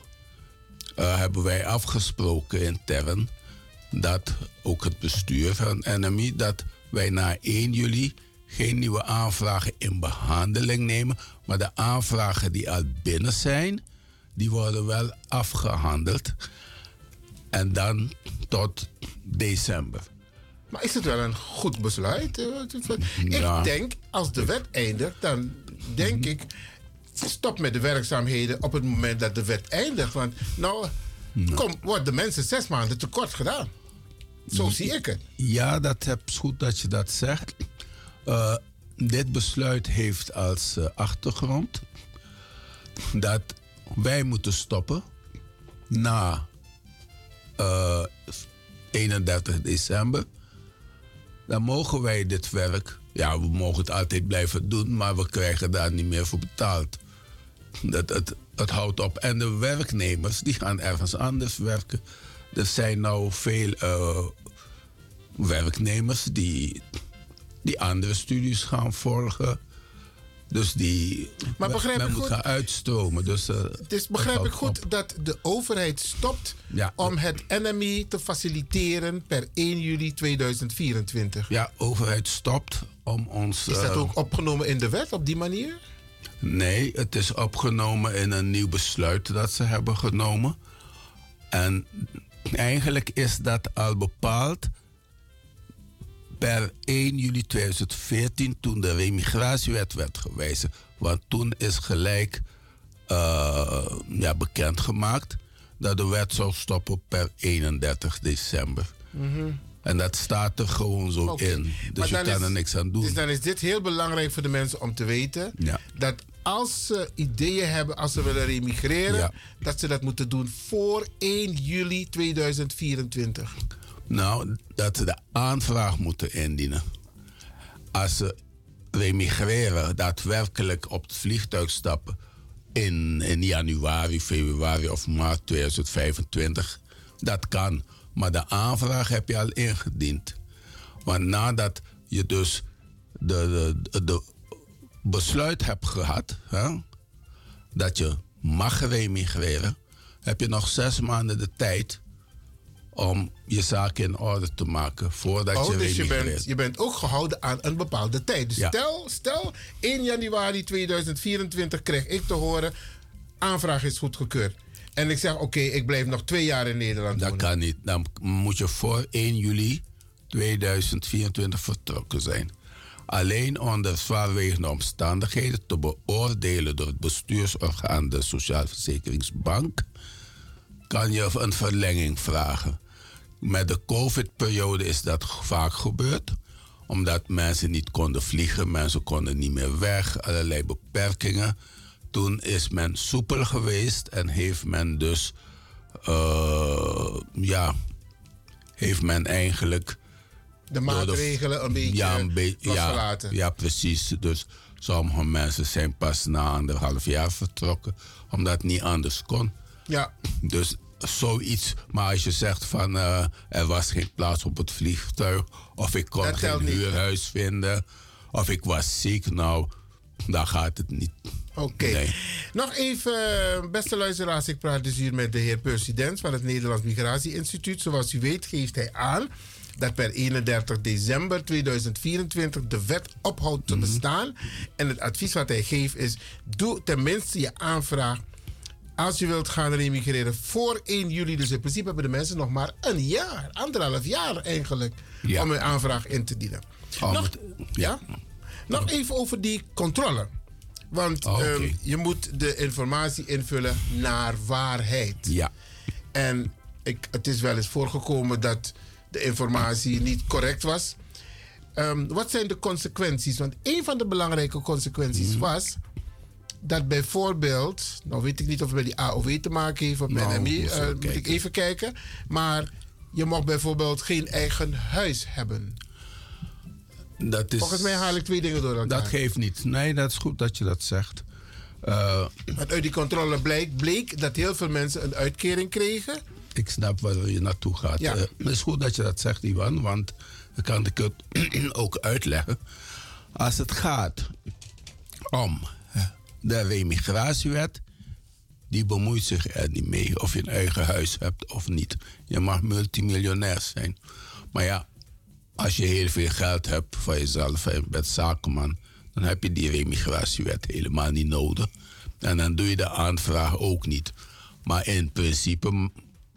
eh, hebben wij afgesproken intern dat ook het bestuur van NMI dat wij na 1 juli geen nieuwe aanvragen in behandeling nemen, maar de aanvragen die al binnen zijn, die worden wel afgehandeld en dan tot december. Maar is het wel een goed besluit? Ja. Ik denk, als de wet eindigt, dan denk ik... stop met de werkzaamheden op het moment dat de wet eindigt. Want nou, kom, wordt de mensen zes maanden tekort gedaan. Zo zie ik het. Ja, dat is goed dat je dat zegt. Eh, dit besluit heeft als eh, achtergrond dat wij moeten stoppen na eh, 31 december. Dan mogen wij dit werk, ja, we mogen het altijd blijven doen, maar we krijgen daar niet meer voor betaald. Dat, het, het houdt op. En de werknemers die gaan ergens anders werken. Er zijn nou veel eh, werknemers die, die andere studies gaan volgen. Dus die Maar begrijp men ik moet goed? gaan uitstromen. Dus, eh, Dus begrijp het ik goed dat de overheid stopt Ja. om het NMI te faciliteren per 1 juli 2024? Ja, overheid stopt om ons... Is dat eh, ook opgenomen in de wet op die manier? Nee, het is opgenomen in een nieuw besluit dat ze hebben genomen. En eigenlijk is dat al bepaald per 1 juli 2014 toen de remigratiewet werd gewijzigd. Want toen is gelijk eh, ja, bekendgemaakt dat de wet zou stoppen per 31 december. En dat staat er gewoon zo in. Dus je kan is- er niks aan doen. Dus dan is dit heel belangrijk voor de mensen om te weten. Ja. Dat als ze ideeën hebben, als ze willen remigreren, Ja. dat ze dat moeten doen voor 1 juli 2024. Nou, dat ze de aanvraag moeten indienen. Als ze remigreren, daadwerkelijk op het vliegtuig stappen in, in januari, februari of maart 2025, dat kan. Maar de aanvraag heb je al ingediend. Want nadat je dus de, de, besluit hebt gehad, hè, dat je mag remigreren, heb je nog zes maanden de tijd om je zaak in orde te maken voordat oh, je dus je bent, je bent ook gehouden aan een bepaalde tijd. Dus Ja. stel, stel, 1 januari 2024 krijg ik te horen... aanvraag is goedgekeurd. En ik zeg, oké, ik blijf nog twee jaar in Nederland Dat wonen. kan niet. Dan moet je voor 1 juli 2024 vertrokken zijn. Alleen onder zwaarwegende omstandigheden te beoordelen door het bestuursorgaan de Sociaalverzekeringsbank kan je een verlenging vragen. Met de COVID-periode is dat vaak gebeurd, omdat mensen niet konden vliegen, mensen konden niet meer weg, allerlei beperkingen. Toen is men soepel geweest en heeft men dus, eh, ja, heeft men eigenlijk De maatregelen een beetje ja, een be- ja, losgelaten. ja, precies. Dus sommige mensen zijn pas na anderhalf jaar vertrokken, omdat het niet anders kon. Ja. Dus zoiets. Maar als je zegt van eh, er was geen plaats op het vliegtuig, of ik kon Dat geen niet. huurhuis vinden, of ik was ziek, nou, dan gaat het niet. Oké. Nee. Nog even, beste luisteraars, ik praat dus hier met de heer President van het Nederlands Migratie Instituut. Zoals u weet geeft hij aan dat per 31 december 2024 de wet ophoudt te bestaan. En het advies wat hij geeft is, doe tenminste je aanvraag als je wilt gaan remigreren voor 1 juli. Dus in principe hebben de mensen nog maar een jaar, anderhalf jaar eigenlijk, Ja. om hun aanvraag in te dienen. Oh, nog, ja? Nog even over die controle. Want Oh, ehm, je moet de informatie invullen naar waarheid. Ja. En ik, het is wel eens voorgekomen dat de informatie niet correct was. Ehm, wat zijn de consequenties? Want een van de belangrijke consequenties Mhm. was dat bijvoorbeeld, nou weet ik niet of het met die AOW te maken heeft of met Nou, moet eh, moet ik even kijken. Maar je mag bijvoorbeeld geen eigen huis hebben. Dat is, Volgens mij haal ik twee dingen door elkaar. Dat geeft niet. Nee, dat is goed dat je dat zegt. Eh, Want uit die controle bleek, bleek dat heel veel mensen een uitkering kregen. ik snap waar je naartoe gaat. Ja. Eh, het is goed dat je dat zegt, Iwan, want dan kan ik het ook uitleggen. Als het gaat om de remigratiewet, die bemoeit zich er niet mee of je een eigen huis hebt of niet. Je mag multimiljonair zijn. Maar ja, als je heel veel geld hebt van jezelf en bent zakenman, dan heb je die remigratiewet helemaal niet nodig. En dan doe je de aanvraag ook niet. Maar in principe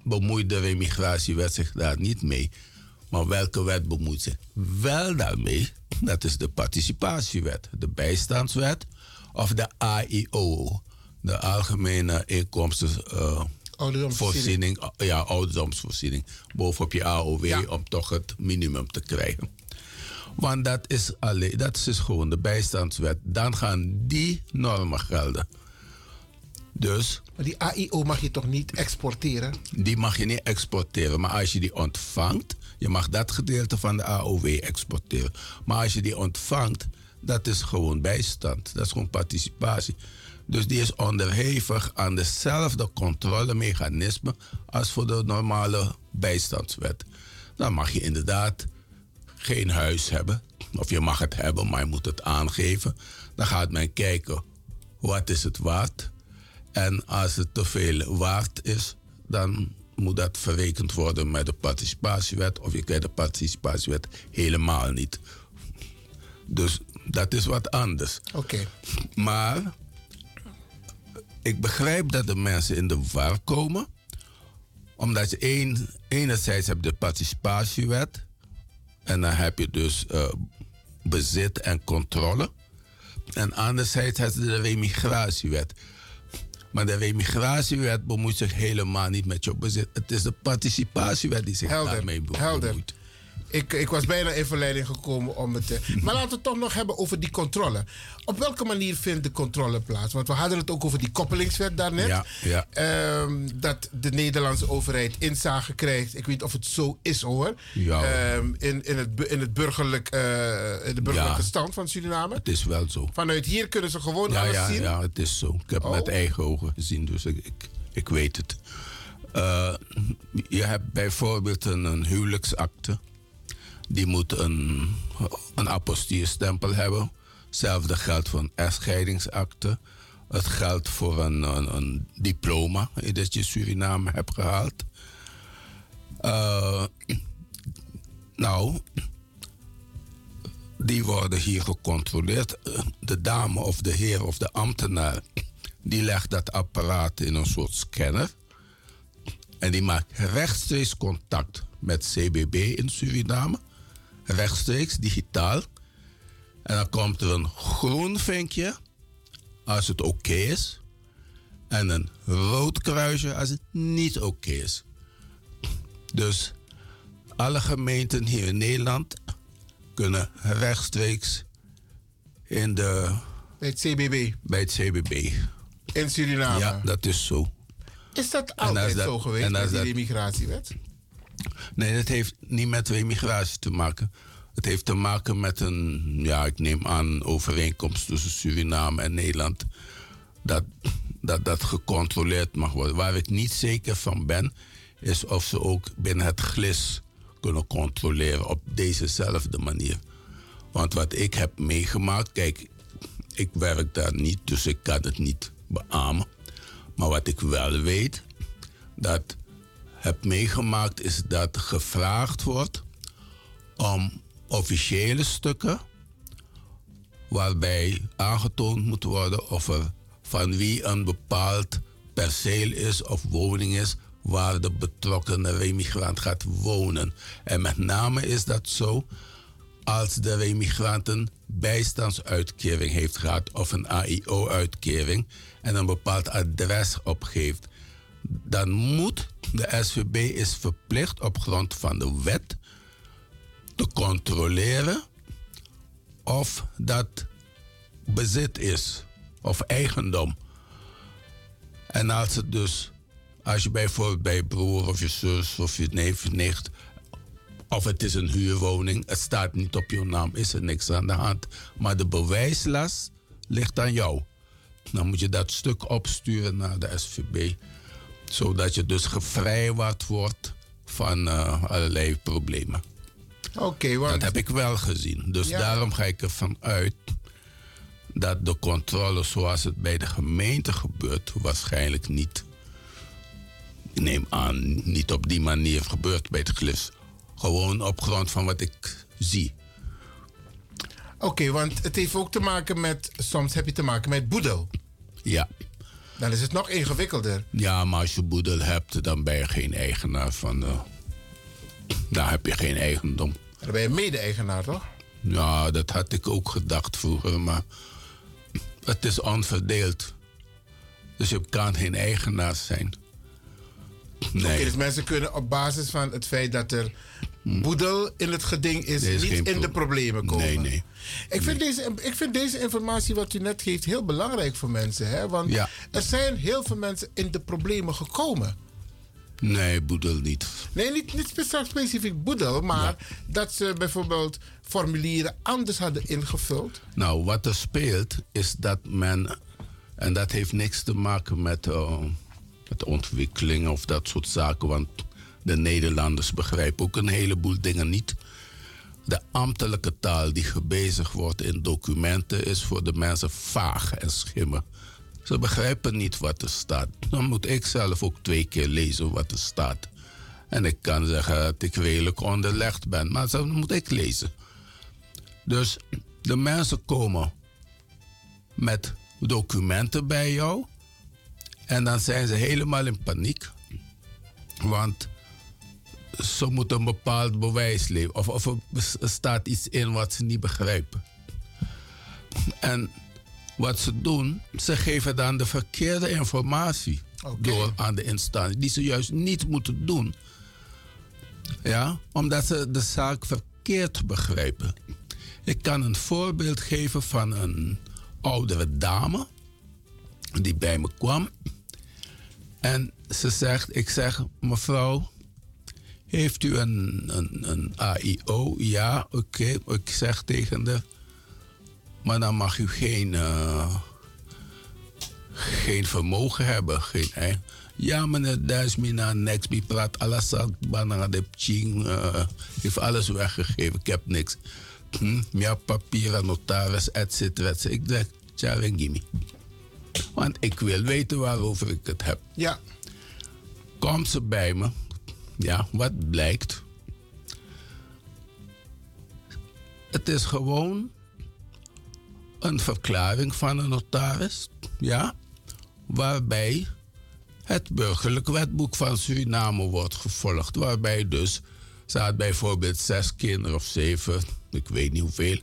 bemoeit de remigratiewet zich daar niet mee. Maar welke wet bemoeit zich wel daarmee? Dat is de participatiewet, de bijstandswet of de AIO, de Algemene Inkomsten. eh, Ouderdomsvoorziening. voorziening, ja, ouderdomsvoorziening, bovenop je AOW Ja. om toch het minimum te krijgen. Want dat is, alleen, dat is dus gewoon de bijstandswet. Dan gaan die normen gelden. Dus Maar die AIO mag je toch niet exporteren? die mag je niet exporteren. Maar als je die ontvangt, je mag dat gedeelte van de AOW exporteren. Maar als je die ontvangt, dat is gewoon bijstand. Dat is gewoon participatie. Dus die is onderhevig aan dezelfde controlemechanismen als voor de normale bijstandswet. Dan mag je inderdaad geen huis hebben. Of je mag het hebben, maar je moet het aangeven. Dan gaat men kijken, wat is het waard? En als het te veel waard is, dan moet dat verrekend worden met de participatiewet. Of je krijgt de participatiewet helemaal niet. Dus dat is wat anders. Oké. Maar ik begrijp dat de mensen in de war komen. Omdat je een, enerzijds hebt de participatiewet. En dan heb je dus eh, bezit en controle. En anderzijds heb je de remigratiewet. Maar de remigratiewet bemoeit zich helemaal niet met je bezit. Het is de participatiewet die zich daarmee bemoeit. Helder. Ik, ik was bijna in verleiding gekomen om het te... Maar laten we het toch nog hebben over die controle. Op welke manier vindt de controle plaats? Want we hadden het ook over die koppelingswet daarnet. Ja, ja. Ehm, dat de Nederlandse overheid inzage krijgt. Ik weet niet of het zo is hoor. Ja. Ehm, in, in, het, in, het burgerlijk, eh, in de burgerlijke Ja. stand van Suriname. Het is wel zo. Vanuit hier kunnen ze gewoon Ja, alles ja, zien. ja, het is zo. Ik heb Oh. met eigen ogen gezien, dus ik, ik, ik weet het. Eh, je hebt bijvoorbeeld een, een huwelijksakte. Die moet een, een apostillestempel hebben. Hetzelfde geldt voor een. Het geldt voor een, een, een diploma dat je Suriname hebt gehaald. Eh, nou, die worden hier gecontroleerd. De dame of de heer of de ambtenaar Die legt dat apparaat in een soort scanner. En die maakt rechtstreeks contact met CBB in Suriname. Rechtstreeks, digitaal. En dan komt er een groen vinkje als het oké is. En een rood kruisje als het niet oké is. Dus alle gemeenten hier in Nederland kunnen rechtstreeks in de... Bij het CBB? Bij het CBB. In Suriname? Ja, dat is zo. Is dat altijd dat- zo geweest met die immigratiewet? Nee, dat heeft niet met immigratie te maken. Het heeft te maken met een, ja, ik neem aan, een overeenkomst tussen Suriname en Nederland. Dat, dat dat gecontroleerd mag worden. Waar ik niet zeker van ben, is of ze ook binnen het glis kunnen controleren op dezezelfde manier. Want wat ik heb meegemaakt, kijk, ik werk daar niet, dus ik kan het niet beamen. Maar wat ik wel weet, dat heb meegemaakt, is dat gevraagd wordt om officiële stukken waarbij aangetoond moet worden of er van wie een bepaald perceel is of woning is waar de betrokkenen remigrant gaat wonen. En met name is dat zo als de remigrant een bijstandsuitkering heeft gehad of een AIO-uitkering en een bepaald adres opgeeft. Dan moet de SVB is verplicht op grond van de wet te controleren of dat bezit is of eigendom. En als het dus, als je bijvoorbeeld bij je broer of je zus of je neef nicht, of het is een huurwoning, het staat niet op je naam, is er niks aan de hand. Maar de bewijslast ligt aan jou. Dan moet je dat stuk opsturen naar de SVB, zodat je dus gevrijwaard wordt van eh, allerlei problemen. Oké, want... Dat heb ik wel gezien. Dus Ja. daarom ga ik ervan uit dat de controle zoals het bij de gemeente gebeurt, waarschijnlijk niet. Ik neem aan, niet op die manier gebeurt bij het glis. Gewoon op grond van wat ik zie. Oké, want het heeft ook te maken met... Soms heb je te maken met boedel. Ja. Dan is het nog ingewikkelder. Ja, maar als je boedel hebt, dan ben je geen eigenaar van de. Dan heb je geen eigendom. Dan ben je mede-eigenaar, toch? Ja, dat had ik ook gedacht vroeger, maar het is onverdeeld. Dus je kan geen eigenaar zijn. Nee. Dus mensen kunnen op basis van het feit dat er boedel in het geding is, is niet in de pro- problemen komen. Nee, nee. Ik vind, Deze, ik vind deze informatie wat u net geeft heel belangrijk voor mensen. Hè? Want Ja. er zijn heel veel mensen in de problemen gekomen. Nee, boedel niet. Nee, niet, niet spe- specifiek boedel, maar dat ze bijvoorbeeld formulieren anders hadden ingevuld. Nou, wat er speelt is dat men, en dat heeft niks te maken met, eh, met ontwikkeling of dat soort zaken, want de Nederlanders begrijpen ook een heleboel dingen niet. De ambtelijke taal die gebezigd wordt in documenten is voor de mensen vaag en schimmig. Ze begrijpen niet wat er staat. Dan moet ik zelf ook twee keer lezen wat er staat. En ik kan zeggen dat ik redelijk onderlegd ben, maar dan moet ik lezen. Dus de mensen komen met documenten bij jou. En dan zijn ze helemaal in paniek. Want ze moeten een bepaald bewijs leveren. Of, of er staat iets in wat ze niet begrijpen. En wat ze doen, ze geven dan de verkeerde informatie door aan de instantie, die ze juist niet moeten doen. Ja, omdat ze de zaak verkeerd begrijpen. Ik kan een voorbeeld geven van een oudere dame die bij me kwam. En ze zegt, ik zeg, mevrouw, heeft u een, een, een AIO? Ja, oké. Ik zeg tegen haar, maar dan mag u geen, eh, geen vermogen hebben. Geen, ei- ja, meneer Duismina, niks. Die praat alles banana de ching. eh, heeft alles weggegeven. Ik heb niks. Hm, ja, papieren, notaris, et cetera, et cetera. Ik zeg, tja, gimme. Want ik wil weten waarover ik het heb. Ja. Komt ze bij me. Ja, wat blijkt? Het is gewoon een verklaring van een notaris. Ja. waarbij het burgerlijk wetboek van Suriname wordt gevolgd. Waarbij dus staat bijvoorbeeld zes kinderen of zeven, ik weet niet hoeveel.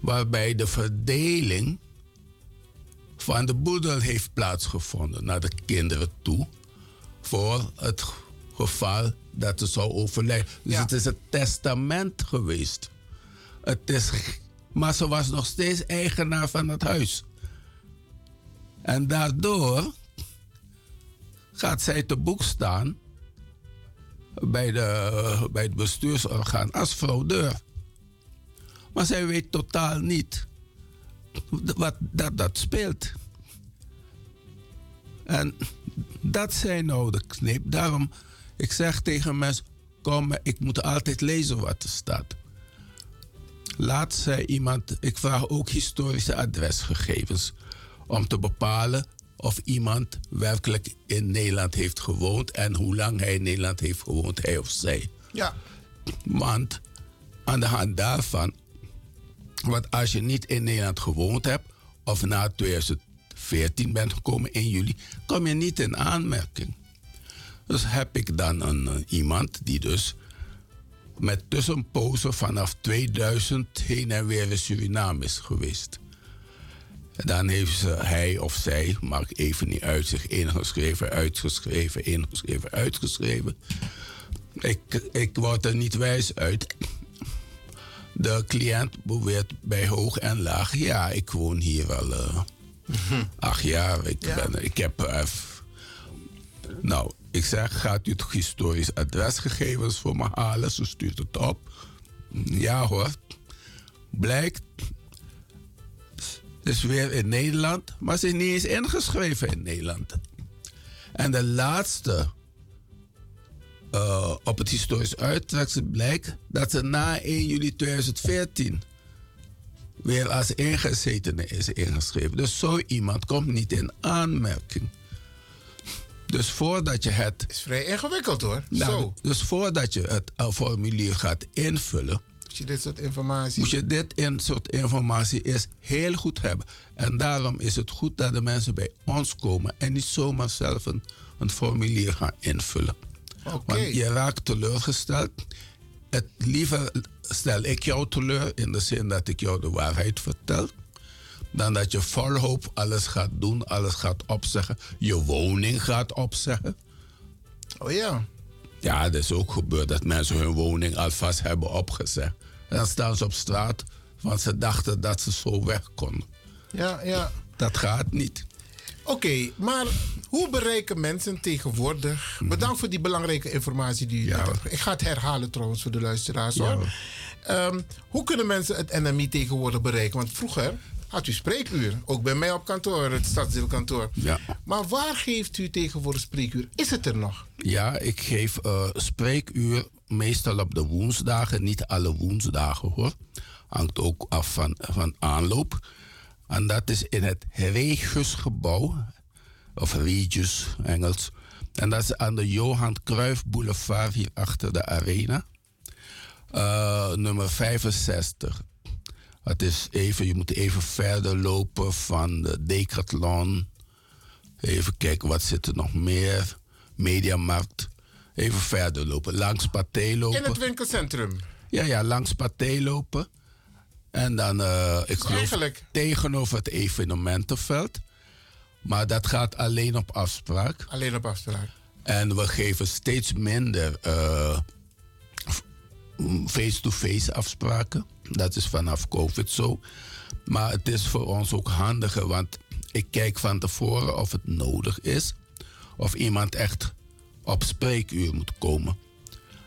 Waarbij de verdeling van de boedel heeft plaatsgevonden naar de kinderen toe. Voor het geval dat ze zou overlijden. Dus het is een testament geweest. Het is, maar ze was nog steeds eigenaar van het huis. En daardoor gaat zij te boek staan bij, de, bij het bestuursorgaan als fraudeur. Maar zij weet totaal niet wat dat, dat speelt. En dat zijn nou de knip. Daarom, ik zeg tegen mensen, kom, ik moet altijd lezen wat er staat. Laat zij iemand, ik vraag ook historische adresgegevens om te bepalen of iemand werkelijk in Nederland heeft gewoond en hoe lang hij in Nederland heeft gewoond, hij of zij. Ja. Want aan de hand daarvan, want als je niet in Nederland gewoond hebt of na 2014 bent gekomen in juli, kom je niet in aanmerking. Dus heb ik dan een, eh, iemand die dus met tussenpozen vanaf 2000 heen en weer in Suriname is geweest. Dan heeft ze, hij of zij, maakt even niet uit, zich ingeschreven, uitgeschreven, ingeschreven, uitgeschreven. Ik, ik word er niet wijs uit. De cliënt beweert bij hoog en laag, ja, ik woon hier al eh, acht jaar. Ik, ben, ik heb... eh, nou, ik zeg, gaat u het historisch adresgegevens voor me halen? Ze stuurt het op. Ja hoor. Blijkt, is weer in Nederland, maar ze is niet eens ingeschreven in Nederland. En de laatste eh, op het historisch uittreksel blijkt dat ze na 1 juli 2014 weer als ingezetene is ingeschreven. Dus zo iemand komt niet in aanmerking. Dus voordat je het. is vrij ingewikkeld hoor. Nou, Zo. Dus voordat je het eh, formulier gaat invullen. Moet je dit soort informatie. Moet je dit in soort informatie is heel goed hebben. En daarom is het goed dat de mensen bij ons komen en niet zomaar zelf een, een formulier gaan invullen. Want je raakt teleurgesteld. Het liever stel ik jou teleur in de zin dat ik jou de waarheid vertel. Dan dat je vol hoop alles gaat doen, alles gaat opzeggen. Je woning gaat opzeggen. Oh ja. Ja, het is ook gebeurd dat mensen hun woning alvast hebben opgezegd. En dan staan ze op straat, want ze dachten dat ze zo weg konden. Ja, ja. Dat gaat niet. Oké, maar hoe bereiken mensen tegenwoordig... Mhm. Bedankt voor die belangrijke informatie die u net hebt Ik ga het herhalen trouwens voor de luisteraars. Ja, hoor. Ehm, hoe kunnen mensen het NMI tegenwoordig bereiken? Want vroeger had u spreekuur. Ook bij mij op kantoor, het stadsdeelkantoor. Ja. Maar waar geeft u tegenwoordig spreekuur? Is het er nog? Ja, ik geef eh, spreekuur meestal op de woensdagen. Niet alle woensdagen hoor. Hangt ook af van, van aanloop. En dat is in het Regusgebouw. Of Regis Engels. En dat is aan de Johan Cruijff Boulevard hier achter de arena. Eh, nummer 65. Het is even, je moet even verder lopen van de Decathlon. Even kijken, wat zit er nog meer? Mediamarkt. Even verder lopen. Langs Pathé lopen. In het winkelcentrum. Ja, ja, langs Pathé lopen. En dan, eh, ik geloof, eigenlijk- tegenover het evenementenveld. Maar dat gaat alleen op afspraak. Alleen op afspraak. En we geven steeds minder eh, f- m, face-to-face afspraken. Dat is vanaf COVID zo. Maar het is voor ons ook handiger, want ik kijk van tevoren of het nodig is. Of iemand echt op spreekuur moet komen.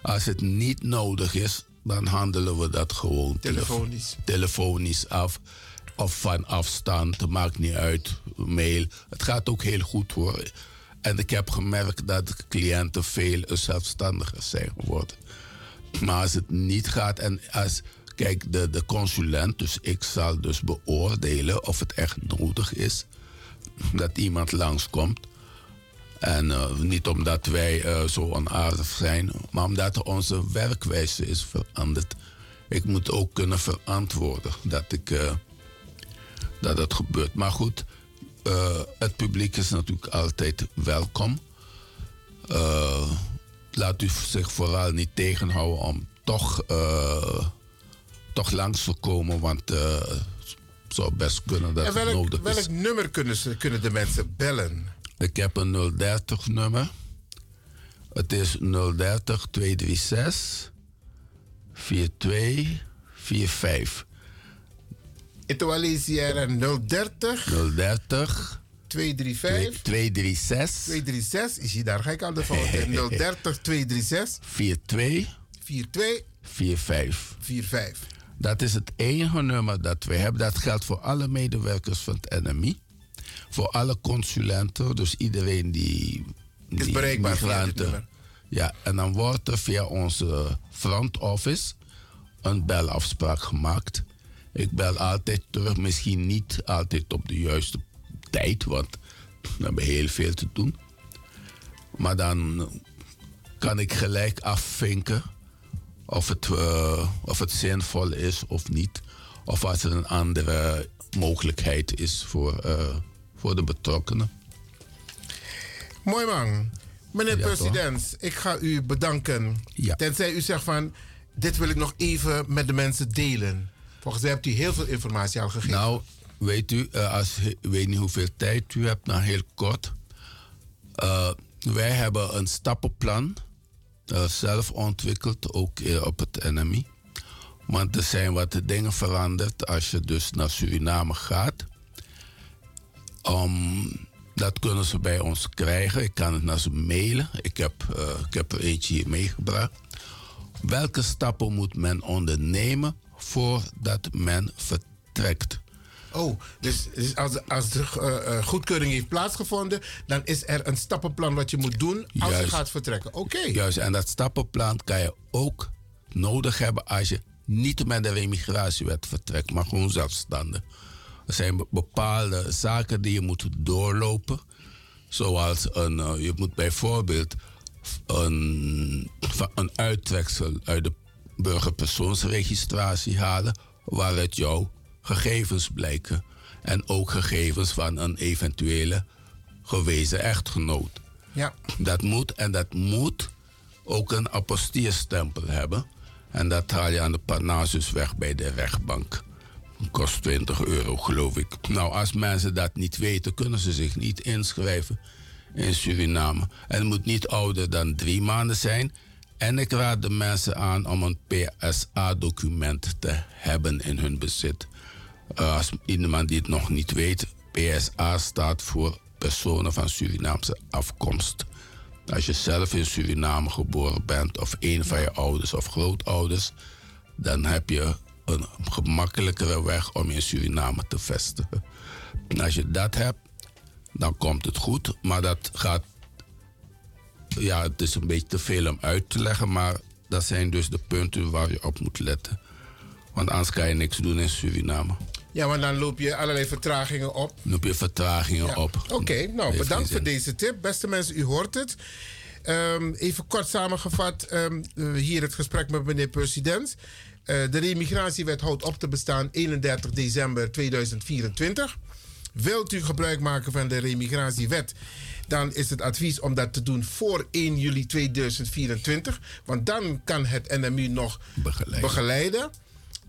Als het niet nodig is, dan handelen we dat gewoon telefo- Telefonisch. telefonisch af. Of van afstand, maakt niet uit. Mail. Het gaat ook heel goed hoor. En ik heb gemerkt dat de cliënten veel zelfstandiger zijn geworden. Maar als het niet gaat en als. Kijk, de, de consulent, dus ik zal dus beoordelen of het echt nodig is dat iemand langskomt. En eh, niet omdat wij eh, zo onaardig zijn, maar omdat onze werkwijze is veranderd. Ik moet ook kunnen verantwoorden dat, ik, eh, dat het gebeurt. Maar goed, het publiek is natuurlijk altijd welkom. Laat u zich vooral niet tegenhouden om toch, toch langs te komen, want eh, het zou best kunnen dat en het welk, nodig welk is. nummer kunnen, ze, kunnen de mensen bellen? Ik heb een 030 nummer. Het is 030 236 4245. Etoile Sierra 030 030 235 236 236. Is je daar gek aan de fout? hè? 030 236 42 42 45. 45. Dat is het enige nummer dat we hebben. Dat geldt voor alle medewerkers van het NMI. Voor alle consulenten, dus iedereen die. Is die bereikbaar migranten- nummer. Ja, en dan wordt er via onze front office een belafspraak gemaakt. Ik bel altijd terug, misschien niet altijd op de juiste tijd, want we hebben heel veel te doen. Maar dan kan ik gelijk afvinken of het, eh, of het zinvol is of niet. Of als er een andere mogelijkheid is voor, eh, voor de betrokkenen. Mooi man. Meneer Ja, president, ik ga u bedanken. Tenzij u zegt van, dit wil ik nog even met de mensen delen. Volgens mij hebt u heel veel informatie al gegeven. Nou, weet u, eh, als, ik weet niet hoeveel tijd u hebt, nou heel kort. Wij hebben een stappenplan zelf ontwikkeld, ook eh, op het NMI. Want er zijn wat dingen veranderd als je dus naar Suriname gaat. Um, dat kunnen ze bij ons krijgen. Ik kan het naar ze mailen. Ik heb, eh, ik heb er eentje hier meegebracht. Welke stappen moet men ondernemen voordat men vertrekt? Oh, dus, dus als, als de eh, eh, goedkeuring heeft plaatsgevonden, dan is er een stappenplan wat je moet doen als je gaat vertrekken. Oké. Juist, en dat stappenplan kan je ook nodig hebben als je niet met de remigratiewet vertrekt, maar gewoon zelfstandig. Er zijn be- bepaalde zaken die je moet doorlopen. Zoals een, eh, je moet bijvoorbeeld een, een uittreksel uit de burgerpersoonsregistratie halen, waaruit jouw gegevens blijken. En ook gegevens van een eventuele gewezen echtgenoot. Ja. Dat moet en dat moet ook een apostierstempel hebben. En dat haal je aan de Parnassusweg bij de rechtbank. Kost 20 euro, geloof ik. Nou, als mensen dat niet weten, kunnen ze zich niet inschrijven in Suriname. En het moet niet ouder dan drie maanden zijn. En ik raad de mensen aan om een PSA-document te hebben in hun bezit. Eh, als iemand die het nog niet weet, PSA staat voor personen van Surinaamse afkomst. Als je zelf in Suriname geboren bent, of een van je ouders of grootouders, dan heb je een gemakkelijkere weg om in Suriname te vestigen. En als je dat hebt, dan komt het goed. Maar dat gaat. Ja, het is een beetje te veel om uit te leggen, maar dat zijn dus de punten waar je op moet letten. Want anders kan je niks doen in Suriname. Ja, maar dan loop je allerlei vertragingen op. Heb je vertragingen Ja. op. Oké, nou Heeft bedankt voor deze tip. Beste mensen, u hoort het. Ehm, even kort samengevat, ehm, eh, hier het gesprek met meneer president. Eh, de remigratiewet houdt op te bestaan 31 december 2024. Wilt u gebruik maken van de remigratiewet? Dan is het advies om dat te doen voor 1 juli 2024. Want dan kan het NMU nog begeleiden.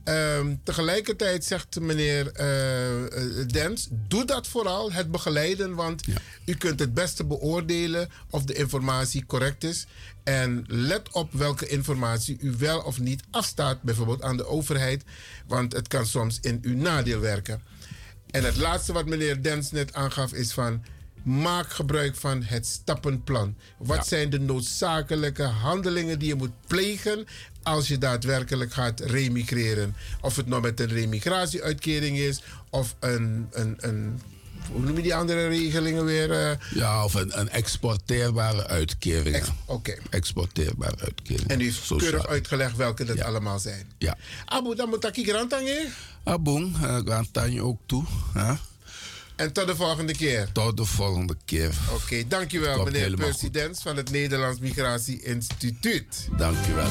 Ehm, tegelijkertijd zegt meneer eh, eh, Dens, doe dat vooral, het begeleiden, want u kunt het beste beoordelen of de informatie correct is. En let op welke informatie u wel of niet afstaat, bijvoorbeeld aan de overheid, want het kan soms in uw nadeel werken. En het laatste wat meneer Dens net aangaf is van... maak gebruik van het stappenplan. Wat zijn de noodzakelijke handelingen die je moet plegen... als je daadwerkelijk gaat remigreren? Of het nou met een remigratieουitkering is... of een... een, een hoe noem je die andere regelingen weer? eh? Ja, of een, een exporteerbare uitkering. Oké. Exporteerbare uitkering. En u heeft Sociaal. keurig uitgelegd welke dat allemaal zijn. Ja. Abu, dan moet ik hier aan Abong, uh, Grantanje ook toe. En tot de volgende keer. Tot de volgende keer. Oké, dankjewel Komt meneer president van het Nederlands Migratie Instituut. Dankjewel.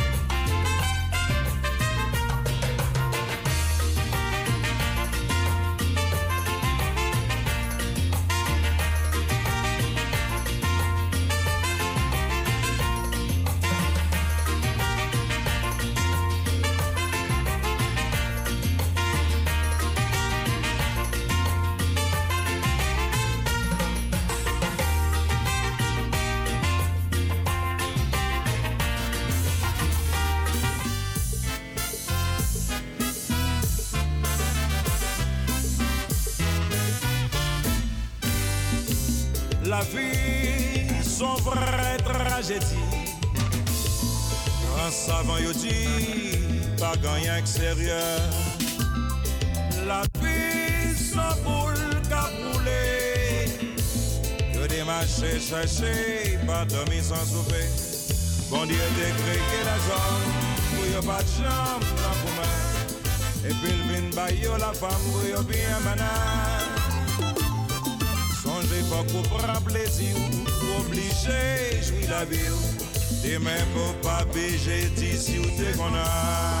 Vraie tragédie. Un savant yo dit, pas gagnant extérieur. La vie, son boule qu'a. Yo démarché, cherché, pas dormi sans souper. Bon Dieu décrété la zone, pour yo pas de jambe dans commun. Et puis il vient ba yo la femme, pour yo bien banane. Songez pas qu'on ou obligé jouir la vie. T'es même pas bégé d'ici où t'es qu'on a. Ce,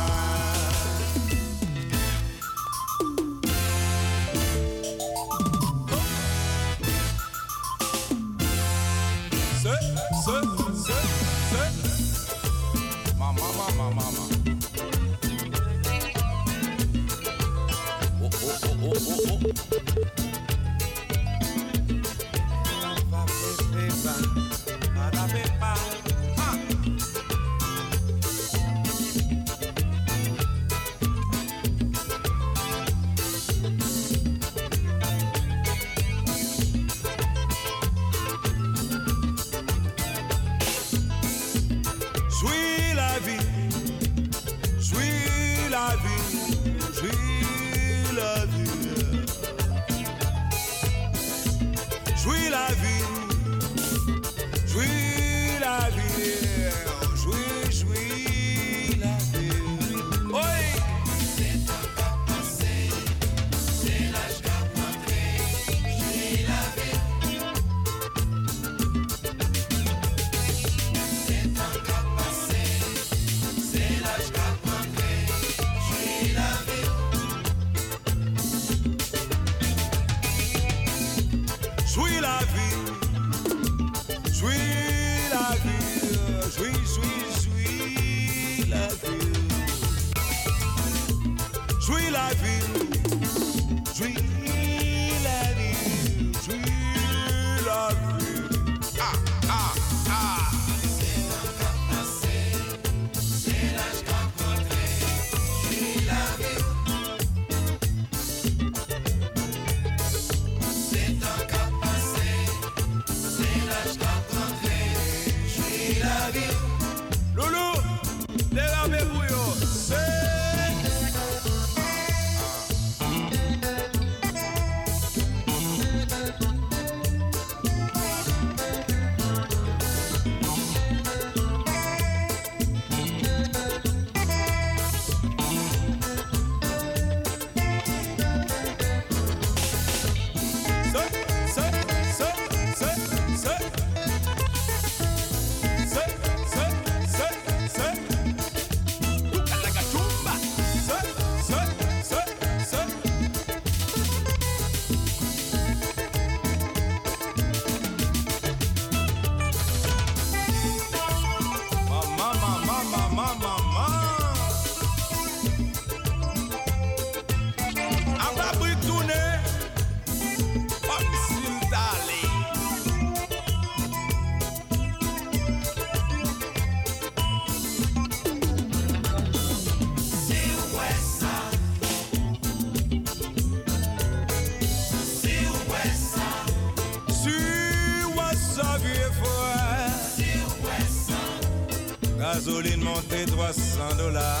dollar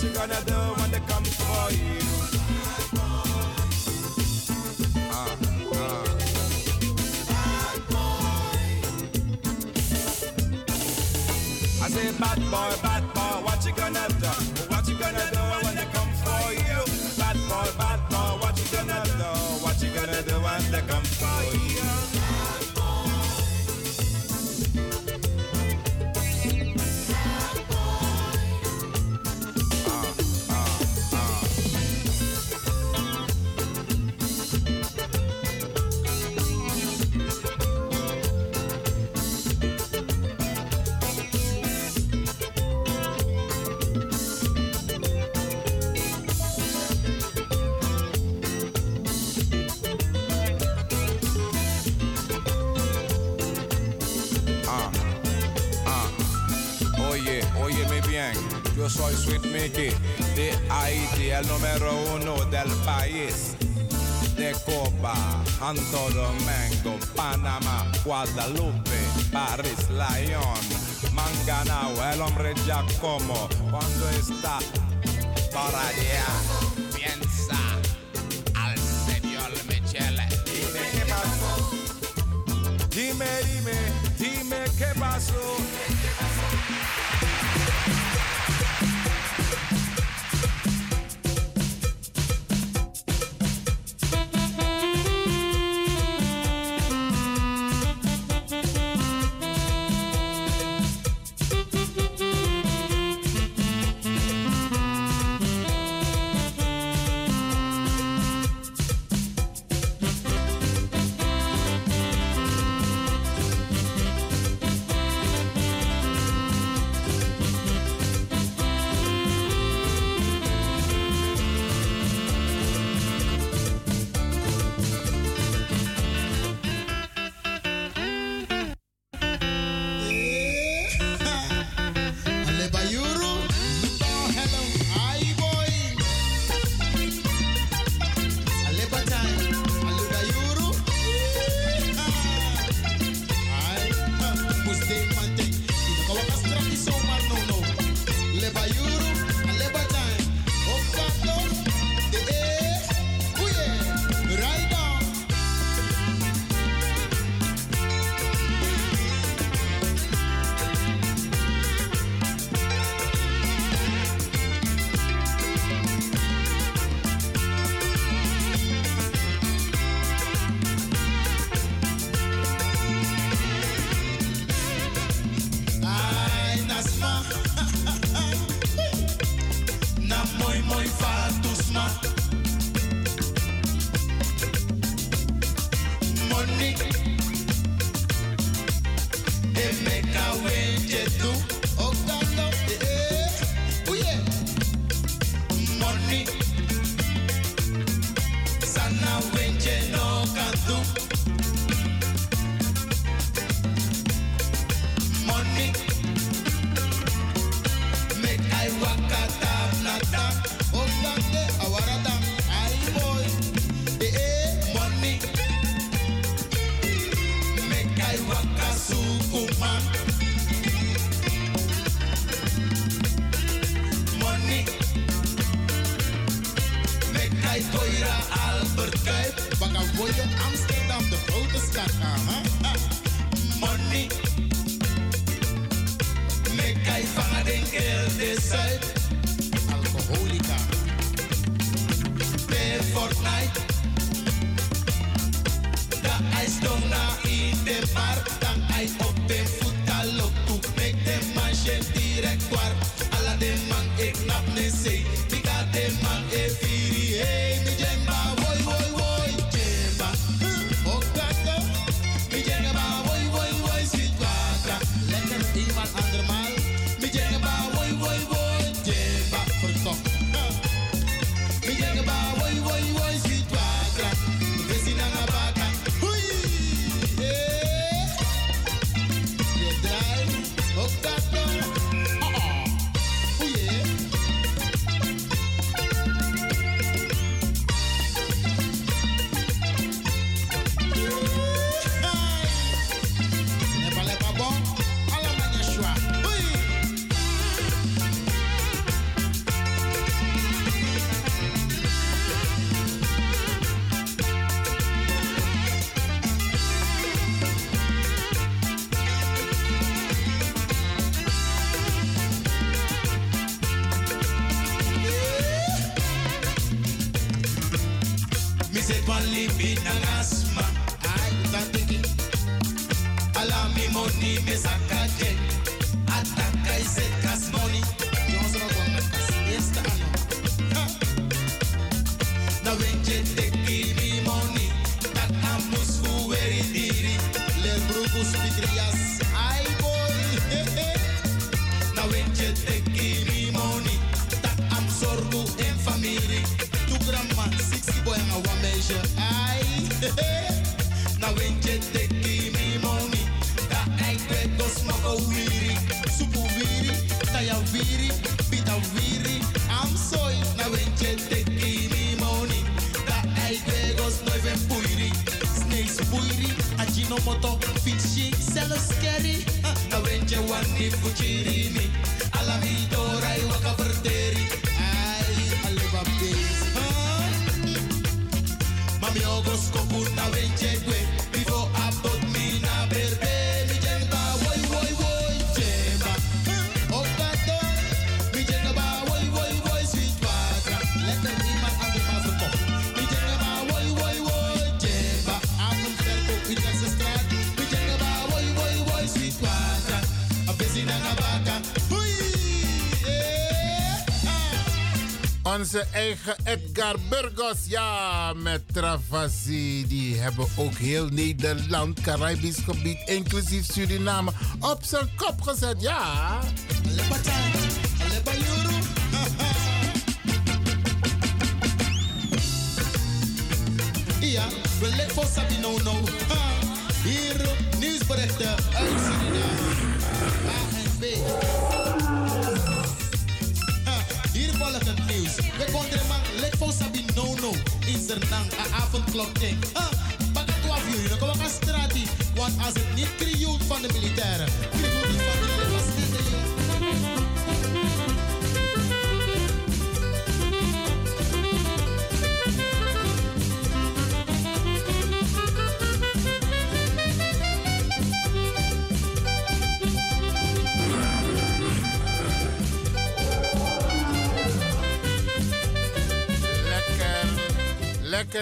What you gonna when they come for you? Ah, ah. I say, bad boy, bad boy, what you gonna do? What you gonna do when they come for you? Bad boy, bad boy, what you gonna do? What you gonna do when they come for you? Santo Domingo, Panamá, Guadalupe, París, Lyon, Manganao, el hombre Giacomo, cuando está por allá, piensa al señor Michele. Dime qué pasó. Dime, dime, dime qué pasó. Onze eigen Edgar Burgos, ja, met Travasi. Die hebben ook heel Nederland, Caribisch gebied, inclusief Suriname, op zijn kop gezet, ja.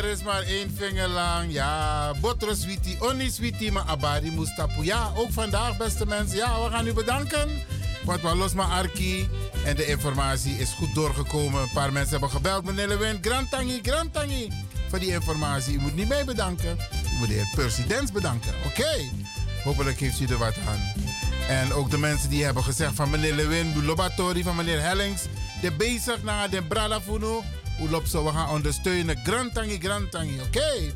Is maar één vinger lang. Ja, botro sweetie, oni sweetie, maar abari mustapu. Ja, ook vandaag, beste mensen. Ja, we gaan u bedanken. Want we los maar Arki. En de informatie is goed doorgekomen. Een paar mensen hebben gebeld. Meneer Lewin, Grantangi, Grantangi. Voor die informatie. U moet niet mij bedanken. U moet de heer Dens bedanken. Oké. Hopelijk heeft u er wat aan. En ook de mensen die hebben gezegd van meneer Lewin, Lobatori, van meneer Hellings. De bezig naar de Bralafuno. Hoe loopt zo? We gaan ondersteunen. Grantangi, Grantangi. Oké.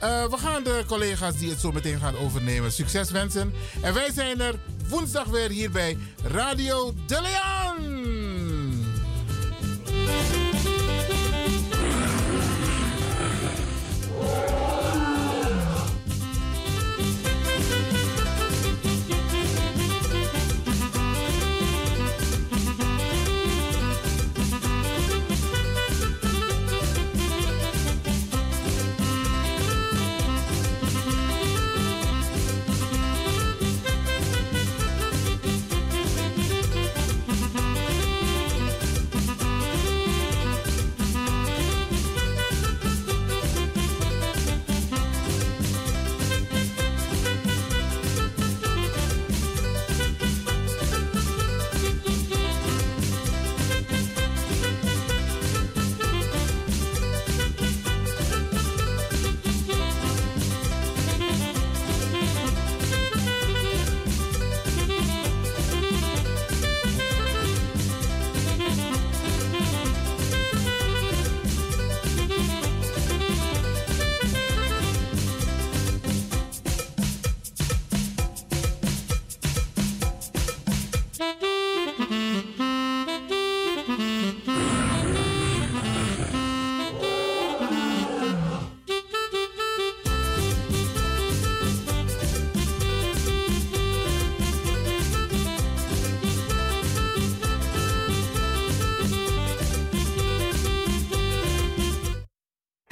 Eh, we gaan de collega's die het zo meteen gaan overnemen succes wensen. En wij zijn er woensdag weer hier bij Radio De Leon.